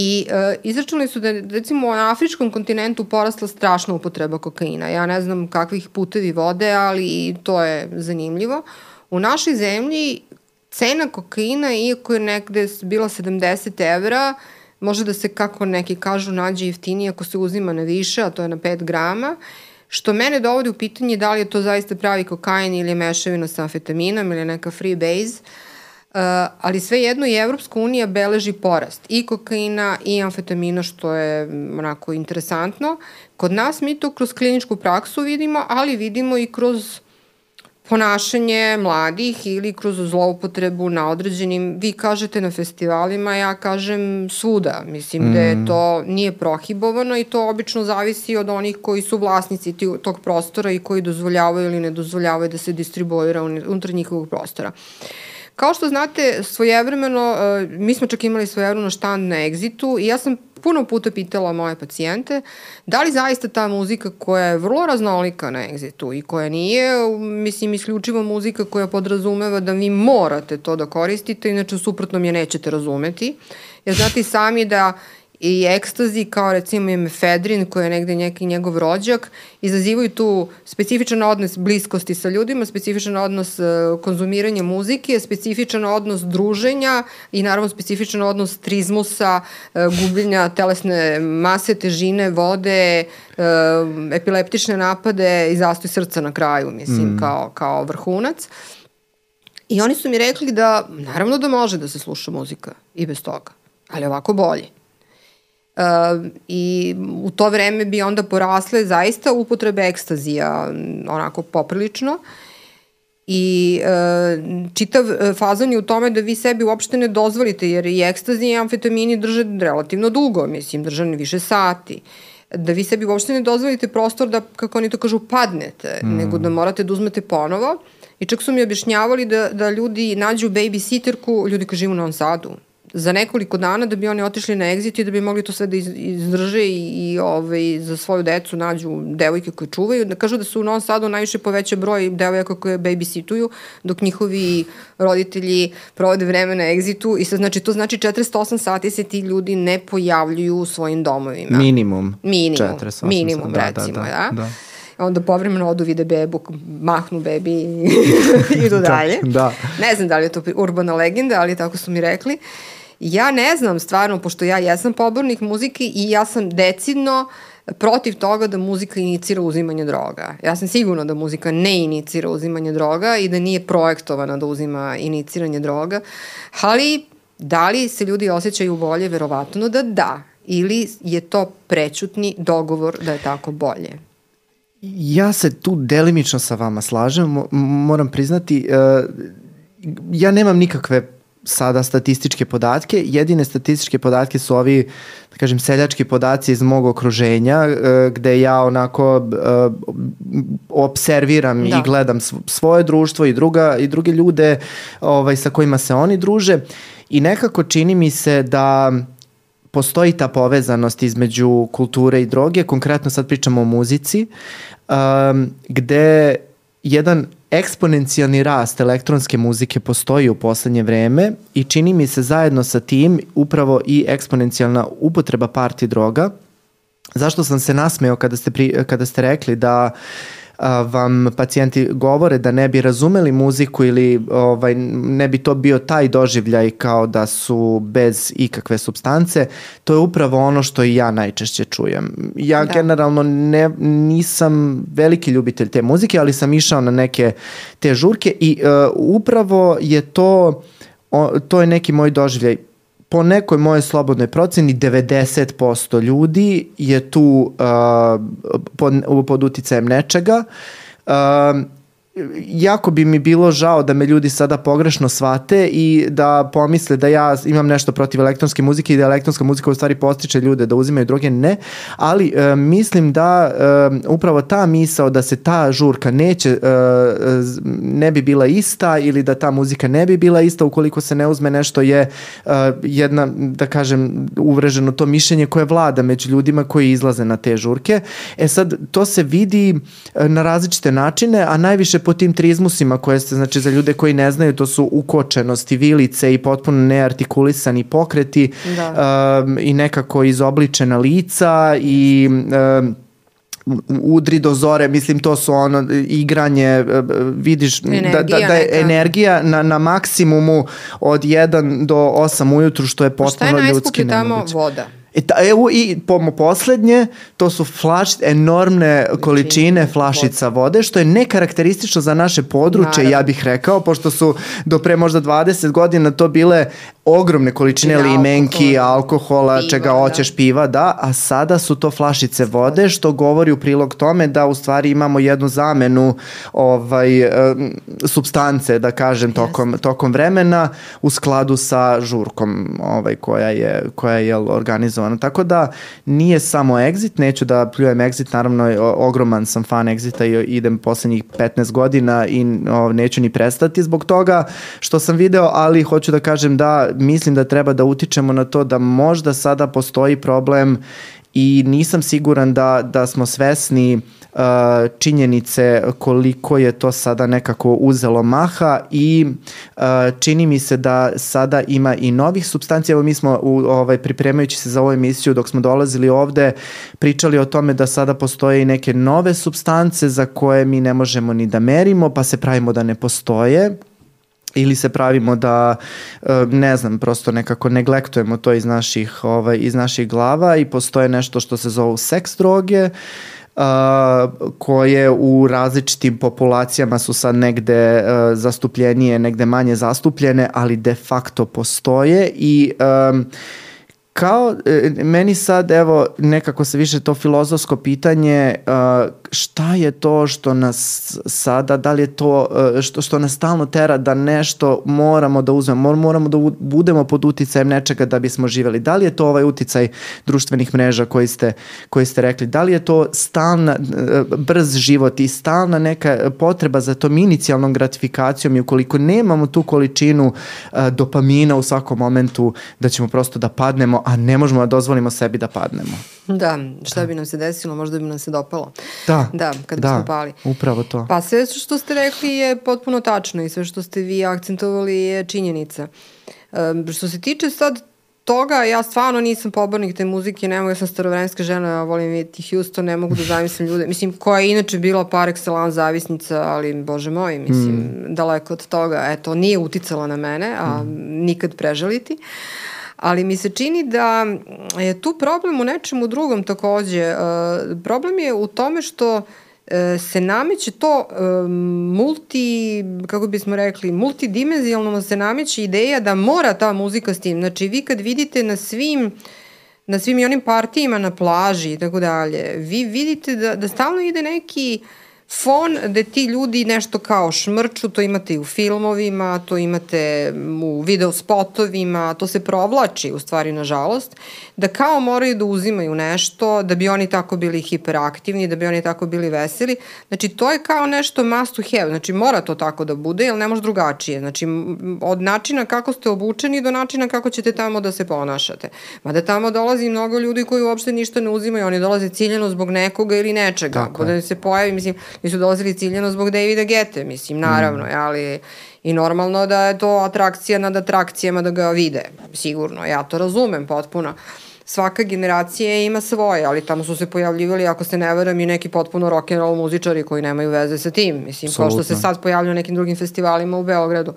B: I e, izračunali su da recimo na afričkom kontinentu porasla strašna upotreba kokaina. Ja ne znam kakvih putevi vode, ali i to je zanimljivo. U našoj zemlji cena kokaina, iako je negde bila 70 evra, može da se, kako neki kažu, nađe jeftinije ako se uzima na više, a to je na 5 grama, što mene dovodi u pitanje da li je to zaista pravi kokain ili je mešavina sa amfetaminom ili neka free base. Uh, ali svejedno i Evropska unija beleži porast i kokaina i amfetamina, što je onako interesantno. Kod nas mi to kroz kliničku praksu vidimo, ali vidimo i kroz ponašanje mladih ili kroz zloupotrebu na određenim, vi kažete na festivalima, ja kažem svuda. Mislim mm. da je mm. to nije prohibovano i to obično zavisi od onih koji su vlasnici tog prostora i koji dozvoljavaju ili ne dozvoljavaju da se distribuira unutar njihovog prostora. Uh, Kao što znate, svojevremeno, e, mi smo čak imali svojevremeno štan na Exitu i ja sam puno puta pitala moje pacijente da li zaista ta muzika koja je vrlo raznolika na Exitu i koja nije, mislim, isključivo muzika koja podrazumeva da vi morate to da koristite, inače suprotno je nećete razumeti. Jer znate i sami da i ekstazi kao recimo i mefedrin koji je negde neki njegov rođak izazivaju tu specifičan odnos bliskosti sa ljudima, specifičan odnos uh, konzumiranja muzike, specifičan odnos druženja i naravno specifičan odnos trizmusa, uh, gubljenja telesne mase, težine, vode, uh, epileptične napade i zastoj srca na kraju, mislim, mm. kao, kao vrhunac. I oni su mi rekli da naravno da može da se sluša muzika i bez toga, ali ovako bolje. Uh, I u to vreme bi onda porasle zaista upotrebe ekstazija onako poprilično. I e, čitav fazon je u tome da vi sebi uopšte ne dozvolite, jer i ekstazi i amfetamini drže relativno dugo, mislim, drže više sati. Da vi sebi uopšte ne dozvolite prostor da, kako oni to kažu, padnete, mm. nego da morate da uzmete ponovo. I čak su mi objašnjavali da, da ljudi nađu babysitterku, ljudi koji živu u Novom Sadu, za nekoliko dana da bi oni otišli na exit i da bi mogli to sve da izdrže i, i ovaj, za svoju decu nađu devojke koje čuvaju. Da kažu da su u Novom Sadu najviše poveća broj devojaka koje babysituju, dok njihovi roditelji provode vreme na exitu i sad znači to znači 48 sati se ti ljudi ne pojavljuju u svojim domovima.
A: Minimum.
B: Minimum. 48 minimum, da, recimo, da, da. da. da onda povremeno odu vide bebu, mahnu bebi i idu da, dalje. da, da. Ne znam da li je to urbana legenda, ali tako su mi rekli. Uh, Ja ne znam stvarno, pošto ja jesam pobornik muzike i ja sam decidno protiv toga da muzika inicira uzimanje droga. Ja sam sigurna da muzika ne inicira uzimanje droga i da nije projektovana da uzima iniciranje droga, ali da li se ljudi osjećaju bolje? Verovatno da da. Ili je to prećutni dogovor da je tako bolje?
A: Ja se tu delimično sa vama slažem, moram priznati, uh, ja nemam nikakve sada statističke podatke. Jedine statističke podatke su ovi, da kažem, seljački podaci iz mog okruženja, e, gde ja onako e, observiram da. i gledam svoje društvo i druga i druge ljude ovaj sa kojima se oni druže i nekako čini mi se da postoji ta povezanost između kulture i droge, konkretno sad pričamo o muzici, um, gde jedan eksponencijalni rast elektronske muzike postoji u poslednje vreme i čini mi se zajedno sa tim upravo i eksponencijalna upotreba parti droga. Zašto sam se nasmeo kada ste, pri, kada ste rekli da uh, vam pacijenti govore da ne bi razumeli muziku ili ovaj, ne bi to bio taj doživljaj kao da su bez ikakve substance, to je upravo ono što i ja najčešće čujem. Ja da. generalno ne, nisam veliki ljubitelj te muzike, ali sam išao na neke te žurke i uh, upravo je to o, to je neki moj doživljaj po nekoj moje slobodnoj proceni 90% ljudi je tu uh, pod, pod uticajem nečega. Uh, jako bi mi bilo žao da me ljudi sada pogrešno svate i da pomisle da ja imam nešto protiv elektronske muzike i da elektronska muzika u stvari postiče ljude da uzimaju droge, ne, ali e, mislim da e, upravo ta misao da se ta žurka neće, e, ne bi bila ista ili da ta muzika ne bi bila ista ukoliko se ne uzme nešto je e, jedna, da kažem, uvreženo to mišljenje koje vlada među ljudima koji izlaze na te žurke. E sad, to se vidi e, na različite načine, a najviše po tim trizmusima koje ste, znači za ljude koji ne znaju, to su ukočenosti, vilice i potpuno neartikulisani pokreti da. um, i nekako izobličena lica i um, udri do zore, mislim to su ono igranje, e, vidiš energija, da, da, da je neka. energija na, na maksimumu od 1 do 8 ujutru što je potpuno ljudski
B: nemoguće. Šta je najskuplje tamo? Voda.
A: I, ta, evo, i pomo poslednje, to su flaš, enormne količine flašica vode, što je nekarakteristično za naše područje, Naravno. ja bih rekao, pošto su do pre možda 20 godina to bile ogromne količine I limenki, alkohola, alkohola piva, čega da. hoćeš, piva, da, a sada su to flašice vode, što govori u prilog tome da u stvari imamo jednu zamenu ovaj, substance, da kažem, tokom, yes. tokom vremena u skladu sa žurkom ovaj, koja je, koja je organizovana. Tako da nije samo Exit, neću da pljujem Exit, naravno ogroman sam fan Exita i idem poslednjih 15 godina i o, neću ni prestati zbog toga što sam video, ali hoću da kažem da mislim da treba da utičemo na to da možda sada postoji problem i nisam siguran da, da smo svesni uh, činjenice koliko je to sada nekako uzelo maha i uh, čini mi se da sada ima i novih substancija. Evo mi smo u, ovaj, pripremajući se za ovu emisiju dok smo dolazili ovde pričali o tome da sada postoje i neke nove substance za koje mi ne možemo ni da merimo pa se pravimo da ne postoje ili se pravimo da e, ne znam prosto nekako neglektujemo to iz naših ovaj iz naših glava i postoje nešto što se zove seks droge Uh, koje u različitim populacijama su sad negde uh, zastupljenije, negde manje zastupljene, ali de facto postoje i um, kao, e, meni sad, evo, nekako se više to filozofsko pitanje, uh, šta je to što nas sada, da li je to uh, što, što nas stalno tera da nešto moramo da uzmemo, moramo da budemo pod uticajem nečega da bismo živeli. Da li je to ovaj uticaj društvenih mreža koji ste, koji ste rekli? Da li je to stalna, brz život i stalna neka potreba za tom inicijalnom gratifikacijom i ukoliko nemamo tu količinu dopamina u svakom momentu da ćemo prosto da padnemo, a ne možemo da dozvolimo sebi da padnemo.
B: Da, šta da. bi nam se desilo, možda bi nam se dopalo.
A: Da,
B: da kad da, bismo pali.
A: upravo to.
B: Pa sve što ste rekli je potpuno tačno i sve što ste vi akcentovali je činjenica. Um, što se tiče sad toga, ja stvarno nisam pobornik te muzike, ne mogu, ja sam starovrenska žena, ja volim vidjeti Houston, ne mogu da zamislim ljude, mislim, koja je inače bila par excellence zavisnica, ali, bože moj, mislim, mm. daleko od toga, eto, nije uticala na mene, a mm. nikad prežaliti. Uh, ali mi se čini da je tu problem u nečemu drugom takođe. E, problem je u tome što e, se nameće to e, multi, kako bismo rekli, multidimenzijalno se nameće ideja da mora ta muzika s tim. Znači, vi kad vidite na svim na svim onim partijima na plaži i tako dalje, vi vidite da, da stalno ide neki uh, fon gde ti ljudi nešto kao šmrču, to imate i u filmovima, to imate u video spotovima, to se provlači u stvari nažalost, da kao moraju da uzimaju nešto da bi oni tako bili hiperaktivni, da bi oni tako bili veseli. Znači to je kao nešto must to have, znači mora to tako da bude, jer ne može drugačije. Znači od načina kako ste obučeni do načina kako ćete tamo da se ponašate. Mada tamo dolazi mnogo ljudi koji uopšte ništa ne uzimaju, oni dolaze ciljeno zbog nekoga ili nečega. Tako da se pojavi, mislim, nisu dolazili ciljeno zbog Davida Gete, mislim, naravno, mm. ali i normalno da je to atrakcija nad atrakcijama da ga vide, sigurno, ja to razumem potpuno. Svaka generacija ima svoje, ali tamo su se pojavljivali, ako se ne veram, i neki potpuno rock and roll muzičari koji nemaju veze sa tim. Mislim, Absolutno. kao što se sad pojavljaju nekim drugim festivalima u Beogradu.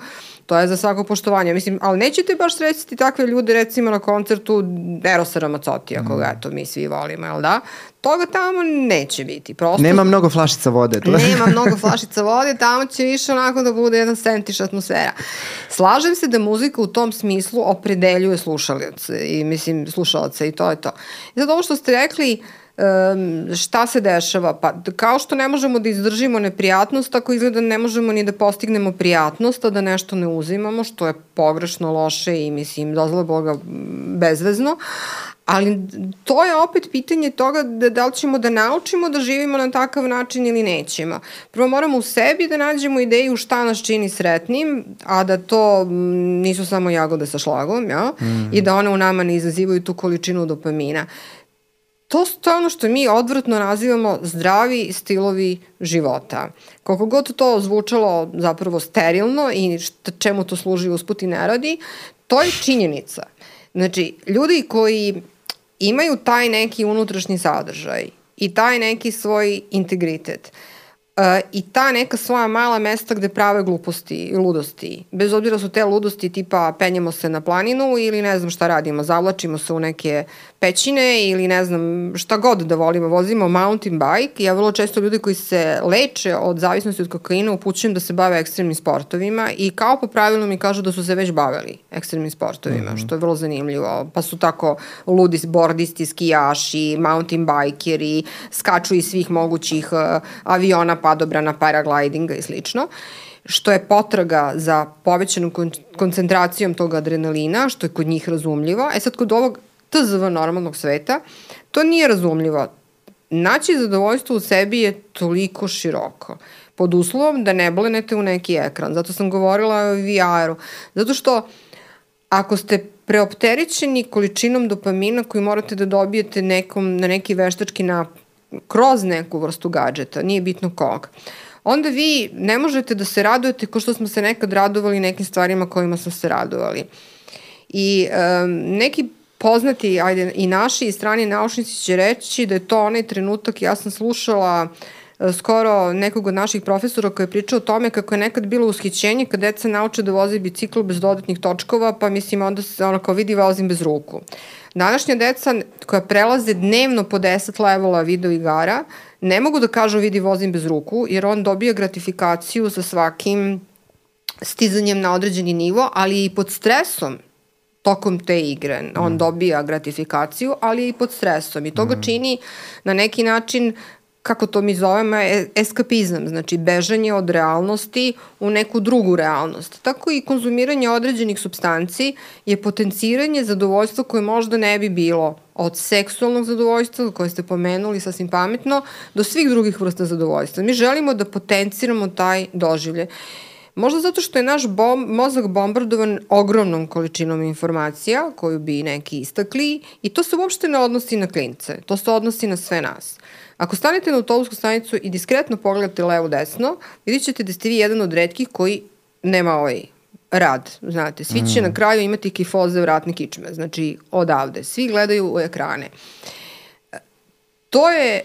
B: To je za svako poštovanje. Mislim, ali nećete baš srećiti takve ljude, recimo na koncertu Erosa Ramacotija, koga, mm. eto, mi svi volimo, jel da? toga tamo neće biti. Prosto,
A: Nema mnogo flašica vode.
B: To. Nema mnogo flašica vode, tamo će više onako da bude jedan sentiš atmosfera. Slažem se da muzika u tom smislu opredeljuje slušalce i mislim slušalce i to je to. I sad ovo što ste rekli, um, šta se dešava? Pa kao što ne možemo da izdržimo neprijatnost, tako izgleda ne možemo ni da postignemo prijatnost, a da nešto ne uzimamo, što je pogrešno, loše i mislim, dozla Boga bezvezno. Ali to je opet pitanje toga da, da li ćemo da naučimo da živimo na takav način ili nećemo. Prvo moramo u sebi da nađemo ideju šta nas čini sretnim, a da to nisu samo jagode sa šlagom, ja? Mm. i da one u nama ne izazivaju tu količinu dopamina. To, to je ono što mi odvrtno nazivamo zdravi stilovi života. Koliko god to zvučalo zapravo sterilno i šta, čemu to služi usput i ne radi, to je činjenica. Znači, ljudi koji imaju taj neki unutrašnji sadržaj i taj neki svoj integritet, i ta neka svoja mala mesta gde prave gluposti i ludosti. Bez obzira su te ludosti tipa penjemo se na planinu ili ne znam šta radimo, zavlačimo se u neke pećine ili ne znam šta god da volimo, vozimo mountain bike. Ja vrlo često ljudi koji se leče od zavisnosti od kokaina upućujem da se bave ekstremnim sportovima i kao po pravilu mi kažu da su se već bavili ekstremnim sportovima, mm -hmm. što je vrlo zanimljivo. Pa su tako ludi bordisti, skijaši, mountain bikeri, skaču iz svih mogućih uh, aviona padobrana, paraglidinga i slično što je potraga za povećanom kon koncentracijom tog adrenalina, što je kod njih razumljivo. E sad, kod ovog TZV normalnog sveta, to nije razumljivo. Naći zadovoljstvo u sebi je toliko široko pod uslovom da ne blenete u neki ekran. Zato sam govorila o VR-u. Zato što ako ste preopterećeni količinom dopamina koju morate da dobijete nekom, na neki veštački nap, kroz neku vrstu gadžeta, nije bitno kog, onda vi ne možete da se radujete kao što smo se nekad radovali nekim stvarima kojima smo se radovali. I um, neki poznati, ajde, i naši i strani naučnici će reći da je to onaj trenutak, ja sam slušala e, skoro nekog od naših profesora koji je pričao o tome kako je nekad bilo ushićenje kad deca nauče da voze bicikl bez dodatnih točkova, pa mislim onda se ono kao vidi vozim bez ruku. Današnja deca koja prelaze dnevno po 10 levola video igara, ne mogu da kažu vidi vozim bez ruku, jer on dobija gratifikaciju sa svakim stizanjem na određeni nivo, ali i pod stresom tokom te igre. On mm. dobija gratifikaciju, ali i pod stresom. I to ga mm. čini na neki način kako to mi zovemo, eskapizam, znači bežanje od realnosti u neku drugu realnost. Tako i konzumiranje određenih substanci je potenciranje zadovoljstva koje možda ne bi bilo od seksualnog zadovoljstva, koje ste pomenuli sasvim pametno, do svih drugih vrsta zadovoljstva. Mi želimo da potenciramo taj doživlje. Možda zato što je naš bom, mozak bombardovan ogromnom količinom informacija koju bi neki istakli i to se uopšte ne odnosi na klince, to se odnosi na sve nas. Ako stanete na autobusku stanicu i diskretno pogledate levo-desno, vidit ćete da ste vi jedan od redkih koji nema ovaj rad, znate. Svi će mm. na kraju imati kifoze vratne kičme, znači odavde. Svi gledaju u ekrane. To je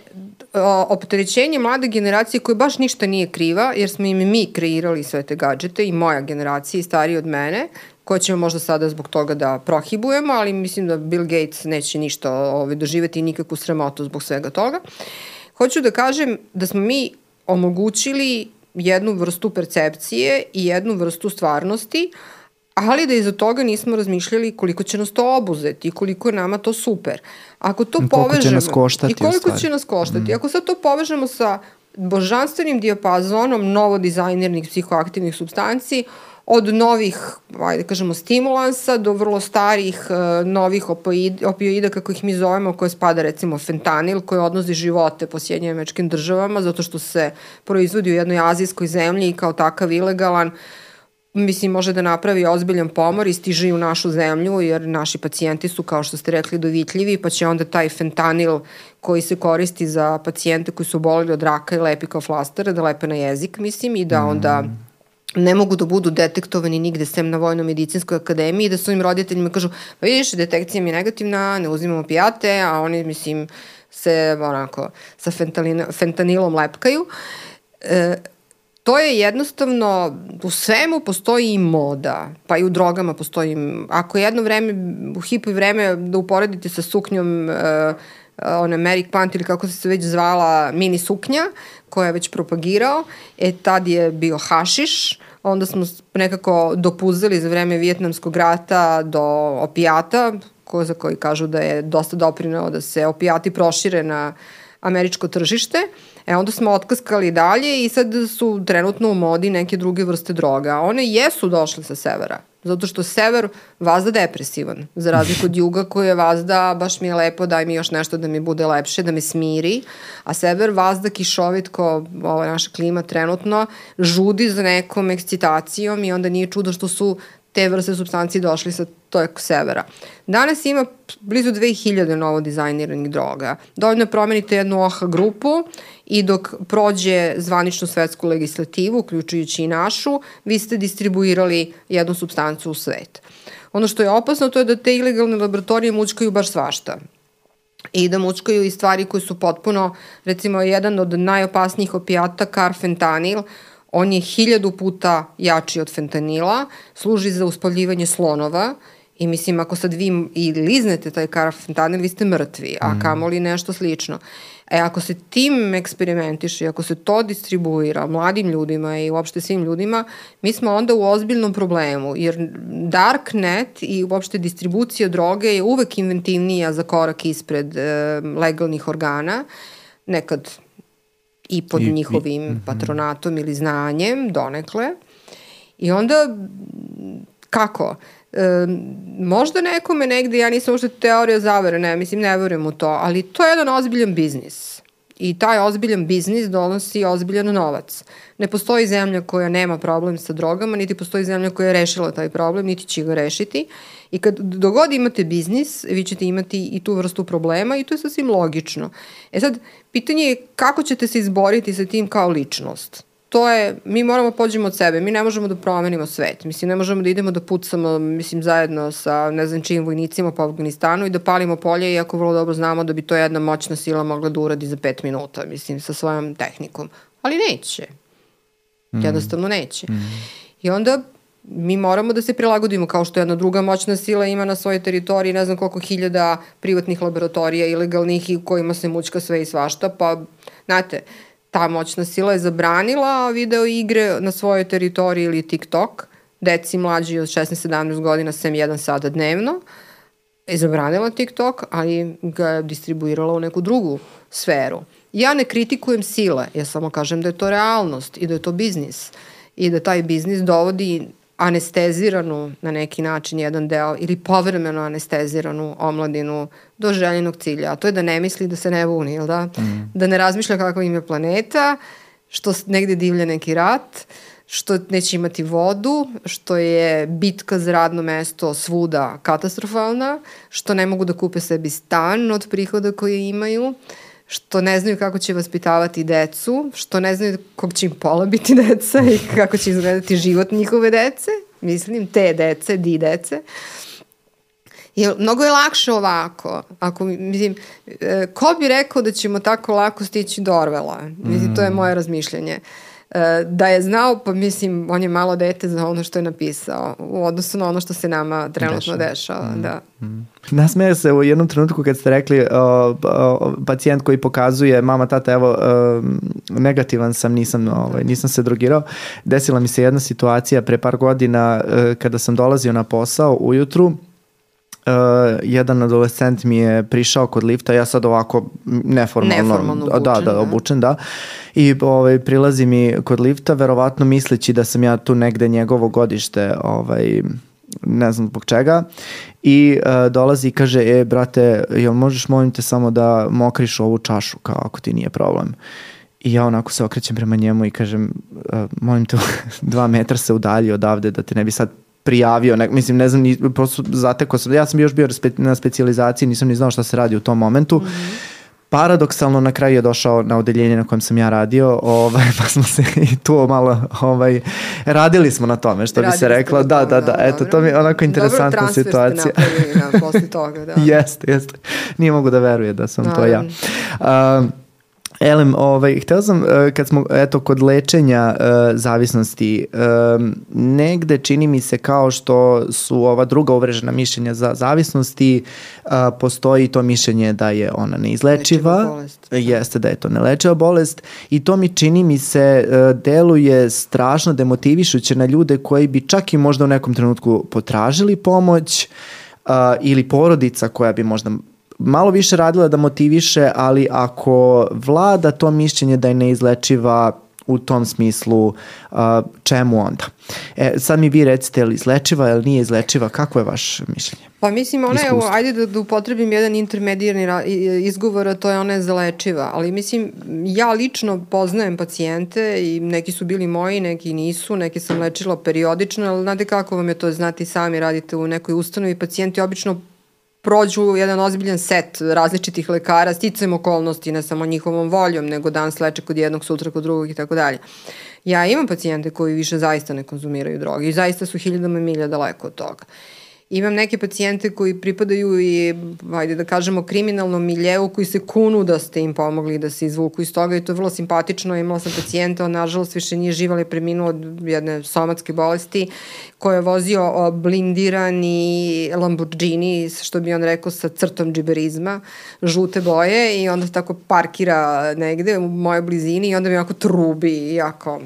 B: opterećenje mlade generacije koje baš ništa nije kriva, jer smo im mi kreirali sve te gadžete i moja generacija i stariji od mene, koje ćemo možda sada zbog toga da prohibujemo, ali mislim da Bill Gates neće ništa ovaj, doživeti nikakvu sramotu zbog svega toga. Hoću da kažem da smo mi omogućili jednu vrstu percepcije i jednu vrstu stvarnosti, ali da iza toga nismo razmišljali koliko će nas to obuzeti i koliko je nama to super. Ako to
A: koliko
B: povežemo...
A: Će nas koštati,
B: I koliko će nas koštati. Mm. Ako sad to povežemo sa božanstvenim dijapazonom novo dizajnernih psihoaktivnih substanci, od novih, ajde da kažemo, stimulansa do vrlo starih uh, novih opioida, opioida, kako ih mi zovemo, koje spada recimo fentanil, koji odnosi živote po Sjedinjamečkim državama, zato što se proizvodi u jednoj azijskoj zemlji i kao takav ilegalan, mislim, može da napravi ozbiljan pomor i stiže u našu zemlju, jer naši pacijenti su, kao što ste rekli, dovitljivi, pa će onda taj fentanil koji se koristi za pacijente koji su bolili od raka i lepi kao flastere, da lepe na jezik, mislim, i da onda mm ne mogu da budu detektovani nigde sem na Vojno-medicinskoj akademiji da svojim roditeljima kažu pa vidiš, detekcija mi je negativna, ne uzimamo pijate, a oni, mislim, se onako sa fentanilom lepkaju. E, to je jednostavno, u svemu postoji i moda, pa i u drogama postoji, ako jedno vreme, u hipo vreme da uporedite sa suknjom e, ona Mary Quant ili kako se već zvala mini suknja koja je već propagirao, e tad je bio hašiš, onda smo nekako dopuzili za vreme Vijetnamskog rata do opijata, ko za koji kažu da je dosta doprinao da se opijati prošire na američko tržište. E onda smo otkaskali dalje i sad su trenutno u modi neke druge vrste droga. One jesu došle sa severa Zato što sever vazda depresivan, za razliku od juga koji je vazda baš mi je lepo, daj mi još nešto da mi bude lepše, da me smiri, a sever vazda kišovit ko ova naša klima trenutno, žudi za nekom ekscitacijom i onda nije čudo što su te vrste substanci došli sa tog severa. Danas ima blizu 2000 novo dizajniranih droga. Dovoljno promenite jednu OHA grupu i dok prođe zvaničnu svetsku legislativu, uključujući i našu, vi ste distribuirali jednu substancu u svet. Ono što je opasno to je da te ilegalne laboratorije mučkaju baš svašta i da mučkaju i stvari koje su potpuno, recimo, jedan od najopasnijih opijata, karfentanil, On je hiljadu puta jači od fentanila, služi za uspavljivanje slonova i mislim ako sad vi i liznete taj karfentanil, vi ste mrtvi, a mm. kamoli nešto slično. E ako se tim eksperimentiše, ako se to distribuira mladim ljudima i uopšte svim ljudima, mi smo onda u ozbiljnom problemu, jer darknet i uopšte distribucija droge je uvek inventivnija za korak ispred e, legalnih organa, nekad i pod I, njihovim i, mhm. patronatom ili znanjem donekle. I onda kako? E, možda nekome negde, ja nisam ušte teorija zavere, ne, mislim ne verujem u to, ali to je jedan ozbiljan biznis. I taj ozbiljan biznis donosi ozbiljan novac. Ne postoji zemlja koja nema problem sa drogama, niti postoji zemlja koja je rešila taj problem, niti će ga rešiti. I kad dogod imate biznis, vi ćete imati i tu vrstu problema i to je sasvim logično. E sad, pitanje je kako ćete se izboriti sa tim kao ličnost. To je, mi moramo pođemo od sebe, mi ne možemo da promenimo svet, mislim, ne možemo da idemo da pucamo, mislim, zajedno sa ne znam čijim vojnicima po Afganistanu i da palimo polje, iako vrlo dobro znamo da bi to jedna moćna sila mogla da uradi za pet minuta, mislim, sa svojom tehnikom. Ali neće. Mm. Jednostavno neće. Mm. I onda mi moramo da se prilagodimo kao što jedna druga moćna sila ima na svojoj teritoriji ne znam koliko hiljada privatnih laboratorija ilegalnih i u kojima se mučka sve i svašta, pa znate, ta moćna sila je zabranila video igre na svojoj teritoriji ili TikTok, deci mlađi od 16-17 godina sem jedan sata dnevno, je zabranila TikTok, ali ga je distribuirala u neku drugu sferu. Ja ne kritikujem sile, ja samo kažem da je to realnost i da je to biznis i da taj biznis dovodi anesteziranu na neki način jedan deo ili povremeno anesteziranu omladinu do željenog cilja, a to je da ne misli da se ne buni, ili da? Mm. Da ne razmišlja kakva im je planeta, što negde divlja neki rat, što neće imati vodu, što je bitka za radno mesto svuda katastrofalna, što ne mogu da kupe sebi stan od prihoda koje imaju, što ne znaju kako će vaspitavati decu, što ne znaju kog će im pola biti deca i kako će izgledati život njihove dece, mislim, te dece, di dece. I mnogo je lakše ovako. Ako, mislim, e, ko bi rekao da ćemo tako lako stići do Orvela? Mislim, to je mm. moje razmišljanje. E, da je znao, pa mislim, on je malo dete za ono što je napisao u odnosu na ono što se nama trenutno dešava. dešava mm. Da. Mm.
A: Nasmeja se u jednom trenutku kad ste rekli uh, uh, pacijent koji pokazuje mama, tata, evo uh, negativan sam, nisam, ovaj, nisam se drogirao. Desila mi se jedna situacija pre par godina uh, kada sam dolazio na posao ujutru Uh, jedan adolescent mi je prišao kod lifta, ja sad ovako neformalno,
B: neformalno obučen,
A: da, da, obučen, da. I ovaj, prilazi mi kod lifta, verovatno misleći da sam ja tu negde njegovo godište, ovaj, ne znam zbog čega i uh, dolazi i kaže, e brate, jel možeš molim te samo da mokriš ovu čašu kao ako ti nije problem. I ja onako se okrećem prema njemu i kažem, uh, molim te, dva metra se udalji odavde da te ne bi sad prijavio, ne, mislim, ne znam, ni, prosto zatekao sam, ja sam još bio na specijalizaciji, nisam ni znao šta se radi u tom momentu, mm -hmm paradoksalno na kraju je došao na odeljenje na kojem sam ja radio, ovaj, pa smo se i tu malo ovaj, radili smo na tome, što radili bi se reklo. Da, da, da, eto, dobro. to mi je onako interesantna dobro, situacija.
B: Dobro, transfer posle toga, da.
A: jeste, jeste. Nije mogu da veruje da sam Naravno. to ja. Um, Elem, ovaj, hteo sam, uh, kad smo, eto, kod lečenja uh, zavisnosti, um, negde čini mi se kao što su ova druga uvrežena mišljenja za zavisnosti, postoji to mišljenje da je ona neizlečiva, jeste da je to nelečiva bolest. I to mi čini mi se deluje strašno demotivišuće na ljude koji bi čak i možda u nekom trenutku potražili pomoć uh, ili porodica koja bi možda malo više radila da motiviše, ali ako vlada to mišljenje da je neizlečiva u tom smislu uh, čemu onda? E, sad mi vi recite, je li izlečiva ili nije izlečiva, kako je vaš mišljenje?
B: Pa mislim, ona je, ajde da, da upotrebim jedan intermedijarni izgovor, a to je ona je zalečiva, ali mislim, ja lično poznajem pacijente i neki su bili moji, neki nisu, neki sam lečila periodično, ali znate kako vam je to znati sami, radite u nekoj ustanovi, pacijenti obično prođu jedan ozbiljan set različitih lekara, sticajem okolnosti, ne samo njihovom voljom, nego dan sleče kod jednog, sutra kod drugog i tako dalje. Ja imam pacijente koji više zaista ne konzumiraju droge i zaista su hiljadama milja daleko od toga. Imam neke pacijente koji pripadaju i, ajde da kažemo, kriminalnom miljeu koji se kunu da ste im pomogli da se izvuku iz toga i to je vrlo simpatično. Imala sam pacijenta, on nažalost više nije živala i preminuo od jedne somatske bolesti koja je vozio blindirani Lamborghini, što bi on rekao, sa crtom džiberizma, žute boje i onda tako parkira negde u mojoj blizini i onda mi onako trubi i jako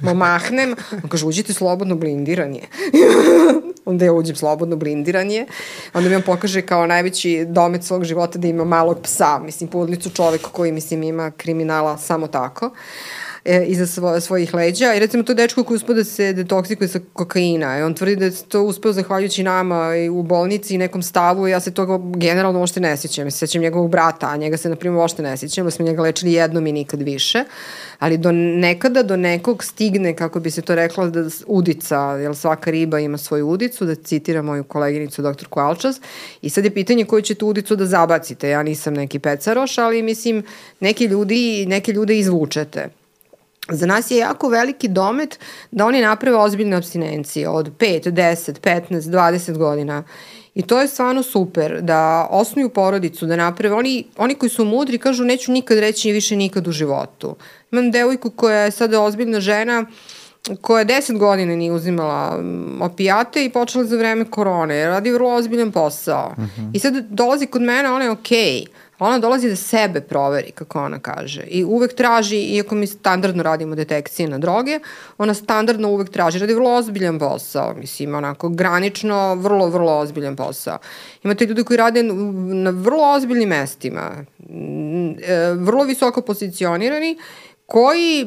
B: Ma mahnem, on kaže, uđite slobodno blindiranje. onda ja uđem slobodno blindiranje. Onda mi on pokaže kao najveći domet svog života da ima malog psa, mislim, pudlicu čoveka koji, mislim, ima kriminala samo tako. Uh, e, iza svo, svojih leđa. I recimo to dečko koji uspio da se detoksikuje sa kokaina. I on tvrdi da je to uspeo zahvaljujući nama i u bolnici i nekom stavu. I ja se toga generalno uopšte ne sjećam. Sjećam njegovog brata, a njega se na primjer uopšte ne sjećam. Da smo njega lečili jednom i nikad više. Ali do nekada do nekog stigne, kako bi se to reklo, da udica, jer svaka riba ima svoju udicu, da citira moju koleginicu dr. Kualčas. I sad je pitanje koju ćete udicu da zabacite. Ja nisam neki pecaroš, ali mislim, neki ljudi, neke ljude izvučete za nas je jako veliki domet da oni naprave ozbiljne abstinencije od 5, 10, 15, 20 godina. I to je stvarno super, da osnuju porodicu, da naprave. Oni, oni koji su mudri kažu neću nikad reći više nikad u životu. Imam devojku koja je sada ozbiljna žena, koja je 10 godina nije uzimala mm, opijate i počela za vreme korone, radi vrlo ozbiljan posao. Uh mhm. -huh. I sad dolazi kod mene, ona je okej, okay, Ona dolazi da sebe proveri, kako ona kaže. I uvek traži, iako mi standardno radimo detekcije na droge, ona standardno uvek traži, radi vrlo ozbiljan posao, mislim, onako, granično, vrlo, vrlo ozbiljan posao. Imate ljudi koji rade na vrlo ozbiljnim mestima, e, vrlo visoko pozicionirani, koji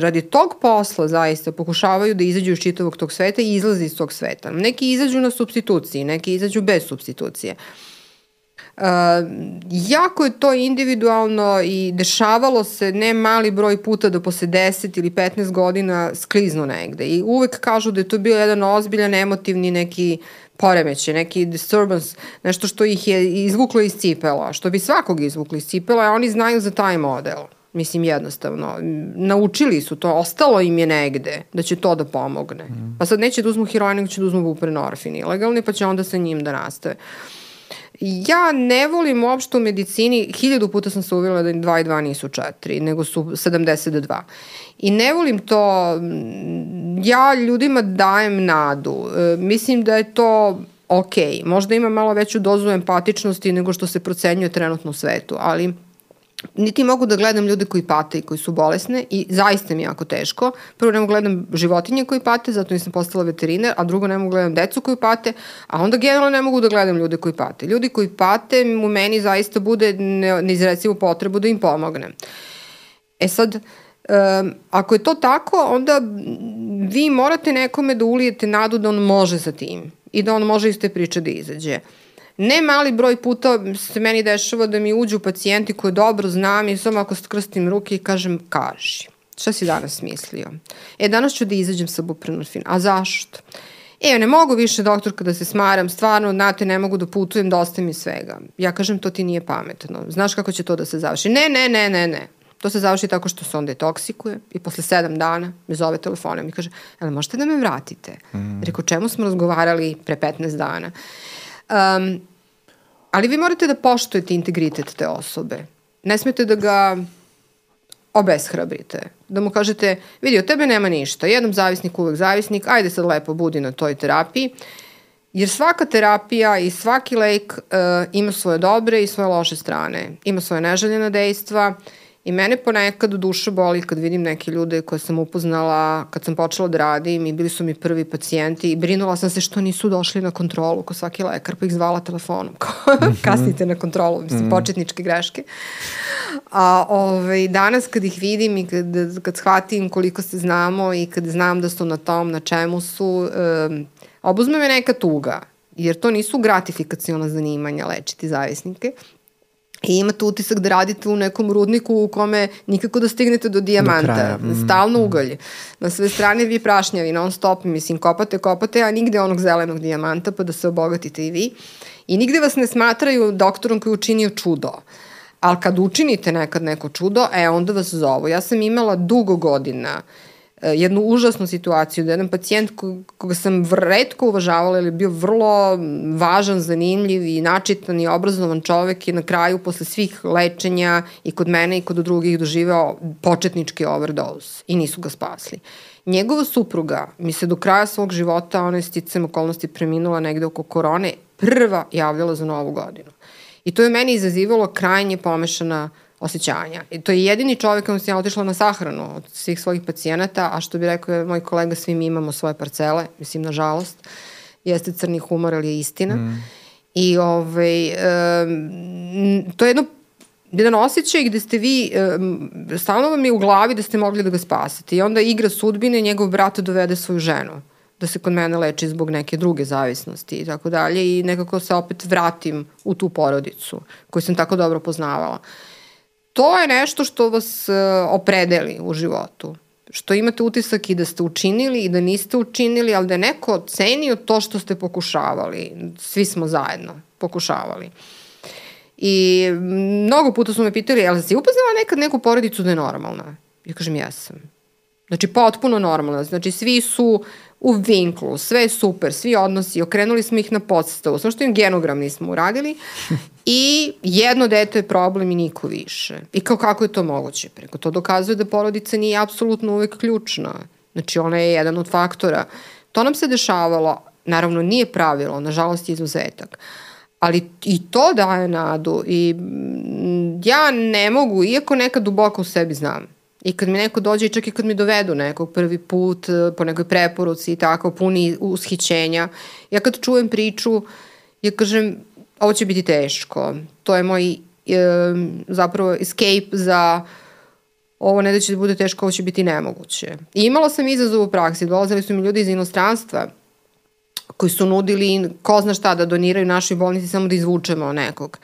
B: radi tog posla zaista pokušavaju da izađu iz čitavog tog sveta i izlaze iz tog sveta. Neki izađu na substituciji, neki izađu bez substitucije. Uh, jako je to individualno i dešavalo se ne mali broj puta da posle 10 ili 15 godina skliznu negde i uvek kažu da je to bio jedan ozbiljan emotivni neki poremeće, neki disturbance, nešto što ih je izvuklo iz cipela, što bi svakog izvuklo iz cipela, a oni znaju za taj model. Mislim, jednostavno. Naučili su to, ostalo im je negde da će to da pomogne. Mm. Pa sad neće da uzmu heroin, nego će da uzmu buprenorfin ilegalni, pa će onda sa njim da nastave. Ja ne volim uopšte u medicini, hiljadu puta sam se uvila da 2 i 2 nisu 4, nego su 72. I ne volim to, ja ljudima dajem nadu. E, mislim da je to ok, možda ima malo veću dozu empatičnosti nego što se procenjuje trenutno u svetu, ali niti mogu da gledam ljude koji pate i koji su bolesne i zaista mi je jako teško. Prvo ne mogu da gledam životinje koji pate, zato nisam postala veterinar, a drugo ne mogu da gledam decu koji pate, a onda generalno ne mogu da gledam ljude koji pate. Ljudi koji pate u meni zaista bude neizrecivu potrebu da im pomognem. E sad, um, ako je to tako, onda vi morate nekome da ulijete nadu da on može sa tim i da on može iz te priče da izađe. Uh, Ne mali broj puta se meni dešava da mi uđu pacijenti koje dobro znam i samo ako skrstim ruke i kažem kaži. Šta si danas mislio? E, danas ću da izađem sa buprenorfin. A zašto? E, ne mogu više doktorka da se smaram, stvarno, znate, ne mogu da putujem, dosta mi svega. Ja kažem, to ti nije pametno. Znaš kako će to da se završi? Ne, ne, ne, ne, ne. To se završi tako što se on detoksikuje i posle sedam dana me zove telefonom i kaže, ali možete da me vratite? Mm. Rekao, čemu smo razgovarali pre 15 dana? Um, ali vi morate da poštujete integritet te osobe. Ne smete da ga obeshrabrite. Da mu kažete, vidi, od tebe nema ništa. Jednom zavisnik, uvek zavisnik, ajde sad lepo budi na toj terapiji. Jer svaka terapija i svaki lek uh, ima svoje dobre i svoje loše strane. Ima svoje neželjene dejstva, uh, I mene ponekad duša boli kad vidim neke ljude koje sam upoznala kad sam počela da radim i bili su mi prvi pacijenti i brinula sam se što nisu došli na kontrolu ko svaki lekar pa ih zvala telefonom. Mhm. Kasnite na kontrolu, mislim, mm. početničke greške. A ovaj, danas kad ih vidim i kad, kad shvatim koliko se znamo i kad znam da su na tom, na čemu su, um, obuzme me neka tuga jer to nisu gratifikacijona zanimanja lečiti zavisnike, I imate utisak da radite u nekom rudniku u kome nikako da stignete do dijamanta. Do kraja. mm. Stalno ugalj. Na sve strane vi prašnjavi, non stop, mislim, kopate, kopate, a nigde onog zelenog dijamanta pa da se obogatite i vi. I nigde vas ne smatraju doktorom koji učinio čudo. Ali kad učinite nekad neko čudo, e, onda vas zovu. Ja sam imala dugo godina uh, jednu užasnu situaciju da jedan pacijent koga sam redko uvažavala ili bio vrlo važan, zanimljiv i načitan i obrazovan čovek je na kraju posle svih lečenja i kod mene i kod drugih doživeo početnički overdose i nisu ga spasli. Njegova supruga mi se do kraja svog života, ona je sticam okolnosti preminula negde oko korone, prva javljala za novu godinu. I to je meni izazivalo krajnje pomešana uh, osjećanja. I to je jedini čovek kojom sam ja otišla na sahranu od svih svojih pacijenata, a što bi rekao moj kolega, svi mi imamo svoje parcele, mislim, nažalost, jeste crni humor, ali je istina. Mm. I ovaj, um, to je jedno jedan osjećaj gde ste vi, um, stalno vam je u glavi da ste mogli da ga spasete. I onda igra sudbine, njegov brat dovede svoju ženu da se kod mene leči zbog neke druge zavisnosti i tako dalje i nekako se opet vratim u tu porodicu koju sam tako dobro poznavala. Uh, to je nešto što vas uh, opredeli u životu. Što imate utisak i da ste učinili i da niste učinili, ali da je neko cenio to što ste pokušavali. Svi smo zajedno pokušavali. I mnogo puta su me pitali, ali si upoznala nekad neku porodicu da je normalna? Ja kažem, jesam. Znači, potpuno normalna. Znači, svi su u vinklu, sve je super, svi odnosi, okrenuli smo ih na podstavu, samo što im genogram nismo uradili i jedno dete je problem i niko više. I kao kako je to moguće? Preko to dokazuje da porodica nije apsolutno uvek ključna. Znači ona je jedan od faktora. To nam se dešavalo, naravno nije pravilo, nažalost je izuzetak, ali i to daje nadu i mm, ja ne mogu, iako nekad duboko u sebi znam, I kad mi neko dođe i čak i kad mi dovedu nekog prvi put e, po nekoj preporuci i tako, puni ushićenja, ja kad čujem priču, ja kažem, ovo će biti teško. To je moj e, zapravo escape za ovo ne da će da bude teško, ovo će biti nemoguće. I imala sam izazov u praksi, dolazili su mi ljudi iz inostranstva koji su nudili ko zna šta da doniraju našoj bolnici samo da izvučemo nekog.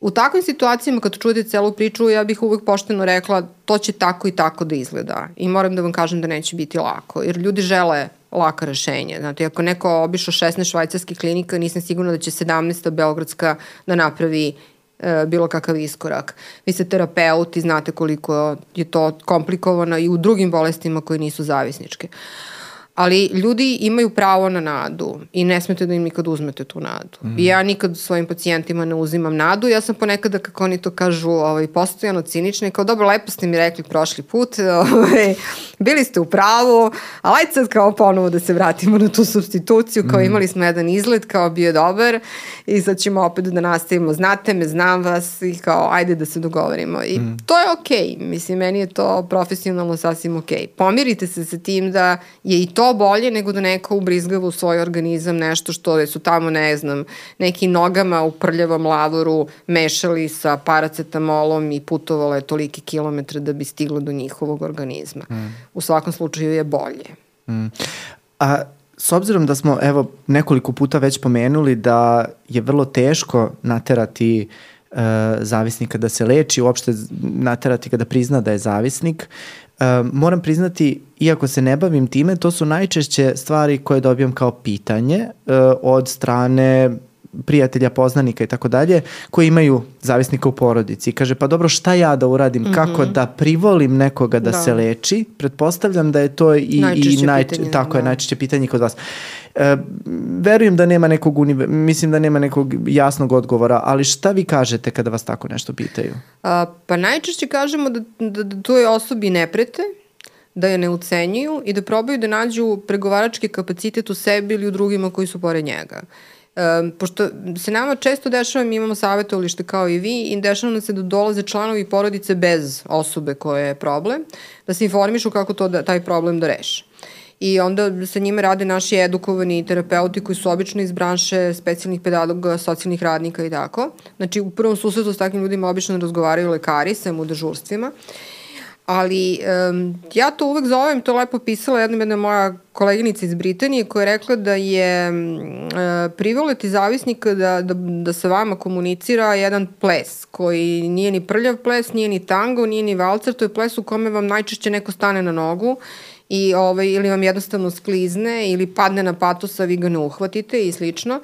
B: U takvim situacijama kad čujete celu priču, ja bih uvek pošteno rekla to će tako i tako da izgleda. I moram da vam kažem da neće biti lako, jer ljudi žele laka rešenja. Znate, ako neko obišao 16 švajcarskih klinika, nisam sigurna da će 17. Beogradska da napravi e, bilo kakav iskorak. Vi ste terapeut i znate koliko je to komplikovano i u drugim bolestima koje nisu zavisničke. Uh, ali ljudi imaju pravo na nadu i ne smete da im nikad uzmete tu nadu. Mm. I ja nikad svojim pacijentima ne uzimam nadu, ja sam ponekada, kako oni to kažu, ovaj, postojano cinična i kao dobro, lepo ste mi rekli prošli put, ovaj, bili ste u pravu, ali ajde sad kao ponovo da se vratimo na tu substituciju, kao mm. imali smo jedan izgled, kao bio dobar i sad ćemo opet da nastavimo, znate me, znam vas i kao ajde da se dogovorimo. I mm. to je okej, okay. mislim, meni je to profesionalno sasvim okej. Okay. Pomirite se sa tim da je i to bolje nego da neko ubrizgava u svoj organizam nešto što su tamo, ne znam, neki nogama u prljavom lavoru mešali sa paracetamolom i putovalo je toliki kilometre da bi stiglo do njihovog organizma. Mm. U svakom slučaju je bolje. Mm.
A: A s obzirom da smo evo nekoliko puta već pomenuli da je vrlo teško naterati e, zavisnika da se leči, uopšte naterati ga da prizna da je zavisnik, moram priznati, iako se ne bavim time, to su najčešće stvari koje dobijam kao pitanje uh, od strane prijatelja, poznanika i tako dalje, koji imaju zavisnika u porodici. Kaže, pa dobro, šta ja da uradim? Mm -hmm. Kako da privolim nekoga da, da se leči? Pretpostavljam da je to i, najčešće i naj, pitanje, tako da. je najčešće pitanje kod vas. E, verujem da nema nekog, mislim da nema nekog jasnog odgovora, ali šta vi kažete kada vas tako nešto pitaju?
B: A, pa najčešće kažemo da, da, da toj osobi ne prete, da je ne ucenjuju i da probaju da nađu pregovarački kapacitet u sebi ili u drugima koji su pored njega. Pošto se nama često dešava, mi imamo savjetovalište kao i vi i dešava nam se da dolaze članovi porodice bez osobe koja je problem, da se informišu kako to da, taj problem da reše. I onda sa njime rade naši edukovani terapeuti koji su obično iz branše specijalnih pedagoga, socijalnih radnika i tako. Znači u prvom susretu s takvim ljudima obično razgovaraju lekari, sem u dežurstvima. Ali um, ja to uvek zovem, to lepo pisala jedna, jedna moja koleginica iz Britanije koja je rekla da je uh, privoleti zavisnika da, da, da sa vama komunicira jedan ples koji nije ni prljav ples, nije ni tango, nije ni valcer, to je ples u kome vam najčešće neko stane na nogu i ovaj, ili vam jednostavno sklizne ili padne na patos, a vi ga ne uhvatite i slično.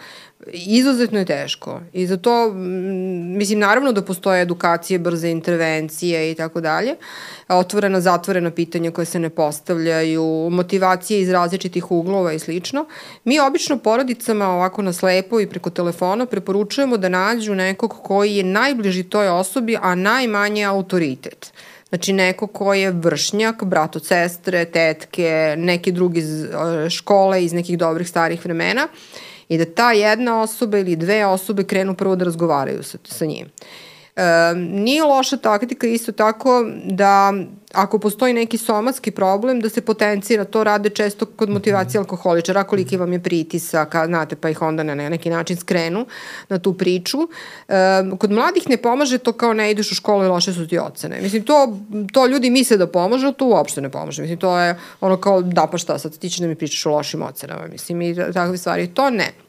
B: Izuzetno je teško i zato, mislim, naravno da postoje edukacije, brze intervencije i tako dalje, otvorena, zatvorena pitanja koje se ne postavljaju, motivacije iz različitih uglova i slično. Mi obično porodicama ovako na slepo i preko telefona preporučujemo da nađu nekog koji je najbliži toj osobi, a najmanje autoritet. Znači neko ko je vršnjak, brato, sestre, tetke, neki drugi iz škole iz nekih dobrih starih vremena i da ta jedna osoba ili dve osobe krenu prvo da razgovaraju sa, sa njim. E, nije loša taktika isto tako da ako postoji neki somatski problem, da se potencira, to rade često kod motivacije alkoholičara, koliki vam je pritisak, znate, pa ih onda na neki način skrenu na tu priču. E, kod mladih ne pomaže to kao ne ideš u školu i loše su ti ocene. Mislim, to, to ljudi misle da pomaže, to uopšte ne pomaže. Mislim, to je ono kao, da pa šta, sad ti će da mi pričaš o lošim ocenama. Mislim, i takve stvari. To ne.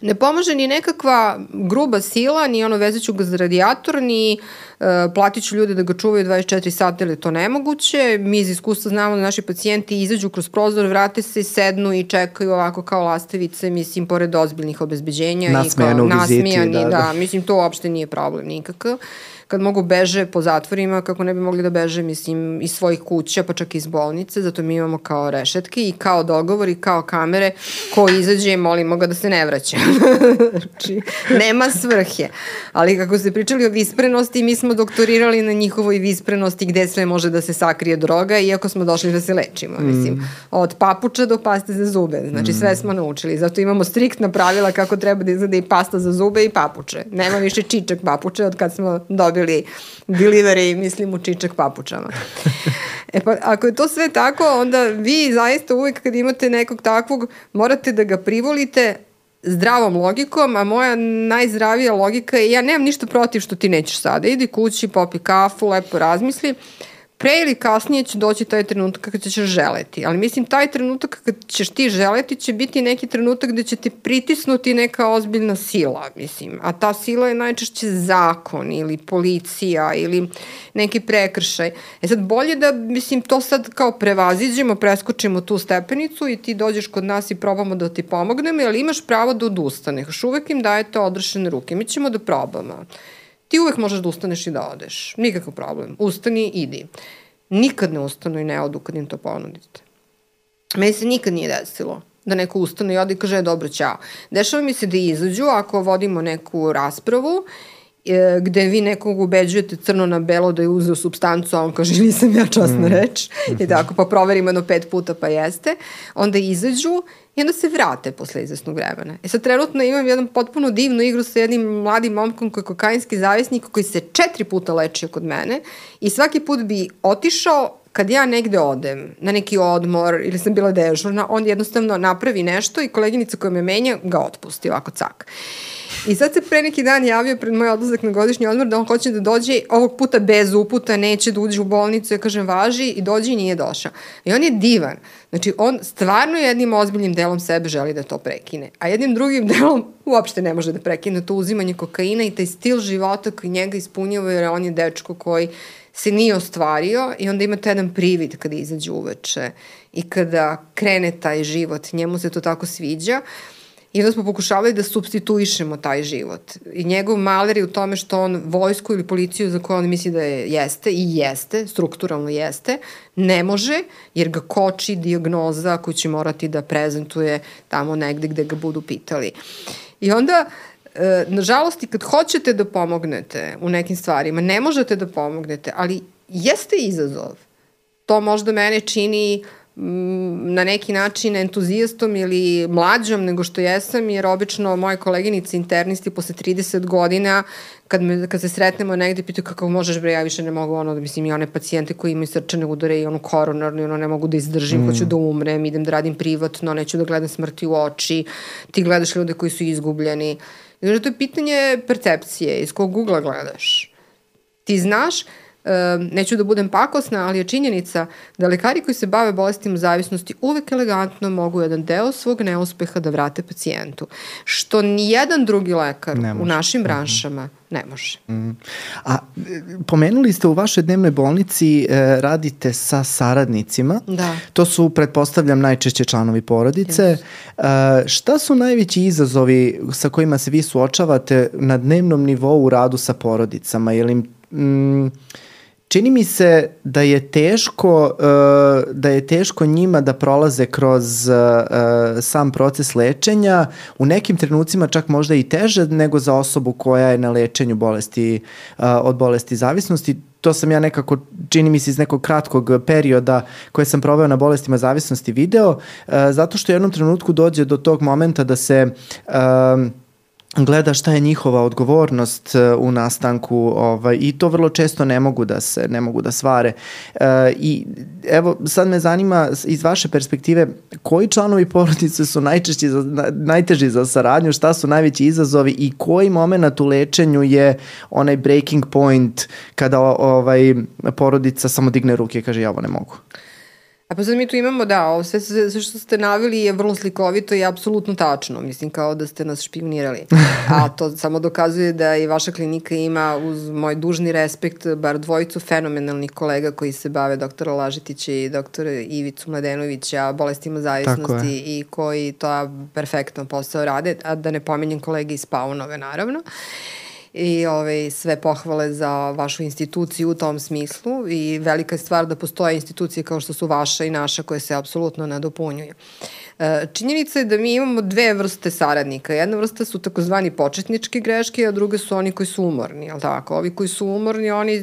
B: Ne pomaže ni nekakva gruba sila, ni ono vezaću ga za radijator, ni uh, platit ću ljude da ga čuvaju 24 sata ili to nemoguće. Mi iz iskustva znamo da naši pacijenti izađu kroz prozor, vrate se, sednu i čekaju ovako kao lastevice, mislim, pored ozbiljnih obezbeđenja.
A: Nasmejanu
B: i kao,
A: viziti, da,
B: da, da. Mislim, to uopšte nije problem nikakav kad mogu beže po zatvorima, kako ne bi mogli da beže, mislim, iz svojih kuća, pa čak i iz bolnice, zato mi imamo kao rešetke i kao dogovor i kao kamere, ko izađe, molimo ga da se ne vraća. znači, nema svrhe. Ali kako ste pričali o visprenosti, mi smo doktorirali na njihovoj visprenosti gde sve može da se sakrije droga, iako smo došli da se lečimo. Mislim, mm. od papuča do paste za zube. Znači, sve smo naučili. Zato imamo striktna pravila kako treba da izgleda i pasta za zube i papuče. Nema više čičak papuče od kad smo dobili delivery, mislim, u čičak papučama. E pa, ako je to sve tako, onda vi zaista uvijek kad imate nekog takvog, morate da ga privolite, zdravom logikom, a moja najzdravija logika je ja nemam ništa protiv što ti nećeš sada. Idi kući, popi kafu, lepo razmisli. Pre ili kasnije će doći taj trenutak kada ćeš želeti. Ali mislim, taj trenutak kad ćeš ti želeti će biti neki trenutak gde će ti pritisnuti neka ozbiljna sila, mislim. A ta sila je najčešće zakon ili policija ili neki prekršaj. E sad, bolje da, mislim, to sad kao prevaziđemo, preskočimo tu stepenicu i ti dođeš kod nas i probamo da ti pomognemo, ali imaš pravo da odustaneš. Uvek im dajete odrešene ruke. Mi ćemo da probamo. Ti uvek možeš da ustaneš i da odeš. Nikakav problem. Ustani, idi. Nikad ne ustanu i ne odu kad im to ponudite. Meni se nikad nije desilo da neko ustane i ode i kaže, e, dobro, ćao. Dešava mi se da izađu ako vodimo neku raspravu e, gde vi nekog ubeđujete crno na belo da je uzeo substancu, a on kaže nisam ja časna mm. reč, i tako, pa proverimo jedno pet puta pa jeste, onda izađu i onda se vrate posle izvesnog vremena. E sad trenutno imam jednu potpuno divnu igru sa jednim mladim momkom koji je kokainski zavisnik koji se četiri puta lečio kod mene i svaki put bi otišao kad ja negde odem na neki odmor ili sam bila dežurna, on jednostavno napravi nešto i koleginica koja me menja ga otpusti ovako cak. I sad se pre neki dan javio pred moj odlazak na godišnji odmor da on hoće da dođe ovog puta bez uputa, neće da uđe u bolnicu, ja kažem važi i dođe i nije došao. I on je divan. Znači on stvarno jednim ozbiljnim delom sebe želi da to prekine, a jednim drugim delom uopšte ne može da prekine to uzimanje kokaina i taj stil života koji njega ispunjava jer on je dečko koji se nije ostvario i onda imate jedan privid kada izađe uveče i kada krene taj život, njemu se to tako sviđa. Uh, I onda smo pokušavali da substituišemo taj život. I njegov maler je u tome što on vojsku ili policiju za koju on misli da je, jeste i jeste, strukturalno jeste, ne može jer ga koči diagnoza koju će morati da prezentuje tamo negde gde ga budu pitali. I onda e, nažalost i kad hoćete da pomognete u nekim stvarima, ne možete da pomognete, ali jeste izazov. To možda mene čini uh, Mm, na neki način entuzijastom ili mlađom nego što jesam, jer obično moje koleginice internisti posle 30 godina, kad, me, kad se sretnemo negde, pitaju kako možeš bre, ja više ne mogu ono, da mislim i one pacijente koji imaju srčane udare i ono koronarno, ono ne mogu da izdržim, mm. hoću da umrem, idem da radim privatno, neću da gledam smrti u oči, ti gledaš ljude koji su izgubljeni. Znači, to je pitanje percepcije, iz kog ugla gledaš. Ti znaš, neću da budem pakosna, ali je činjenica da lekari koji se bave bolestima zavisnosti uvek elegantno mogu jedan deo svog neuspeha da vrate pacijentu. Što ni jedan drugi lekar u našim mhm. branšama mm -hmm ne može. Mm.
A: A pomenuli ste u vašoj dnevnoj bolnici e, radite sa saradnicima.
B: Da.
A: To su, pretpostavljam, najčešće članovi porodice. Yes. E, šta su najveći izazovi sa kojima se vi suočavate na dnevnom nivou u radu sa porodicama? Je li mm, čini mi se da je teško uh, da je teško njima da prolaze kroz uh, sam proces lečenja. U nekim trenucima čak možda i teže nego za osobu koja je na lečenju bolesti uh, od bolesti zavisnosti. To sam ja nekako, čini mi se iz nekog kratkog perioda koje sam proveo na bolestima zavisnosti video, uh, zato što u jednom trenutku dođe do tog momenta da se uh, gleda šta je njihova odgovornost e, u nastanku ovaj, i to vrlo često ne mogu da se ne mogu da svare. E, I evo sad me zanima iz vaše perspektive koji članovi porodice su najčešći za, najteži za saradnju, šta su najveći izazovi i koji moment u lečenju je onaj breaking point kada ovaj porodica samo digne ruke i kaže ja ovo ne mogu.
B: A pa sad mi tu imamo, da, ovo sve, sve, sve što ste navili je vrlo slikovito i apsolutno tačno. Mislim, kao da ste nas špionirali. A to samo dokazuje da i vaša klinika ima, uz moj dužni respekt, bar dvojicu fenomenalnih kolega koji se bave doktora Lažitića i doktora Ivicu Mladenovića, bolestima zavisnosti i koji to perfektno posao rade, a da ne pomenjem kolege iz Paunove, naravno. I ovaj, sve pohvale za vašu instituciju u tom smislu i velika je stvar da postoje institucije kao što su vaša i naša koje se apsolutno nadopunjuju. E, činjenica je da mi imamo dve vrste saradnika. Jedna vrsta su takozvani početničke greške, a druge su oni koji su umorni, jel tako? Ovi koji su umorni, oni...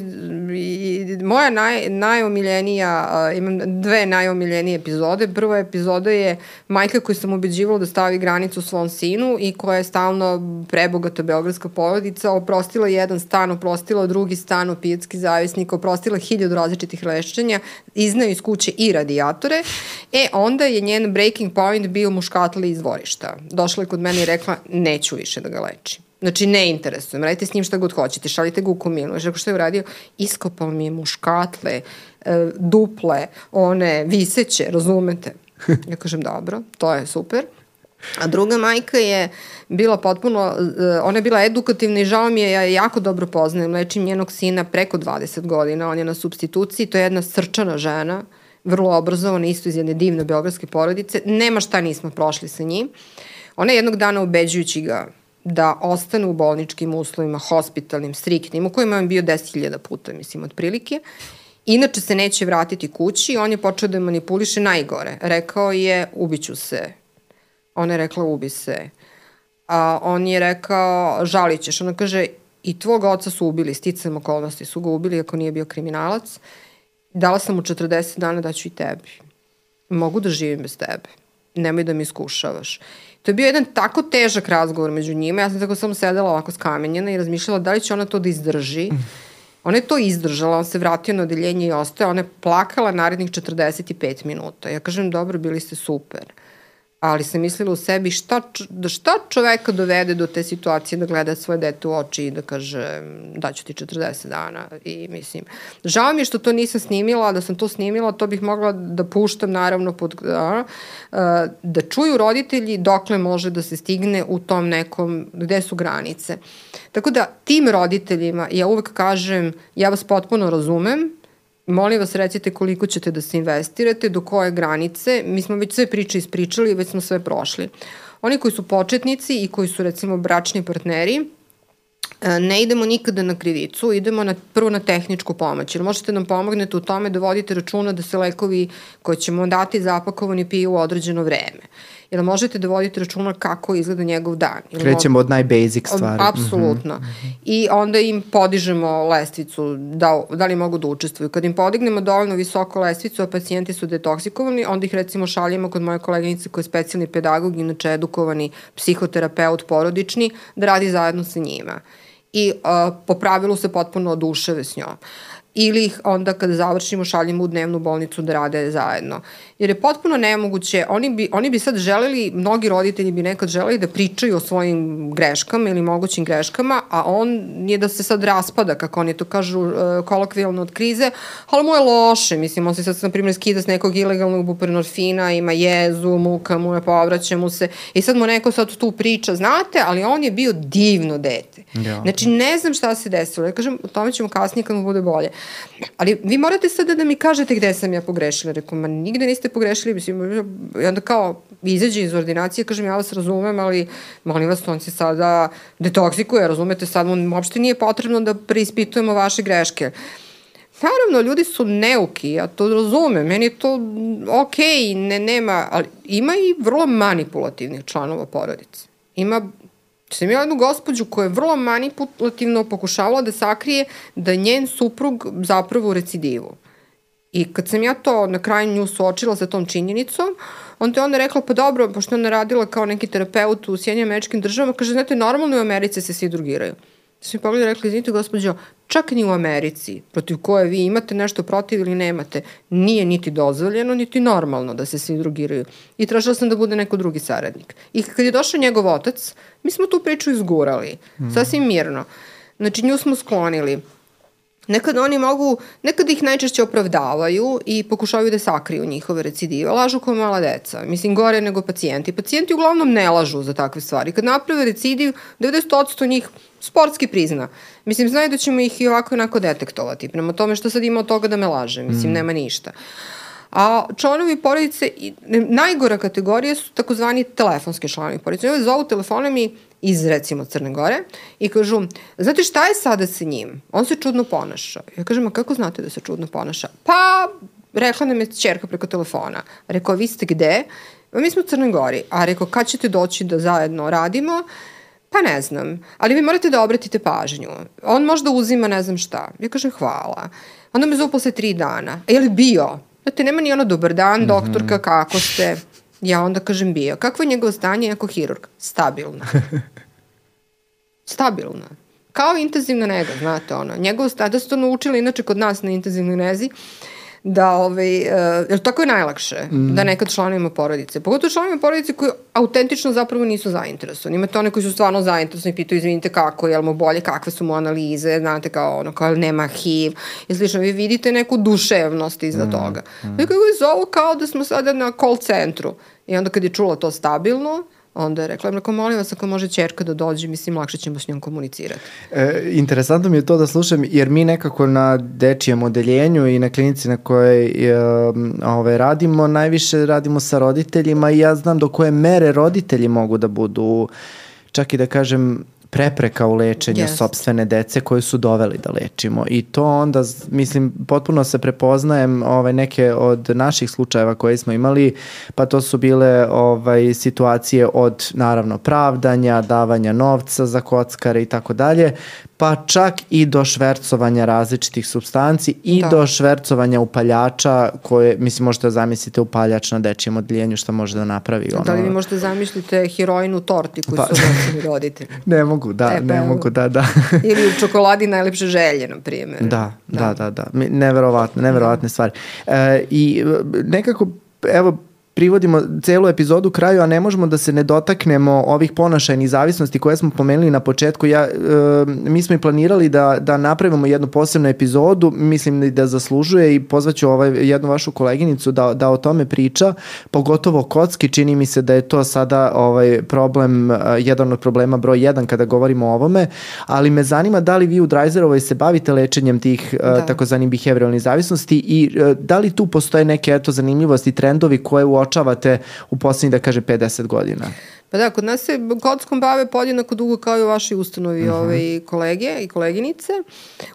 B: I, moja naj, najomiljenija, imam dve najomiljenije epizode. Prva epizoda je majka koju sam ubeđivala da stavi granicu svom sinu i koja je stalno prebogata beogradska porodica, oprostila jedan stan, oprostila drugi stan, opijatski zavisnik, oprostila hiljadu različitih lešćenja, iznaju iz kuće i radijatore. E, onda je njen breaking point point bio muškatli iz dvorišta. Došla je kod mene i rekla, neću više da ga lečim. Znači, ne interesujem, radite s njim šta god hoćete, šaljite ga u komilu. Znači, što je uradio, iskopao mi je muškatle, e, duple, one viseće, razumete? Ja kažem, dobro, to je super. A druga majka je bila potpuno, e, ona je bila edukativna i žao mi je, ja je jako dobro poznajem, lečim njenog sina preko 20 godina, on je na substituciji, to je jedna srčana žena, vrlo obrazovana, isto iz jedne divne beogradske porodice, nema šta nismo prošli sa njim. Ona je jednog dana ubeđujući ga da ostane u bolničkim uslovima, hospitalnim, striktnim, u kojima je bio 10.000 puta, mislim, otprilike, Inače se neće vratiti kući, on je počeo da manipuliše najgore. Rekao je, ubiću se. Ona je rekla, ubi se. A on je rekao, žalit ćeš. Ona kaže, i tvog oca su ubili, sticam okolnosti su ga ubili ako nije bio kriminalac. Dala sam mu 40 dana da ću i tebi. Mogu da živim bez tebe. Nemoj da mi iskušavaš. To je bio jedan tako težak razgovor među njima. Ja sam tako samo sedela ovako skamenjena i razmišljala da li će ona to da izdrži. Ona je to izdržala, on se vratio na odeljenje i ostaje. Ona je plakala narednih 45 minuta. Ja kažem, dobro, bili ste super. Ali sam mislila u sebi šta, da šta čoveka dovede do te situacije da gleda svoje dete u oči i da kaže daću ti 40 dana i mislim, žao mi je što to nisam snimila, da sam to snimila, to bih mogla da puštam naravno pod, a, a, da čuju roditelji dokle može da se stigne u tom nekom, gde su granice. Tako da tim roditeljima ja uvek kažem, ja vas potpuno razumem, molim vas recite koliko ćete da se investirate, do koje granice, mi smo već sve priče ispričali, već smo sve prošli. Oni koji su početnici i koji su recimo bračni partneri, e, ne idemo nikada na krivicu, idemo na, prvo na tehničku pomoć, jer možete nam pomognete u tome da vodite računa da se lekovi koje ćemo dati zapakovani piju u određeno vreme. Jel možete da vodite računa kako izgleda njegov dan?
A: Jel Krećemo od najbasic stvari.
B: Apsolutno. Mm -hmm. I onda im podižemo lestvicu, da, da li mogu da učestvuju. Kad im podignemo dovoljno visoko lestvicu, a pacijenti su detoksikovani, onda ih recimo šaljemo kod moje koleginice koja je specijalni pedagog, inače edukovani psihoterapeut porodični, da radi zajedno sa njima. I uh, po pravilu se potpuno oduševe s njom. Uh, ili ih onda kada završimo šaljemo u dnevnu bolnicu da rade zajedno. Jer je potpuno nemoguće, oni bi, oni bi sad želeli, mnogi roditelji bi nekad želeli da pričaju o svojim greškama ili mogućim greškama, a on je da se sad raspada, kako oni to kažu uh, kolokvijalno od krize, ali mu je loše, mislim, on se sad, na primjer, skida s nekog ilegalnog buprenorfina, ima jezu, muka mu je, povraća mu se, i sad mu neko sad tu priča, znate, ali on je bio divno dete. Ja. Znači, ne znam šta se desilo, ja kažem, o tome ćemo kasnije kad mu bude bolje. Ali vi morate sada da mi kažete gde sam ja pogrešila. Rekao, ma nigde niste pogrešili. Mislim, I onda kao izađe iz ordinacije, kažem, ja vas razumem, ali molim vas, on se sada detoksikuje, razumete, sad mu uopšte nije potrebno da preispitujemo vaše greške. Naravno, ljudi su neuki, ja to razumem, meni je to ok, ne, nema, ali ima i vrlo manipulativnih članova porodice. Ima sam imala jednu gospođu koja je vrlo manipulativno pokušavala da sakrije da njen suprug zapravo u recidivu. I kad sam ja to na kraju nju suočila sa tom činjenicom, onda je ona rekla, pa dobro, pošto ona radila kao neki terapeut u Sjednjim američkim državama, kaže, znate, normalno u Americi se svi drugiraju. Da sam mi pogledala i rekla, izvinite gospođo, čak ni u Americi, protiv koje vi imate nešto protiv ili nemate, nije niti dozvoljeno, niti normalno da se svi drugiraju. I tražila sam da bude neko drugi saradnik. I kad je došao njegov otac, mi smo tu priču izgurali, mm. sasvim mirno. Znači, nju smo sklonili. Nekad oni mogu, nekad ih najčešće opravdavaju i pokušavaju da sakriju njihove recidive. Lažu kao mala deca. Mislim, gore nego pacijenti. Pacijenti uglavnom ne lažu za takve stvari. Kad naprave recidiv, 90% njih sportski prizna. Mislim, znaju da ćemo ih i ovako i onako detektovati. Prema tome što sad ima od toga da me laže. Mislim, mm. nema ništa. A članovi porodice, najgora kategorija su takozvani telefonski članovi porodice. Oni zovu telefonami iz recimo Crne Gore i kažu, znate šta je sada sa njim? On se čudno ponaša. Ja kažem, a kako znate da se čudno ponaša? Pa, rekla nam je čerka preko telefona. Rekao, vi ste gde? Pa mi smo u Crnoj Gori. A rekao, kad ćete doći da zajedno radimo? Pa ne znam, ali vi morate da obratite pažnju. On možda uzima ne znam šta. Ja kažem hvala. Onda me zove posle tri dana. E, je li bio? Znate, nema ni ono dobar dan, mm -hmm. doktorka, kako ste? Ja onda kažem bio. Kakvo je njegovo stanje ako hirurg? Stabilno. Stabilno. Kao intenzivna nega, znate ono. Njegovo stanje, da su to naučili inače kod nas na intenzivnoj nezi, da, ovaj, uh, jer tako je najlakše, mm. da nekad članovima porodice, pogotovo članovima porodice koji autentično zapravo nisu zainteresovani. Imate one koji su stvarno zainteresovani i pitaju, izvinite kako, je li mu bolje, kakve su mu analize, znate kao ono, kao nema HIV i slično. Vi vidite neku duševnost iza mm. toga. Mm. I kako je zovu kao da smo sada na call centru. I onda kad je čula to stabilno, onda je rekla, rekao, molim vas ako može čerka da dođe, mislim, lakše ćemo s njom komunicirati.
A: E, interesantno mi je to da slušam, jer mi nekako na dečijem odeljenju i na klinici na kojoj e, ove, radimo, najviše radimo sa roditeljima i ja znam do koje mere roditelji mogu da budu čak i da kažem prepreka u lečenju yes. sobstvene dece koje su doveli da lečimo i to onda, mislim, potpuno se prepoznajem ovaj, neke od naših slučajeva koje smo imali, pa to su bile ovaj, situacije od, naravno, pravdanja, davanja novca za kockare i tako dalje, pa čak i do švercovanja različitih substanci i da. do švercovanja upaljača koje, mislim, možete da zamislite upaljač na dečijem odljenju šta može da napravi.
B: Ono... Da li vi možete da zamislite heroinu torti koju pa, su nosili roditelji?
A: Ne mogu, da, e, pa, ne mogu, da, da.
B: Ili u čokoladi najlepše želje, na primjer.
A: Da, da, da, da. da. Neverovatne, neverovatne da. stvari. E, I nekako, evo, privodimo celu epizodu kraju, a ne možemo da se ne dotaknemo ovih ponašajnih zavisnosti koje smo pomenuli na početku. Ja, e, mi smo i planirali da, da napravimo jednu posebnu epizodu, mislim da zaslužuje i pozvaću ovaj, jednu vašu koleginicu da, da o tome priča, pogotovo kocki, čini mi se da je to sada ovaj problem, e, jedan od problema broj jedan kada govorimo o ovome, ali me zanima da li vi u Drajzerovoj se bavite lečenjem tih e, da. takozvanih behavioralnih zavisnosti i e, da li tu postoje neke eto zanimljivosti, trendovi koje u uočavate u poslednjih, da kaže, 50 godina?
B: Pa da, kod nas se kockom bave podjednako dugo kao i u vašoj ustanovi uh mhm. -huh. ove, kolege i koleginice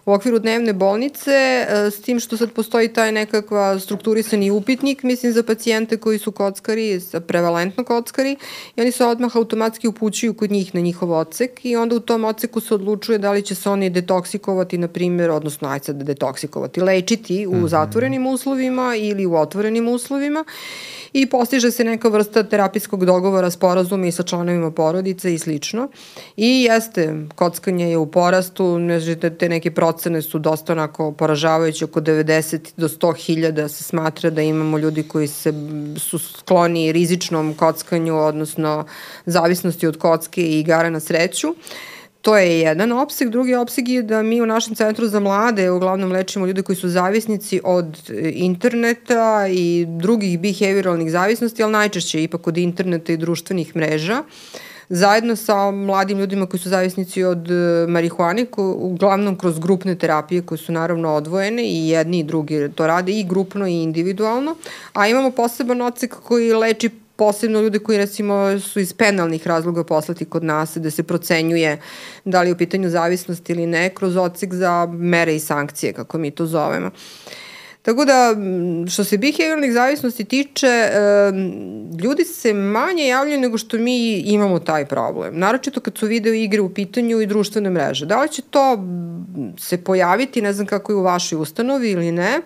B: u okviru dnevne bolnice, e, s tim što sad postoji taj nekakva strukturisani upitnik, mislim, za pacijente koji su kockari, prevalentno kockari, i oni se odmah automatski upućuju kod njih na njihov ocek i onda u tom oceku se odlučuje da li će se oni detoksikovati, na primjer, odnosno ajde sad detoksikovati, lečiti u uh mhm. -huh. zatvorenim uslovima ili u otvorenim uslovima i postiže se neka vrsta terapijskog dogovora, sporazuma i sa članovima porodice i slično. I jeste, kockanje je u porastu, nežete, te neke procene su dosta onako poražavajuće, oko 90 do 100 hiljada se smatra da imamo ljudi koji se, su skloni rizičnom kockanju, odnosno zavisnosti od kocke i igara na sreću. Uh, To je jedan opseg. Drugi opseg je da mi u našem centru za mlade uglavnom lečimo ljude koji su zavisnici od e, interneta i drugih behavioralnih zavisnosti, ali najčešće ipak od interneta i društvenih mreža zajedno sa mladim ljudima koji su zavisnici od e, marihuane, ko, uglavnom kroz grupne terapije koje su naravno odvojene i jedni i drugi to rade i grupno i individualno, a imamo poseban ocek koji leči posebno ljude koji recimo su iz penalnih razloga poslati kod nas da se procenjuje da li je u pitanju zavisnost ili ne kroz odsek za mere i sankcije kako mi to zovemo. Tako da, što se behavioralnih zavisnosti tiče, ljudi se manje javljaju nego što mi imamo taj problem. Naročito kad su video igre u pitanju i društvene mreže. Da li će to se pojaviti, ne znam kako je u vašoj ustanovi ili ne,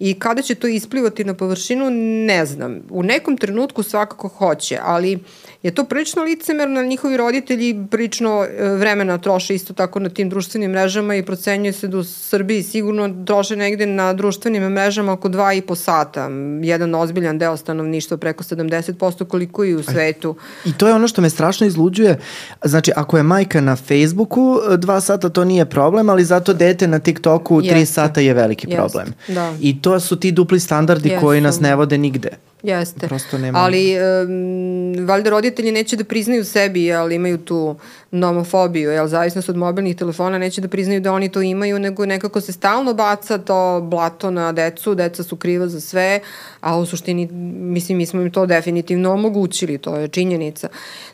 B: i kada će to isplivati na površinu, ne znam. U nekom trenutku svakako hoće, ali je to prilično licemerno, njihovi roditelji prilično e, vremena troše isto tako na tim društvenim mrežama i procenjuje se da u Srbiji sigurno troše negde na društvenim mrežama oko dva i po sata. Jedan ozbiljan deo stanovništva preko 70% koliko i u svetu.
A: I to je ono što me strašno izluđuje. Znači, ako je majka na Facebooku, dva sata to nije problem, ali zato dete na TikToku Jeste. tri sata je veliki problem.
B: Da.
A: I to su ti dupli standardi Jesu. koji nas ne vode nigde.
B: Jeste.
A: Prosto nema...
B: Ali, um, valjda roditelji neće da priznaju sebi, ali imaju tu nomofobiju, jel, zavisnost od mobilnih telefona, neće da priznaju da oni to imaju, nego nekako se stalno baca to blato na decu, deca su kriva za sve, a u suštini, mislim, mi smo im to definitivno omogućili, to je činjenica.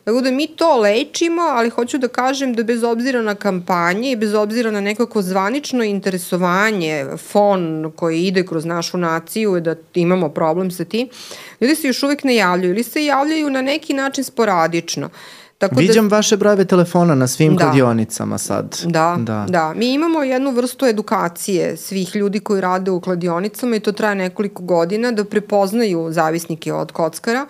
B: Tako da mi to lečimo, ali hoću da kažem da bez obzira na kampanje i bez obzira na nekako zvanično interesovanje, fon koji ide kroz našu naciju, da imamo problem sa tim, ljudi se još uvek ne javljaju ili se javljaju na neki način sporadično.
A: Tako da Viđam da, vaše brojeve telefona na svim da, kladionicama sad.
B: Da, da, da. Mi imamo jednu vrstu edukacije svih ljudi koji rade u kladionicama i to traje nekoliko godina da prepoznaju zavisnike od kockara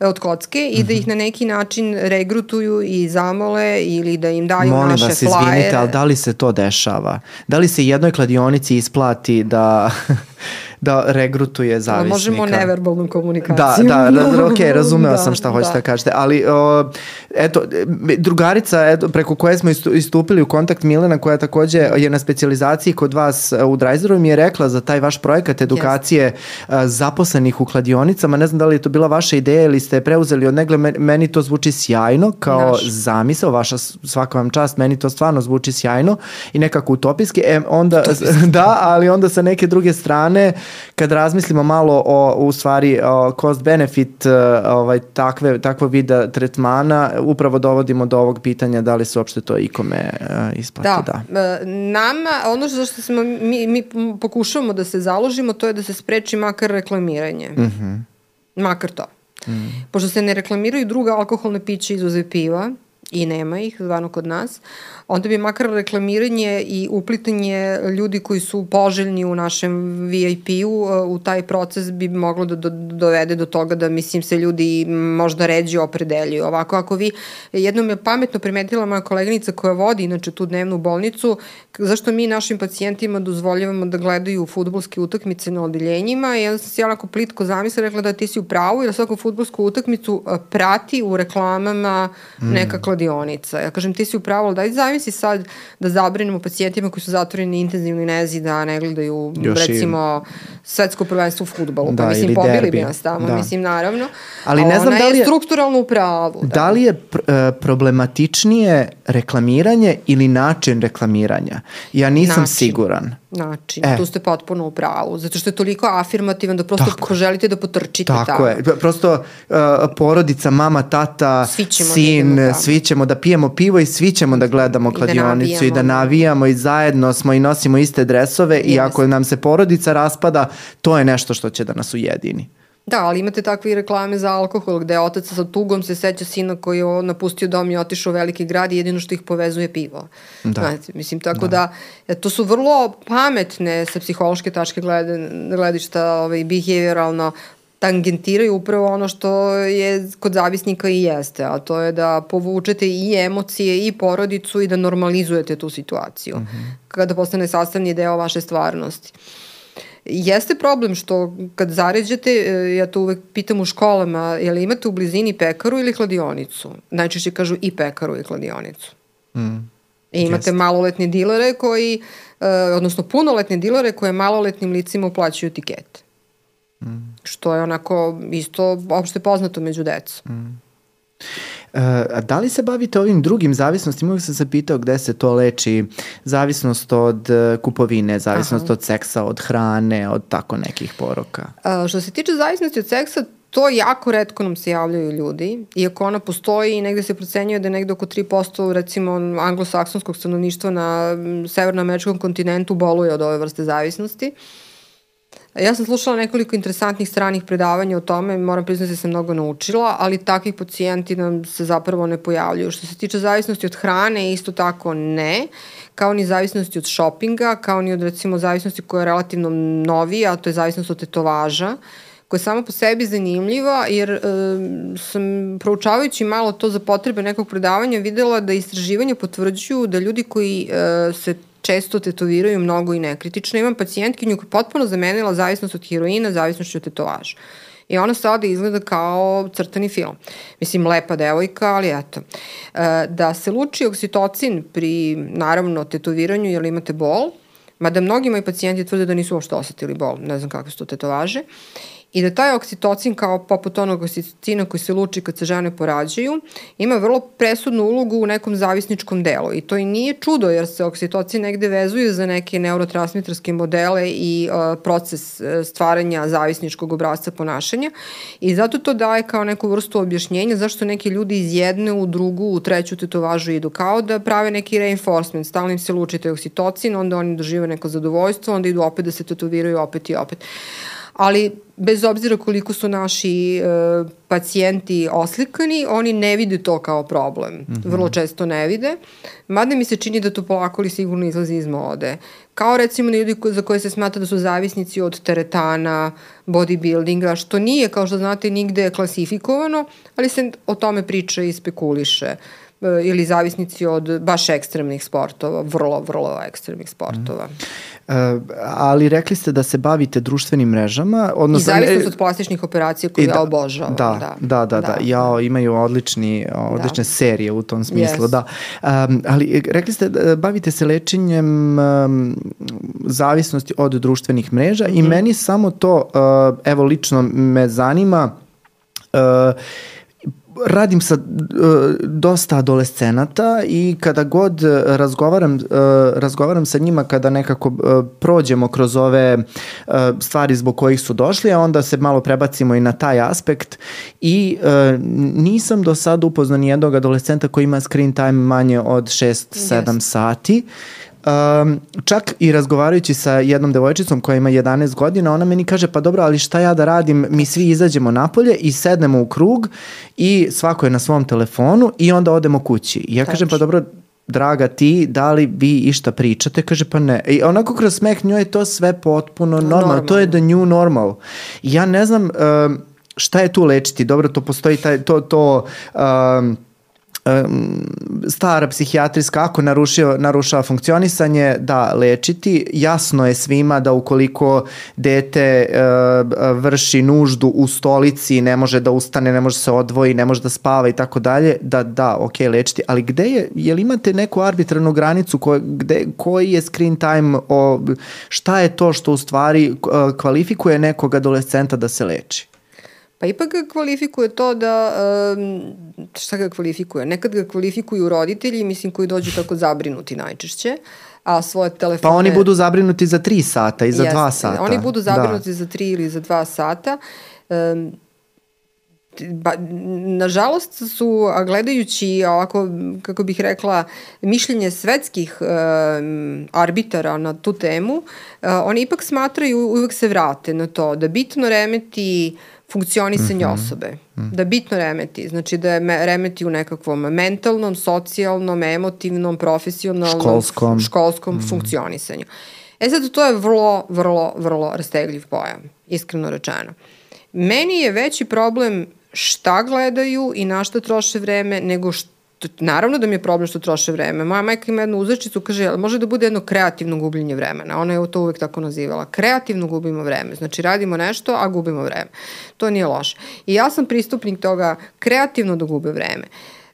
B: od kocke i da ih mhm. na neki način regrutuju i zamole ili da im daju
A: Molim
B: naše
A: vas, flajere. izvinite, ali da li se to dešava? Da li se jednoj kladionici isplati da da regrutuje zavisnika.
B: Možemo neverbalnu komunikaciju.
A: Da, da, da ok, razumeo da, sam šta hoćete da. da kažete, ali o, eto, drugarica eto, preko koje smo istupili u kontakt Milena, koja takođe je na specializaciji kod vas u Drajzeru, mi je rekla za taj vaš projekat edukacije yes. zaposlenih u kladionicama, ne znam da li je to bila vaša ideja ili ste preuzeli od negle, meni to zvuči sjajno kao Naš. zamisao, vaša svaka vam čast, meni to stvarno zvuči sjajno i nekako utopijski, e, onda, da, ali onda sa neke druge strane kad razmislimo malo o, u stvari, o cost benefit e, ovaj, takve, takvog vida tretmana, upravo dovodimo do ovog pitanja da li se uopšte to ikome uh, isplati.
B: Da. da. E, nama, ono što smo, mi, mi pokušavamo da se založimo, to je da se spreči makar reklamiranje. Mm -hmm. Makar to. Mm. Pošto se ne reklamiraju druga alkoholna pića izuzev piva, i nema ih, zvano kod nas, onda bi makar reklamiranje i uplitanje ljudi koji su poželjni u našem VIP-u uh, u taj proces bi moglo da do, dovede do toga da mislim se ljudi možda ređe opredeljuju. Ovako ako vi, jednom je pametno primetila moja koleginica koja vodi inače tu dnevnu bolnicu, zašto mi našim pacijentima dozvoljavamo da gledaju futbolske utakmice na odeljenjima i onda sam se jako plitko zamisla rekla da ti si u pravu jer svaku futbolsku utakmicu uh, prati u reklamama mm. Kladionica. Ja kažem ti si u pravu, ali daj zamisli sad da zabrinemo pacijentima koji su zatvoreni intenzivnoj nezi da ne gledaju Još recimo i... svetsko prvenstvo u futbolu. Da, pa mislim, pobili derbi. bi nas tamo, da. mislim, naravno. Ali ne znam da li je, je strukturalno u pravu.
A: Da, da li je pr uh, problematičnije reklamiranje ili način reklamiranja? Ja nisam način. siguran
B: način. E. Tu ste potpuno u pravu, zato što je toliko afirmativan da prosto Tako poželite da potrčite
A: Tako tamo. je. Prosto uh, porodica, mama, tata, svi da sin, da svi ćemo da pijemo pivo i svi ćemo da gledamo kladionicu i da, i da navijamo i zajedno smo i nosimo iste dresove Jeste. i ako nam se porodica raspada, to je nešto što će da nas ujedini.
B: Da, ali imate takve reklame za alkohol gde otac sa tugom se seća sina koji je napustio dom i otišao u veliki grad i jedino što ih povezuje pivo. Da. Znate, mislim, tako da. da to su vrlo pametne sa psihološke tačke glede, gledišta ovaj, behavioralno tangentiraju upravo ono što je kod zavisnika i jeste, a to je da povučete i emocije i porodicu i da normalizujete tu situaciju mhm. -huh. kada postane sastavni deo vaše stvarnosti. Jeste problem što kad zaređete, e, ja to uvek pitam u školama, je li imate u blizini pekaru ili kladionicu? Najčešće kažu i pekaru i kladionicu. Mm. I imate Jeste. maloletne dilere koji, uh, odnosno punoletne dilere koje maloletnim licima uplaćuju tikete. Mm. Što je onako isto opšte poznato među decom. Mm.
A: E, a da li se bavite ovim drugim zavisnostima? Uvijek sam se pitao gde se to leči. Zavisnost od e, kupovine, zavisnost Aha. od seksa, od hrane, od tako nekih poroka.
B: A, što se tiče zavisnosti od seksa, to jako redko nam se javljaju ljudi, iako ona postoji i negde se procenjuje da je negde oko 3% recimo anglosaksonskog stanovništva na severnoameričkom kontinentu boluje od ove vrste zavisnosti. Uh, Ja sam slušala nekoliko interesantnih stranih predavanja o tome, moram priznati da sam mnogo naučila, ali takvih pacijenti nam se zapravo ne pojavljuju. Što se tiče zavisnosti od hrane, isto tako ne, kao ni zavisnosti od šopinga, kao ni od recimo zavisnosti koja je relativno novija, a to je zavisnost od tetovaža koja je sama po sebi zanimljiva, jer e, sam proučavajući malo to za potrebe nekog predavanja videla da istraživanja potvrđuju da ljudi koji e, se često tetoviraju mnogo i nekritično. Imam pacijentkinju koja je potpuno zamenila zavisnost od heroina, zavisnost od tetovaža. I ona sada izgleda kao crtani film. Mislim, lepa devojka, ali eto. E, da se luči oksitocin pri, naravno, tetoviranju, jer imate bol, mada mnogi moji pacijenti tvrde da nisu uopšte osetili bol, ne znam kakve su to tetovaže, i da taj oksitocin kao poput onog oksitocina koji se luči kad se žene porađaju ima vrlo presudnu ulogu u nekom zavisničkom delu. I to i nije čudo jer se oksitocin negde vezuje za neke neurotransmitarske modele i uh, proces uh, stvaranja zavisničkog obrazca ponašanja. I zato to daje kao neku vrstu objašnjenja zašto neki ljudi iz jedne u drugu, u treću tetovažu idu. Kao da prave neki reinforcement, stalno im se luči taj oksitocin, onda oni dožive neko zadovoljstvo, onda idu opet da se tetoviraju opet i opet. Ali bez obzira koliko su naši e, pacijenti oslikani, oni ne vide to kao problem. Mm -hmm. Vrlo često ne vide. Mada mi se čini da to polako li sigurno izlazi iz mode. Kao recimo ljudi za koje se smata da su zavisnici od teretana, bodybuildinga, što nije, kao što znate, nigde klasifikovano, ali se o tome priča i spekuliše. E, ili zavisnici od baš ekstremnih sportova, vrlo, vrlo ekstremnih sportova. Mm.
A: Uh, ali rekli ste da se bavite društvenim mrežama.
B: Odnosno, I zavisnost od plastičnih operacija koju da, ja obožavam.
A: Da, da, da, da, da. da. Ja, imaju odlični, odlične da. serije u tom smislu, yes. da. Um, ali rekli ste da bavite se lečenjem um, zavisnosti od društvenih mreža mm -hmm. i mhm. meni samo to, uh, evo lično me zanima, uh, radim sa uh, dosta adolescenata i kada god razgovaram, uh, razgovaram sa njima kada nekako uh, prođemo kroz ove uh, stvari zbog kojih su došli, a onda se malo prebacimo i na taj aspekt i uh, nisam do sada upoznan jednog adolescenta koji ima screen time manje od 6-7 yes. sati. Um, čak i razgovarajući sa jednom devojčicom koja ima 11 godina, ona meni kaže pa dobro, ali šta ja da radim? Mi svi izađemo napolje i sednemo u krug i svako je na svom telefonu i onda odemo kući. I ja Tači. kažem pa dobro, draga ti, da li vi išta pričate? Kaže pa ne. I onako kroz smeh njoj je to sve potpuno normalno. Normal. To je the new normal. I ja ne znam um, šta je tu lečiti. Dobro, to postoji taj, to, to um, stara psihijatrijska ako narušio, narušava funkcionisanje, da lečiti. Jasno je svima da ukoliko dete uh, vrši nuždu u stolici, ne može da ustane, ne može se odvoji, ne može da spava i tako dalje, da da, ok, lečiti. Ali gde je, je li imate neku arbitrarnu granicu ko, gde, koji je screen time, o, šta je to što u stvari uh, kvalifikuje nekog adolescenta da se leči?
B: Pa ipak ga kvalifikuje to da, šta ga kvalifikuje? Nekad ga kvalifikuju roditelji, mislim, koji dođu tako zabrinuti najčešće, a svoje telefone...
A: Pa oni budu zabrinuti za tri sata i za Jeste, dva sata.
B: Oni budu zabrinuti da. za tri ili za dva sata. Um, ba, nažalost su, a gledajući ovako, kako bih rekla, mišljenje svetskih um, arbitara na tu temu, uh, oni ipak smatraju, uvek se vrate na to, da bitno remeti uh, funkcionisanje mm -hmm. osobe. Mm -hmm. Da bitno remeti. Znači da je remeti u nekakvom mentalnom, socijalnom, emotivnom, profesionalnom,
A: školskom,
B: školskom mm -hmm. funkcionisanju. E sad, to je vrlo, vrlo, vrlo rastegljiv pojam, iskreno rečeno. Meni je veći problem šta gledaju i na šta troše vreme nego što naravno da mi je problem što troše vreme. Moja majka ima jednu uzrečicu, kaže, ali može da bude jedno kreativno gubljenje vremena. Ona je to uvek tako nazivala. Kreativno gubimo vreme. Znači, radimo nešto, a gubimo vreme. To nije loše. I ja sam pristupnik toga kreativno da gube vreme.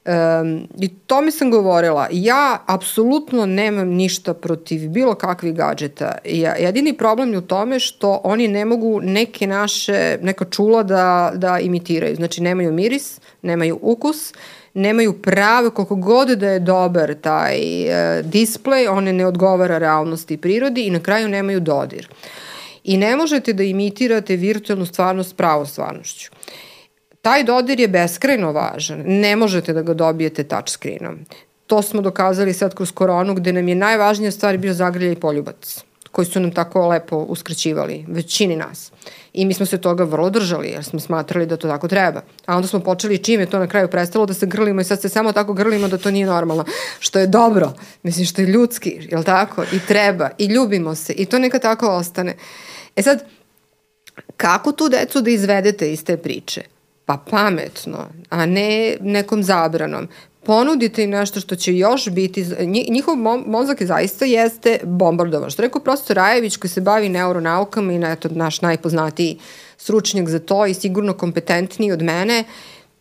B: Um, I to mi sam govorila. Ja apsolutno nemam ništa protiv bilo kakvih gadžeta. Ja, jedini problem je u tome što oni ne mogu neke naše, neka čula da, da imitiraju. Znači, nemaju miris, nemaju ukus, nemaju prave, koliko god da je dobar taj e, display, one ne odgovara realnosti i prirodi i na kraju nemaju dodir. I ne možete da imitirate virtualnu stvarnost pravom stvarnošću. Taj dodir je beskrajno važan. Ne možete da ga dobijete touchscreenom. To smo dokazali sad kroz koronu gde nam je najvažnija stvar bio zagrljaj poljubac koji su nam tako lepo uskraćivali, većini nas. I mi smo se toga vrlo držali, jer smo smatrali da to tako treba. A onda smo počeli čim je to na kraju prestalo da se grlimo i sad se samo tako grlimo da to nije normalno. Što je dobro, mislim što je ljudski, jel tako? I treba, i ljubimo se, i to neka tako ostane. E sad, kako tu decu da izvedete iz te priče? Pa pametno, a ne nekom zabranom ponudite im nešto što će još biti, njihov mozak zaista jeste bombardovan. Što rekao profesor Rajević koji se bavi neuronaukama i eto, naš najpoznatiji stručnjak za to i sigurno kompetentniji od mene,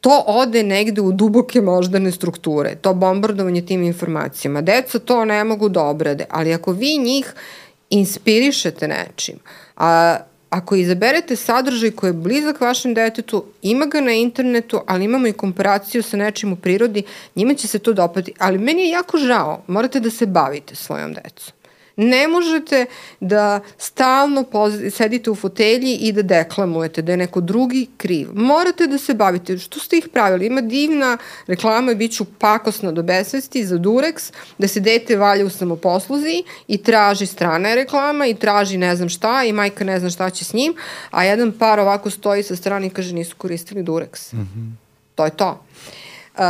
B: to ode negde u duboke moždane strukture, to bombardovanje tim informacijama. Deca to ne mogu da obrade, ali ako vi njih inspirišete nečim, a ako izaberete sadržaj koji je blizak vašem detetu, ima ga na internetu, ali imamo i komparaciju sa nečim u prirodi, njima će se to dopati. Ali meni je jako žao, morate da se bavite svojom decom. Ne možete da stalno sedite u fotelji i da deklamujete da je neko drugi kriv. Morate da se bavite. Što ste ih pravili? Ima divna reklama i bit ću pakosna do besvesti za Durex, da se dete valja u samoposluzi i traži strana reklama i traži ne znam šta i majka ne zna šta će s njim, a jedan par ovako stoji sa strane i kaže nisu koristili Durex. Mm -hmm. To je to. Uh,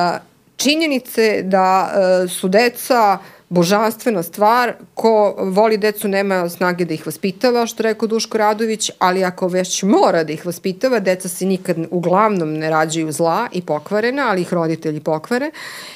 B: činjenice da uh, su deca božanstvena stvar, ko voli decu nema snage da ih vaspitava, što rekao Duško Radović, ali ako već mora da ih vaspitava, deca se nikad uglavnom ne rađaju zla i pokvarena, ali ih roditelji pokvare,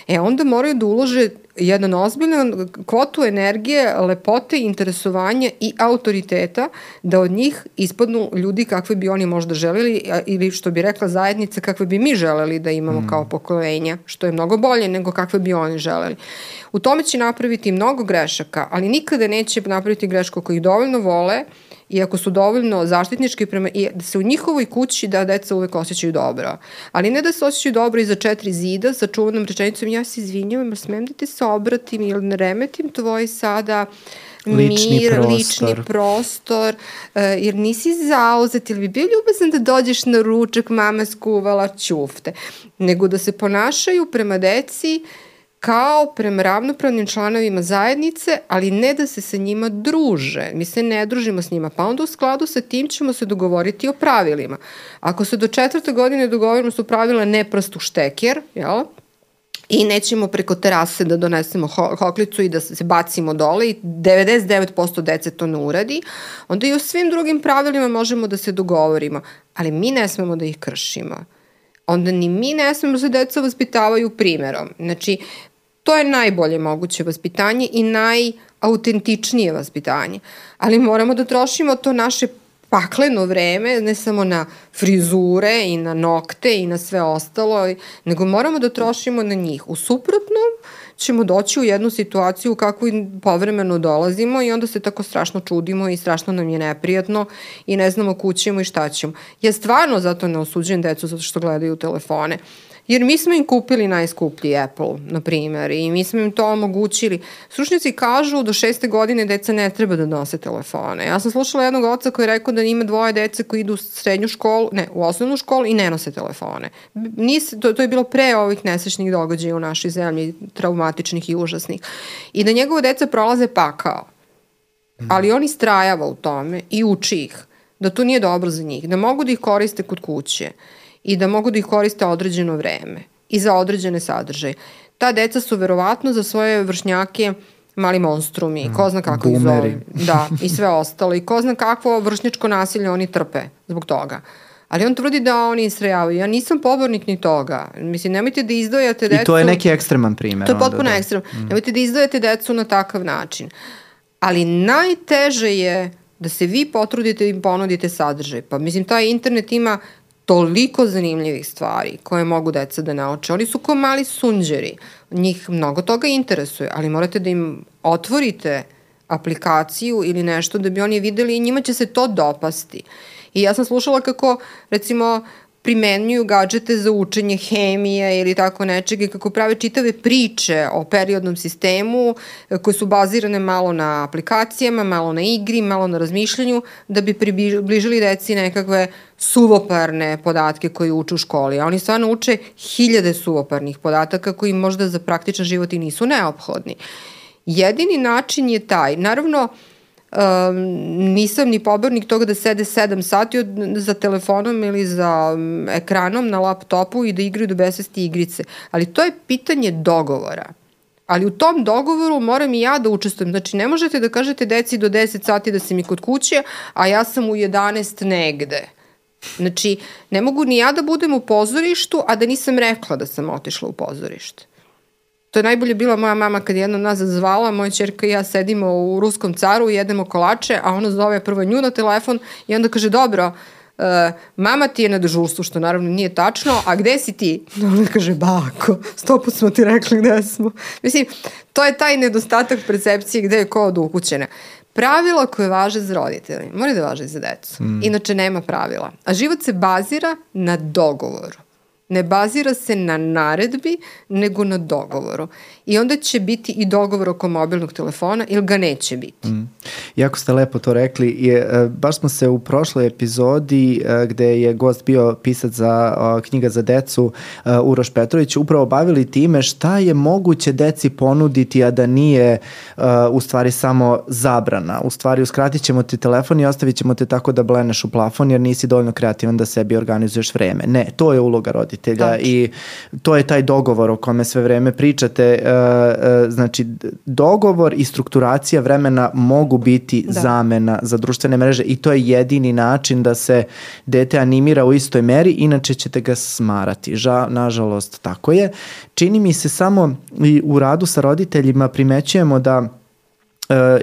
B: e onda moraju da ulože jedan ozbiljan kvotu energije, lepote, interesovanja i autoriteta da od njih ispadnu ljudi kakve bi oni možda želeli ili što bi rekla zajednica kakve bi mi želeli da imamo mm. kao pokolenja, što je mnogo bolje nego kakve bi oni želeli. U tome će napraviti mnogo grešaka, ali nikada neće napraviti grešku ako ih dovoljno vole i ako su dovoljno zaštitnički prema, i da se u njihovoj kući da deca uvek osjećaju dobro. Ali ne da se osjećaju dobro iza četiri zida sa čuvanom rečenicom ja se izvinjavam, smem da ti se obratim ili ne remetim tvoj sada lični mir, prostor. lični prostor, uh, jer nisi zauzet, ili bi bio ljubazan da dođeš na ručak, mama skuvala ćufte, nego da se ponašaju prema deci uh, kao prema ravnopravnim članovima zajednice, ali ne da se sa njima druže. Mi se ne družimo s njima, pa onda u skladu sa tim ćemo se dogovoriti o pravilima. Ako se do četvrte godine dogovorimo su pravila ne prastu šteker, jel? i nećemo preko terase da donesemo ho hoklicu i da se bacimo dole i 99% dece to ne uradi, onda i u svim drugim pravilima možemo da se dogovorimo, ali mi ne smemo da ih kršimo onda ni mi ne smemo da deca vaspitavaju primerom. Znači, To je najbolje moguće vaspitanje i najautentičnije vaspitanje. Ali moramo da trošimo to naše pakleno vreme, ne samo na frizure i na nokte i na sve ostalo, nego moramo da trošimo na njih. U suprotnom ćemo doći u jednu situaciju kako i povremeno dolazimo i onda se tako strašno čudimo i strašno nam je neprijatno i ne znamo kućemo i šta ćemo. Ja stvarno zato ne osuđujem decu zato što gledaju telefone. Jer mi smo im kupili najskuplji Apple, na primjer, i mi smo im to omogućili. Stručnjaci kažu do šeste godine deca ne treba da nose telefone. Ja sam slušala jednog oca koji je rekao da ima dvoje dece koji idu u srednju školu, ne, u osnovnu školu i ne nose telefone. Nis, to, to je bilo pre ovih nesečnih događaja u našoj zemlji, traumatičnih i užasnih. I da njegove deca prolaze pakao. Ali on istrajava u tome i uči ih da to nije dobro za njih, da mogu da ih koriste kod kuće i da mogu da ih koriste određeno vreme i za određene sadržaje. Ta deca su verovatno za svoje vršnjake mali monstrumi, ko zna kako ih zove. Da, i sve ostalo. I ko zna kakvo vršnjačko nasilje oni trpe zbog toga. Ali on tvrdi da oni istrajavaju. Ja nisam pobornik ni toga. Mislim, nemojte da izdvojate decu...
A: I to je neki ekstreman primer.
B: To je potpuno da. ekstreman. Mm. Nemojte da izdvojate decu na takav način. Ali najteže je da se vi potrudite im ponudite sadržaj. Pa mislim, taj internet ima toliko zanimljivih stvari koje mogu deca da nauče. Oni su kao mali sunđeri. Njih mnogo toga interesuje, ali morate da im otvorite aplikaciju ili nešto da bi oni videli i njima će se to dopasti. I ja sam slušala kako, recimo, primenjuju gadžete za učenje hemije ili tako nečega i kako prave čitave priče o periodnom sistemu e, koje su bazirane malo na aplikacijama, malo na igri, malo na razmišljanju da bi približili deci nekakve suvoparne podatke koji uče u školi. A oni stvarno uče hiljade suvoparnih podataka koji možda za praktičan život i nisu neophodni. Jedini način je taj. Naravno, uh, Um, nisam ni pobornik toga da sede 7 sati od, za telefonom ili za um, ekranom na laptopu i da igraju do besvesti igrice. Ali to je pitanje dogovora. Ali u tom dogovoru moram i ja da učestvujem. Znači, ne možete da kažete deci do 10 sati da sam mi kod kuće, a ja sam u 11 negde. Znači, ne mogu ni ja da budem u pozorištu, a da nisam rekla da sam otišla u pozorište. To je najbolje bila moja mama kad je jedna nas zvala, moja čerka i ja sedimo u ruskom caru, jedemo kolače, a ona zove prvo nju na telefon i onda kaže, dobro, Uh, mama ti je na dežurstvu, što naravno nije tačno, a gde si ti? Ona kaže, bako, stoput smo ti rekli gde smo. Mislim, to je taj nedostatak percepcije gde je ko od ukućene. Pravila koje važe za roditelji, moraju da važe i za decu. Mm. Inače nema pravila. A život se bazira na dogovoru ne bazira se na naredbi, nego na dogovoru. I onda će biti i dogovor oko mobilnog telefona ili ga neće biti. Mm.
A: Jako ste lepo to rekli. Je, e, baš smo se u prošloj epizodi e, gde je gost bio pisac za knjiga za decu e, Uroš Petrović upravo bavili time šta je moguće deci ponuditi, a da nije u stvari samo zabrana. U stvari uskratit ćemo ti telefon i ostavit ćemo te tako da bleneš u plafon jer nisi dovoljno kreativan da sebi organizuješ vreme. Ne, to je uloga roditelja Tači. i to je taj dogovor o kome sve vreme pričate. E, znači, dogovor i strukturacija vremena mogu biti da. zamena za društvene mreže i to je jedini način da se dete animira u istoj meri, inače ćete ga smarati. Ža, nažalost, tako je. Čini mi se samo i u radu sa roditeljima primećujemo da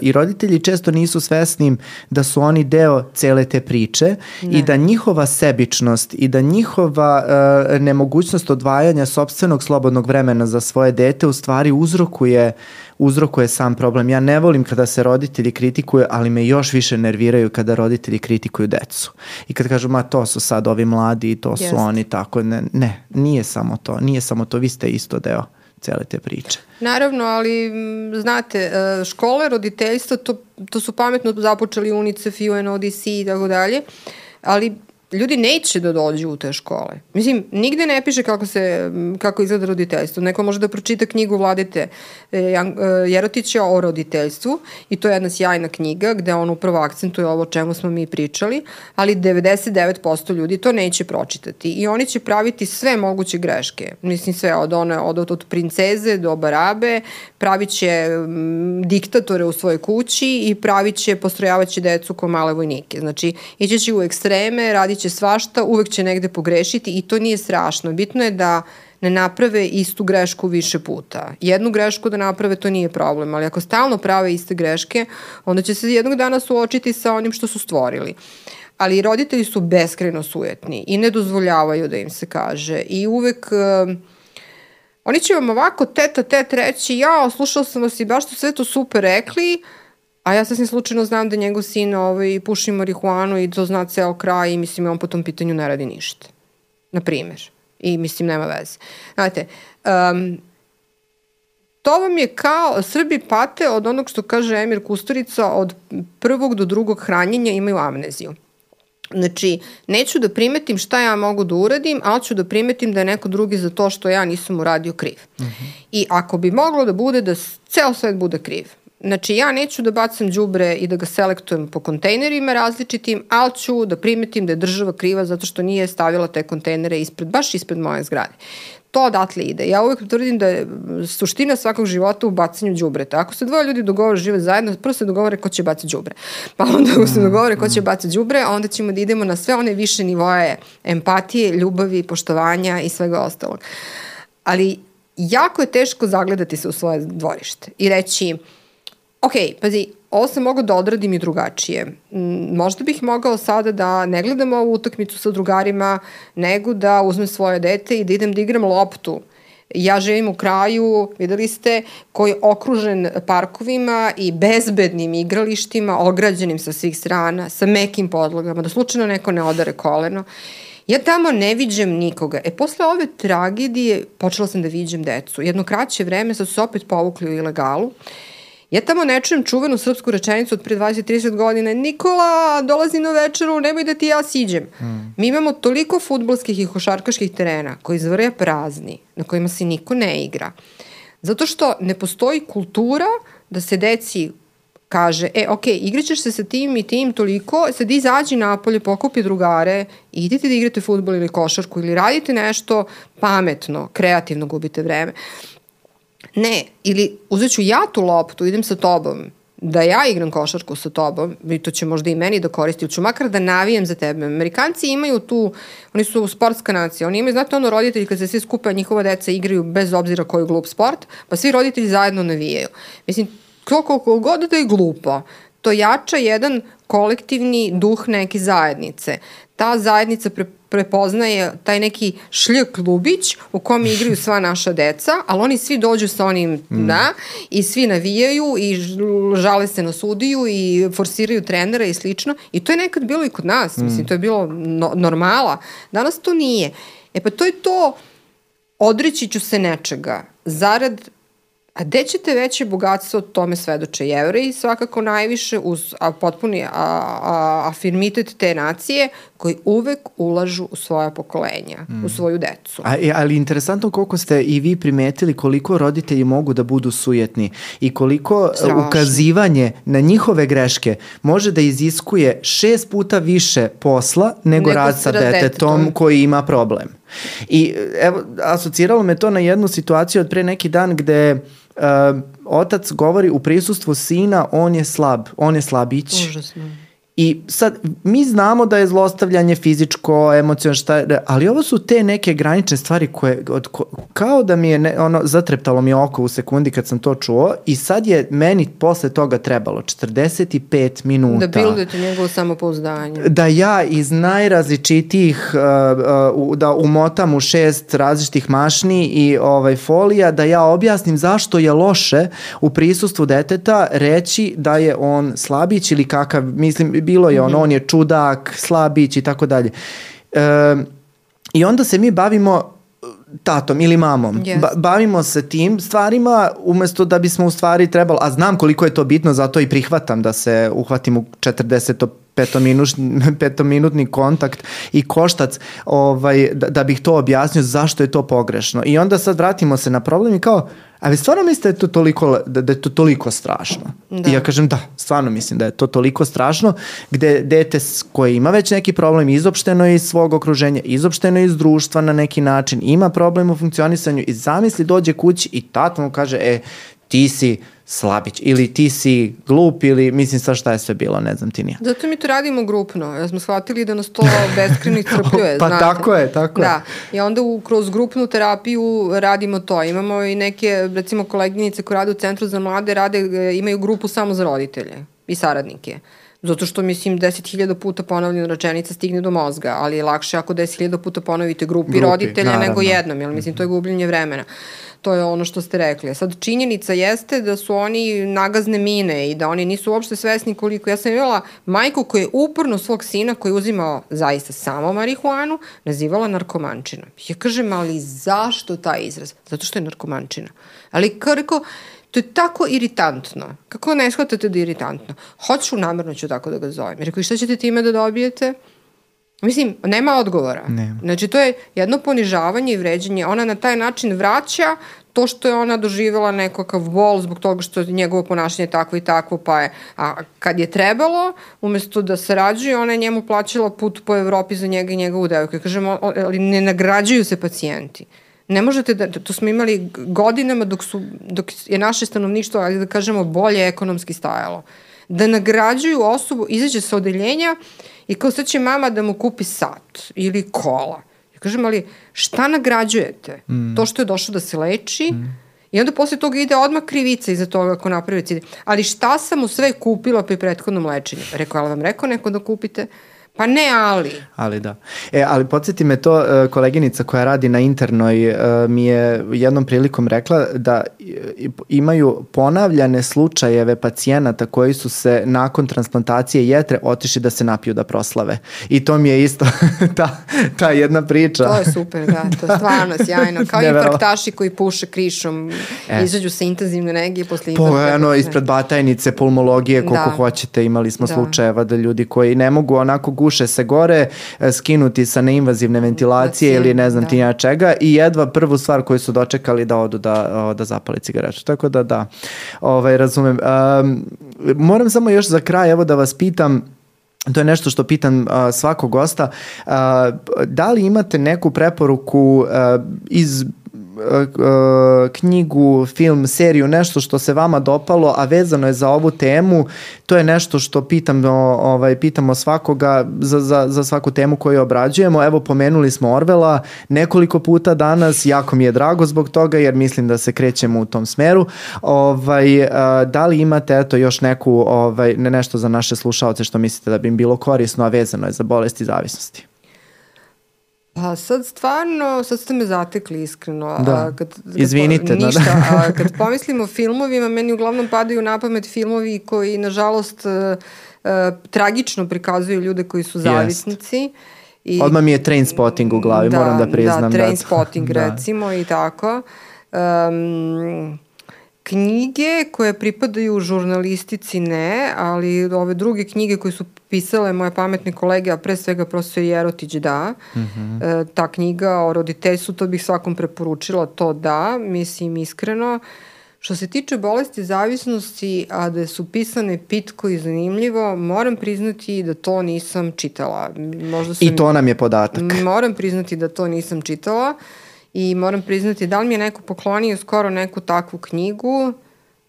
A: i roditelji često nisu svesni da su oni deo cele te priče ne. i da njihova sebičnost i da njihova uh, nemogućnost odvajanja sobstvenog slobodnog vremena za svoje dete u stvari uzrokuje uzrokuje sam problem. Ja ne volim kada se roditelji kritikuju, ali me još više nerviraju kada roditelji kritikuju decu. I kad kažu, ma to su sad ovi mladi i to su Jest. oni tako. Ne, ne, nije samo to. Nije samo to. Vi ste isto deo cele te priče.
B: Naravno, ali znate, e, škole, roditeljstva, to, to su pametno započeli UNICEF, UNODC i tako dalje, ali ljudi neće da dođu u te škole. Mislim, nigde ne piše kako, se, kako izgleda roditeljstvo. Neko može da pročita knjigu Vladete e, e, Jerotića o roditeljstvu i to je jedna sjajna knjiga gde on upravo akcentuje ovo o čemu smo mi pričali, ali 99% ljudi to neće pročitati i oni će praviti sve moguće greške. Mislim sve od one od, od, od princeze do barabe, pravit će diktatore u svojoj kući i pravit će, postrojavaće decu ko male vojnike. Znači, iće će u ekstreme, radit svašta, uvek će negde pogrešiti i to nije strašno. Bitno je da ne naprave istu grešku više puta. Jednu grešku da naprave to nije problem, ali ako stalno prave iste greške, onda će se jednog dana suočiti sa onim što su stvorili. Ali roditelji su beskreno sujetni i ne dozvoljavaju da im se kaže i uvek uh, oni će vam ovako teta tet reći ja, slušao sam vas i baš ste sve to super rekli, A ja sasvim slučajno znam da njegov sin ovaj, puši marihuanu i to zna ceo kraj i mislim on po tom pitanju ne radi ništa. Na primer. I mislim nema veze. Znate, um, to vam je kao, Srbi pate od onog što kaže Emir Kusturica, od prvog do drugog hranjenja imaju amneziju. Znači, neću da primetim šta ja mogu da uradim, ali ću da primetim da je neko drugi za to što ja nisam uradio kriv. Uh mhm. -huh. I ako bi moglo da bude da ceo svet bude kriv, Znači, ja neću da bacam đubre i da ga selektujem po kontejnerima različitim, ali ću da primetim da je država kriva zato što nije stavila te kontejnere ispred, baš ispred moje zgrade. To odatle ide. Ja uvek tvrdim da je suština svakog života u bacanju đubreta. Ako se dvoje ljudi dogovore žive zajedno, prvo se dogovore ko će bacati đubre. Pa onda ako se mm, dogovore ko će mm. bacati đubre, onda ćemo da idemo na sve one više nivoje empatije, ljubavi, poštovanja i svega ostalog. Ali jako je teško zagledati se u svoje dvorište i reći ok, pazi, ovo sam mogao da odradim i drugačije. Možda bih mogao sada da ne gledam ovu utakmicu sa drugarima, nego da uzmem svoje dete i da idem da igram loptu. Ja živim u kraju, videli ste, koji je okružen parkovima i bezbednim igralištima, ograđenim sa svih strana, sa mekim podlogama, da slučajno neko ne odare koleno. Ja tamo ne viđem nikoga. E, posle ove tragedije počela sam da viđem decu. Jedno kraće vreme sad su se opet povukli u ilegalu. Uh, Ja tamo ne čujem čuvenu srpsku rečenicu od pre 20-30 godina Nikola, dolazi na večeru, nemoj da ti ja siđem. Mm. Mi imamo toliko futbolskih i košarkaških terena koji zvrja prazni, na kojima se niko ne igra. Zato što ne postoji kultura da se deci kaže, e, ok, igraćeš se sa tim i tim toliko, sad izađi napolje, pokupi drugare, idite da igrate futbol ili košarku ili radite nešto pametno, kreativno, gubite vreme. Ne, ili uzet ću ja tu loptu, idem sa tobom, da ja igram košarku sa tobom, i to će možda i meni da koristi, ili ću makar da navijem za tebe. Amerikanci imaju tu, oni su sportska nacija, oni imaju, znate ono roditelji kad se svi skupe, njihova deca igraju bez obzira koji glup sport, pa svi roditelji zajedno navijaju. Mislim, koliko god da je glupo, to jača jedan kolektivni duh neke zajednice. Ta zajednica pre, prepoznaje taj neki šljk lubić u kom igraju sva naša deca, ali oni svi dođu sa onim, mm. da, i svi navijaju i žale se na sudiju i forsiraju trenera i slično. I to je nekad bilo i kod nas, mm. mislim, to je bilo no, normala. Danas to nije. E pa to je to, odreći ću se nečega, zarad A gde ćete veće bogatstvo, tome svedoče jevreji, svakako najviše uz a, potpuni a, a, afirmitet te nacije koji uvek ulažu u svoja pokolenja, mm. u svoju decu.
A: A, e, ali interesantno koliko ste i vi primetili koliko roditelji mogu da budu sujetni i koliko e, Strašno. ukazivanje na njihove greške može da iziskuje šest puta više posla nego, nego rad sa detetom, detetom koji ima problem. I evo, asociralo me to na jednu situaciju od pre neki dan gde uh, otac govori u prisustvu sina, on je slab, on je slabić.
B: Užasno.
A: I sad, mi znamo da je zlostavljanje fizičko, emocionalno, šta je, ali ovo su te neke granične stvari koje, od, ko, kao da mi je, ne, ono, zatreptalo mi oko u sekundi kad sam to čuo i sad je meni posle toga trebalo 45 minuta.
B: Da bildujete njegovo samopouzdanje.
A: Da ja iz najrazličitijih, uh, uh, da umotam u šest različitih mašni i ovaj, folija, da ja objasnim zašto je loše u prisustvu deteta reći da je on slabić ili kakav, mislim, bilo je ono, on je čudak, slabić i tako dalje. I onda se mi bavimo tatom ili mamom. Yes. Ba bavimo se tim stvarima umesto da bismo u stvari trebalo, a znam koliko je to bitno, zato i prihvatam da se uhvatim u 40 petominutni kontakt i koštac ovaj, da, da bih to objasnio zašto je to pogrešno. I onda sad vratimo se na problem i kao, a vi stvarno mislite da je to toliko, da, da je to toliko strašno? Da. I ja kažem da, stvarno mislim da je to toliko strašno, gde dete koje ima već neki problem izopšteno iz svog okruženja, izopšteno iz društva na neki način, ima problem u funkcionisanju i zamisli dođe kući i tata mu kaže, e, ti si slabić ili ti si glup ili mislim sa šta je sve bilo, ne znam ti nije.
B: Zato mi to radimo grupno, jer smo shvatili da nas to beskreno iscrpljuje,
A: pa znate. tako je, tako
B: da. je. I onda u, kroz grupnu terapiju radimo to. Imamo i neke, recimo, koleginice koje rade u Centru za mlade, rade, e, imaju grupu samo za roditelje i saradnike. Zato što, mislim, 10.000 puta ponovljena rečenica stigne do mozga, ali je lakše ako 10.000 puta ponovite grupi, grupi roditelja naravno. nego jednom, jer mislim, to je gubljenje vremena. To je ono što ste rekli. Sad, činjenica jeste da su oni nagazne mine i da oni nisu uopšte svesni koliko. Ja sam imala majku koja je uporno svog sina koji je uzimao zaista samo marihuanu, nazivala narkomančinom. Ja kažem, ali zašto taj izraz? Zato što je narkomančina. Ali kao rekao, To je tako iritantno. Kako ne shvatate da je iritantno? Hoću, namerno ću tako da ga zovem. Rekao, i šta ćete time da dobijete? Mislim, nema odgovora.
A: Ne.
B: Znači, to je jedno ponižavanje i vređenje. Ona na taj način vraća to što je ona doživjela nekakav bol zbog toga što je njegovo ponašanje takvo i takvo, pa je, a kad je trebalo, umesto da sarađuje, ona je njemu plaćala put po Evropi za njega i njegovu devojku. Kažemo, ali ne nagrađuju se pacijenti. Ne možete da, to smo imali godinama dok, su, dok je naše stanovništvo, ali da kažemo, bolje ekonomski stajalo. Da nagrađuju osobu, izađe sa odeljenja i kao sad će mama da mu kupi sat ili kola. Ja kažem, ali šta nagrađujete? Mm. To što je došao da se leči, mm. I onda posle toga ide odmah krivica iza toga ako napravi cilj. Ali šta sam mu sve kupila pri prethodnom lečenju? Rekao, ali vam rekao neko da kupite? Pa ne, ali.
A: Ali da. E, ali podsjeti me to, uh, koleginica koja radi na internoj uh, mi je jednom prilikom rekla da imaju ponavljane slučajeve pacijenata koji su se nakon transplantacije jetre otišli da se napiju da proslave. I to mi je isto ta, ta jedna priča.
B: To je super, da, to je stvarno sjajno. Kao i infarktaši koji puše krišom, e. izađu sa intenzivne negije posle
A: infarkta. Po, eno, ispred batajnice, pulmologije, koliko da. hoćete, imali smo da. slučajeva da ljudi koji ne mogu onako guše se gore, e, skinuti sa neinvazivne ventilacije ili ne znam da. ti ja čega i jedva prvu stvar koju su dočekali da odu da, da zapale cigaretu. Tako da da, ovaj, razumem. Um, moram samo još za kraj evo da vas pitam, To je nešto što pitam uh, svakog gosta. Uh, da li imate neku preporuku uh, iz knjigu, film, seriju, nešto što se vama dopalo, a vezano je za ovu temu, to je nešto što pitamo, ovaj, pitamo svakoga za, za, za svaku temu koju obrađujemo. Evo, pomenuli smo Orvela nekoliko puta danas, jako mi je drago zbog toga, jer mislim da se krećemo u tom smeru. Ovaj, uh, da li imate eto, još neku, ovaj, ne nešto za naše slušalce što mislite da bi im bilo korisno, a vezano je za bolesti zavisnosti?
B: Pa sad stvarno, sad ste me zatekli iskreno.
A: Da.
B: A, kad, kad
A: Izvinite,
B: Po,
A: da,
B: ništa,
A: da.
B: a kad pomislimo o filmovima, meni uglavnom padaju na pamet filmovi koji, nažalost, uh, uh, tragično prikazuju ljude koji su zavisnici.
A: I, Odmah mi je train spotting u glavi,
B: da,
A: moram da priznam.
B: Da, train spotting
A: da.
B: recimo i tako. Um, knjige koje pripadaju žurnalistici ne, ali ove druge knjige koje su pisale moje pametne kolege, a pre svega profesor Jerotić da. Mm -hmm. e, ta knjiga o roditeljstvu, to bih svakom preporučila, to da, mislim iskreno. Što se tiče bolesti zavisnosti, a da su pisane pitko i zanimljivo, moram priznati da to nisam čitala.
A: Možda sam, I to nam je podatak.
B: Moram priznati da to nisam čitala. Uh, i moram priznati da li mi je neko poklonio skoro neku takvu knjigu,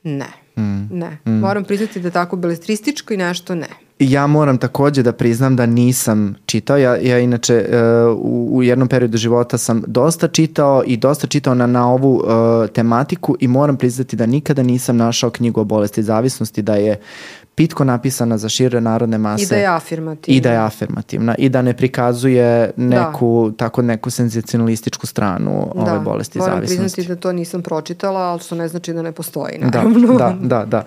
B: ne. Mm. Ne. Mm. Moram priznati da tako beletrističko i nešto ne.
A: Ja moram takođe da priznam da nisam čitao. Ja, ja inače uh, u, u jednom periodu života sam dosta čitao i dosta čitao na, na ovu uh, tematiku i moram priznati da nikada nisam našao knjigu o bolesti zavisnosti da je pitko napisana za šire narodne mase.
B: I da je afirmativna.
A: I da je afirmativna. I da ne prikazuje neku, da. tako neku senzacionalističku stranu da. ove bolesti
B: Moram
A: zavisnosti.
B: Moram priznati da to nisam pročitala, ali što ne znači da ne postoji,
A: da, naravno. Da, da, da. da.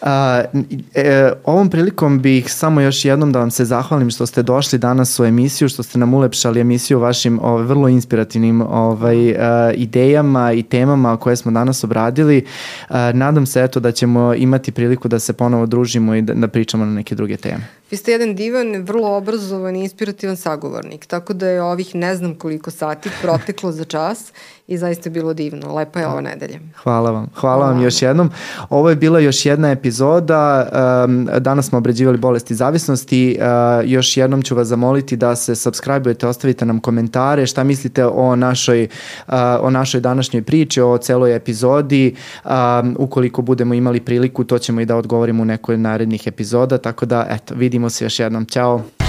A: Uh, e, ovom prilikom bih samo još jednom da vam se zahvalim što ste došli danas u emisiju, što ste nam ulepšali emisiju vašim ove, vrlo inspirativnim ovaj, uh, idejama i temama koje smo danas obradili. Uh, nadam se eto da ćemo imati priliku da se ponovo družimo i da, da pričamo na neke druge teme.
B: Vi ste jedan divan, vrlo obrazovan i inspirativan sagovornik, tako da je ovih ne znam koliko sati proteklo za čas i zaista je bilo divno. Lepa je ova nedelja.
A: Hvala vam. Hvala, Hvala vam još jednom. Ovo je bila još jedna epizoda. Um, danas smo obrađivali bolesti zavisnosti. Uh, još jednom ću vas zamoliti da se subscribe-ujete, ostavite nam komentare, šta mislite o našoj, uh, o našoj današnjoj priči, o celoj epizodi. Um, ukoliko budemo imali priliku, to ćemo i da odgovorimo u nekoj narednih epizoda, tako da, eto, vidimo se još jednom. Ćao!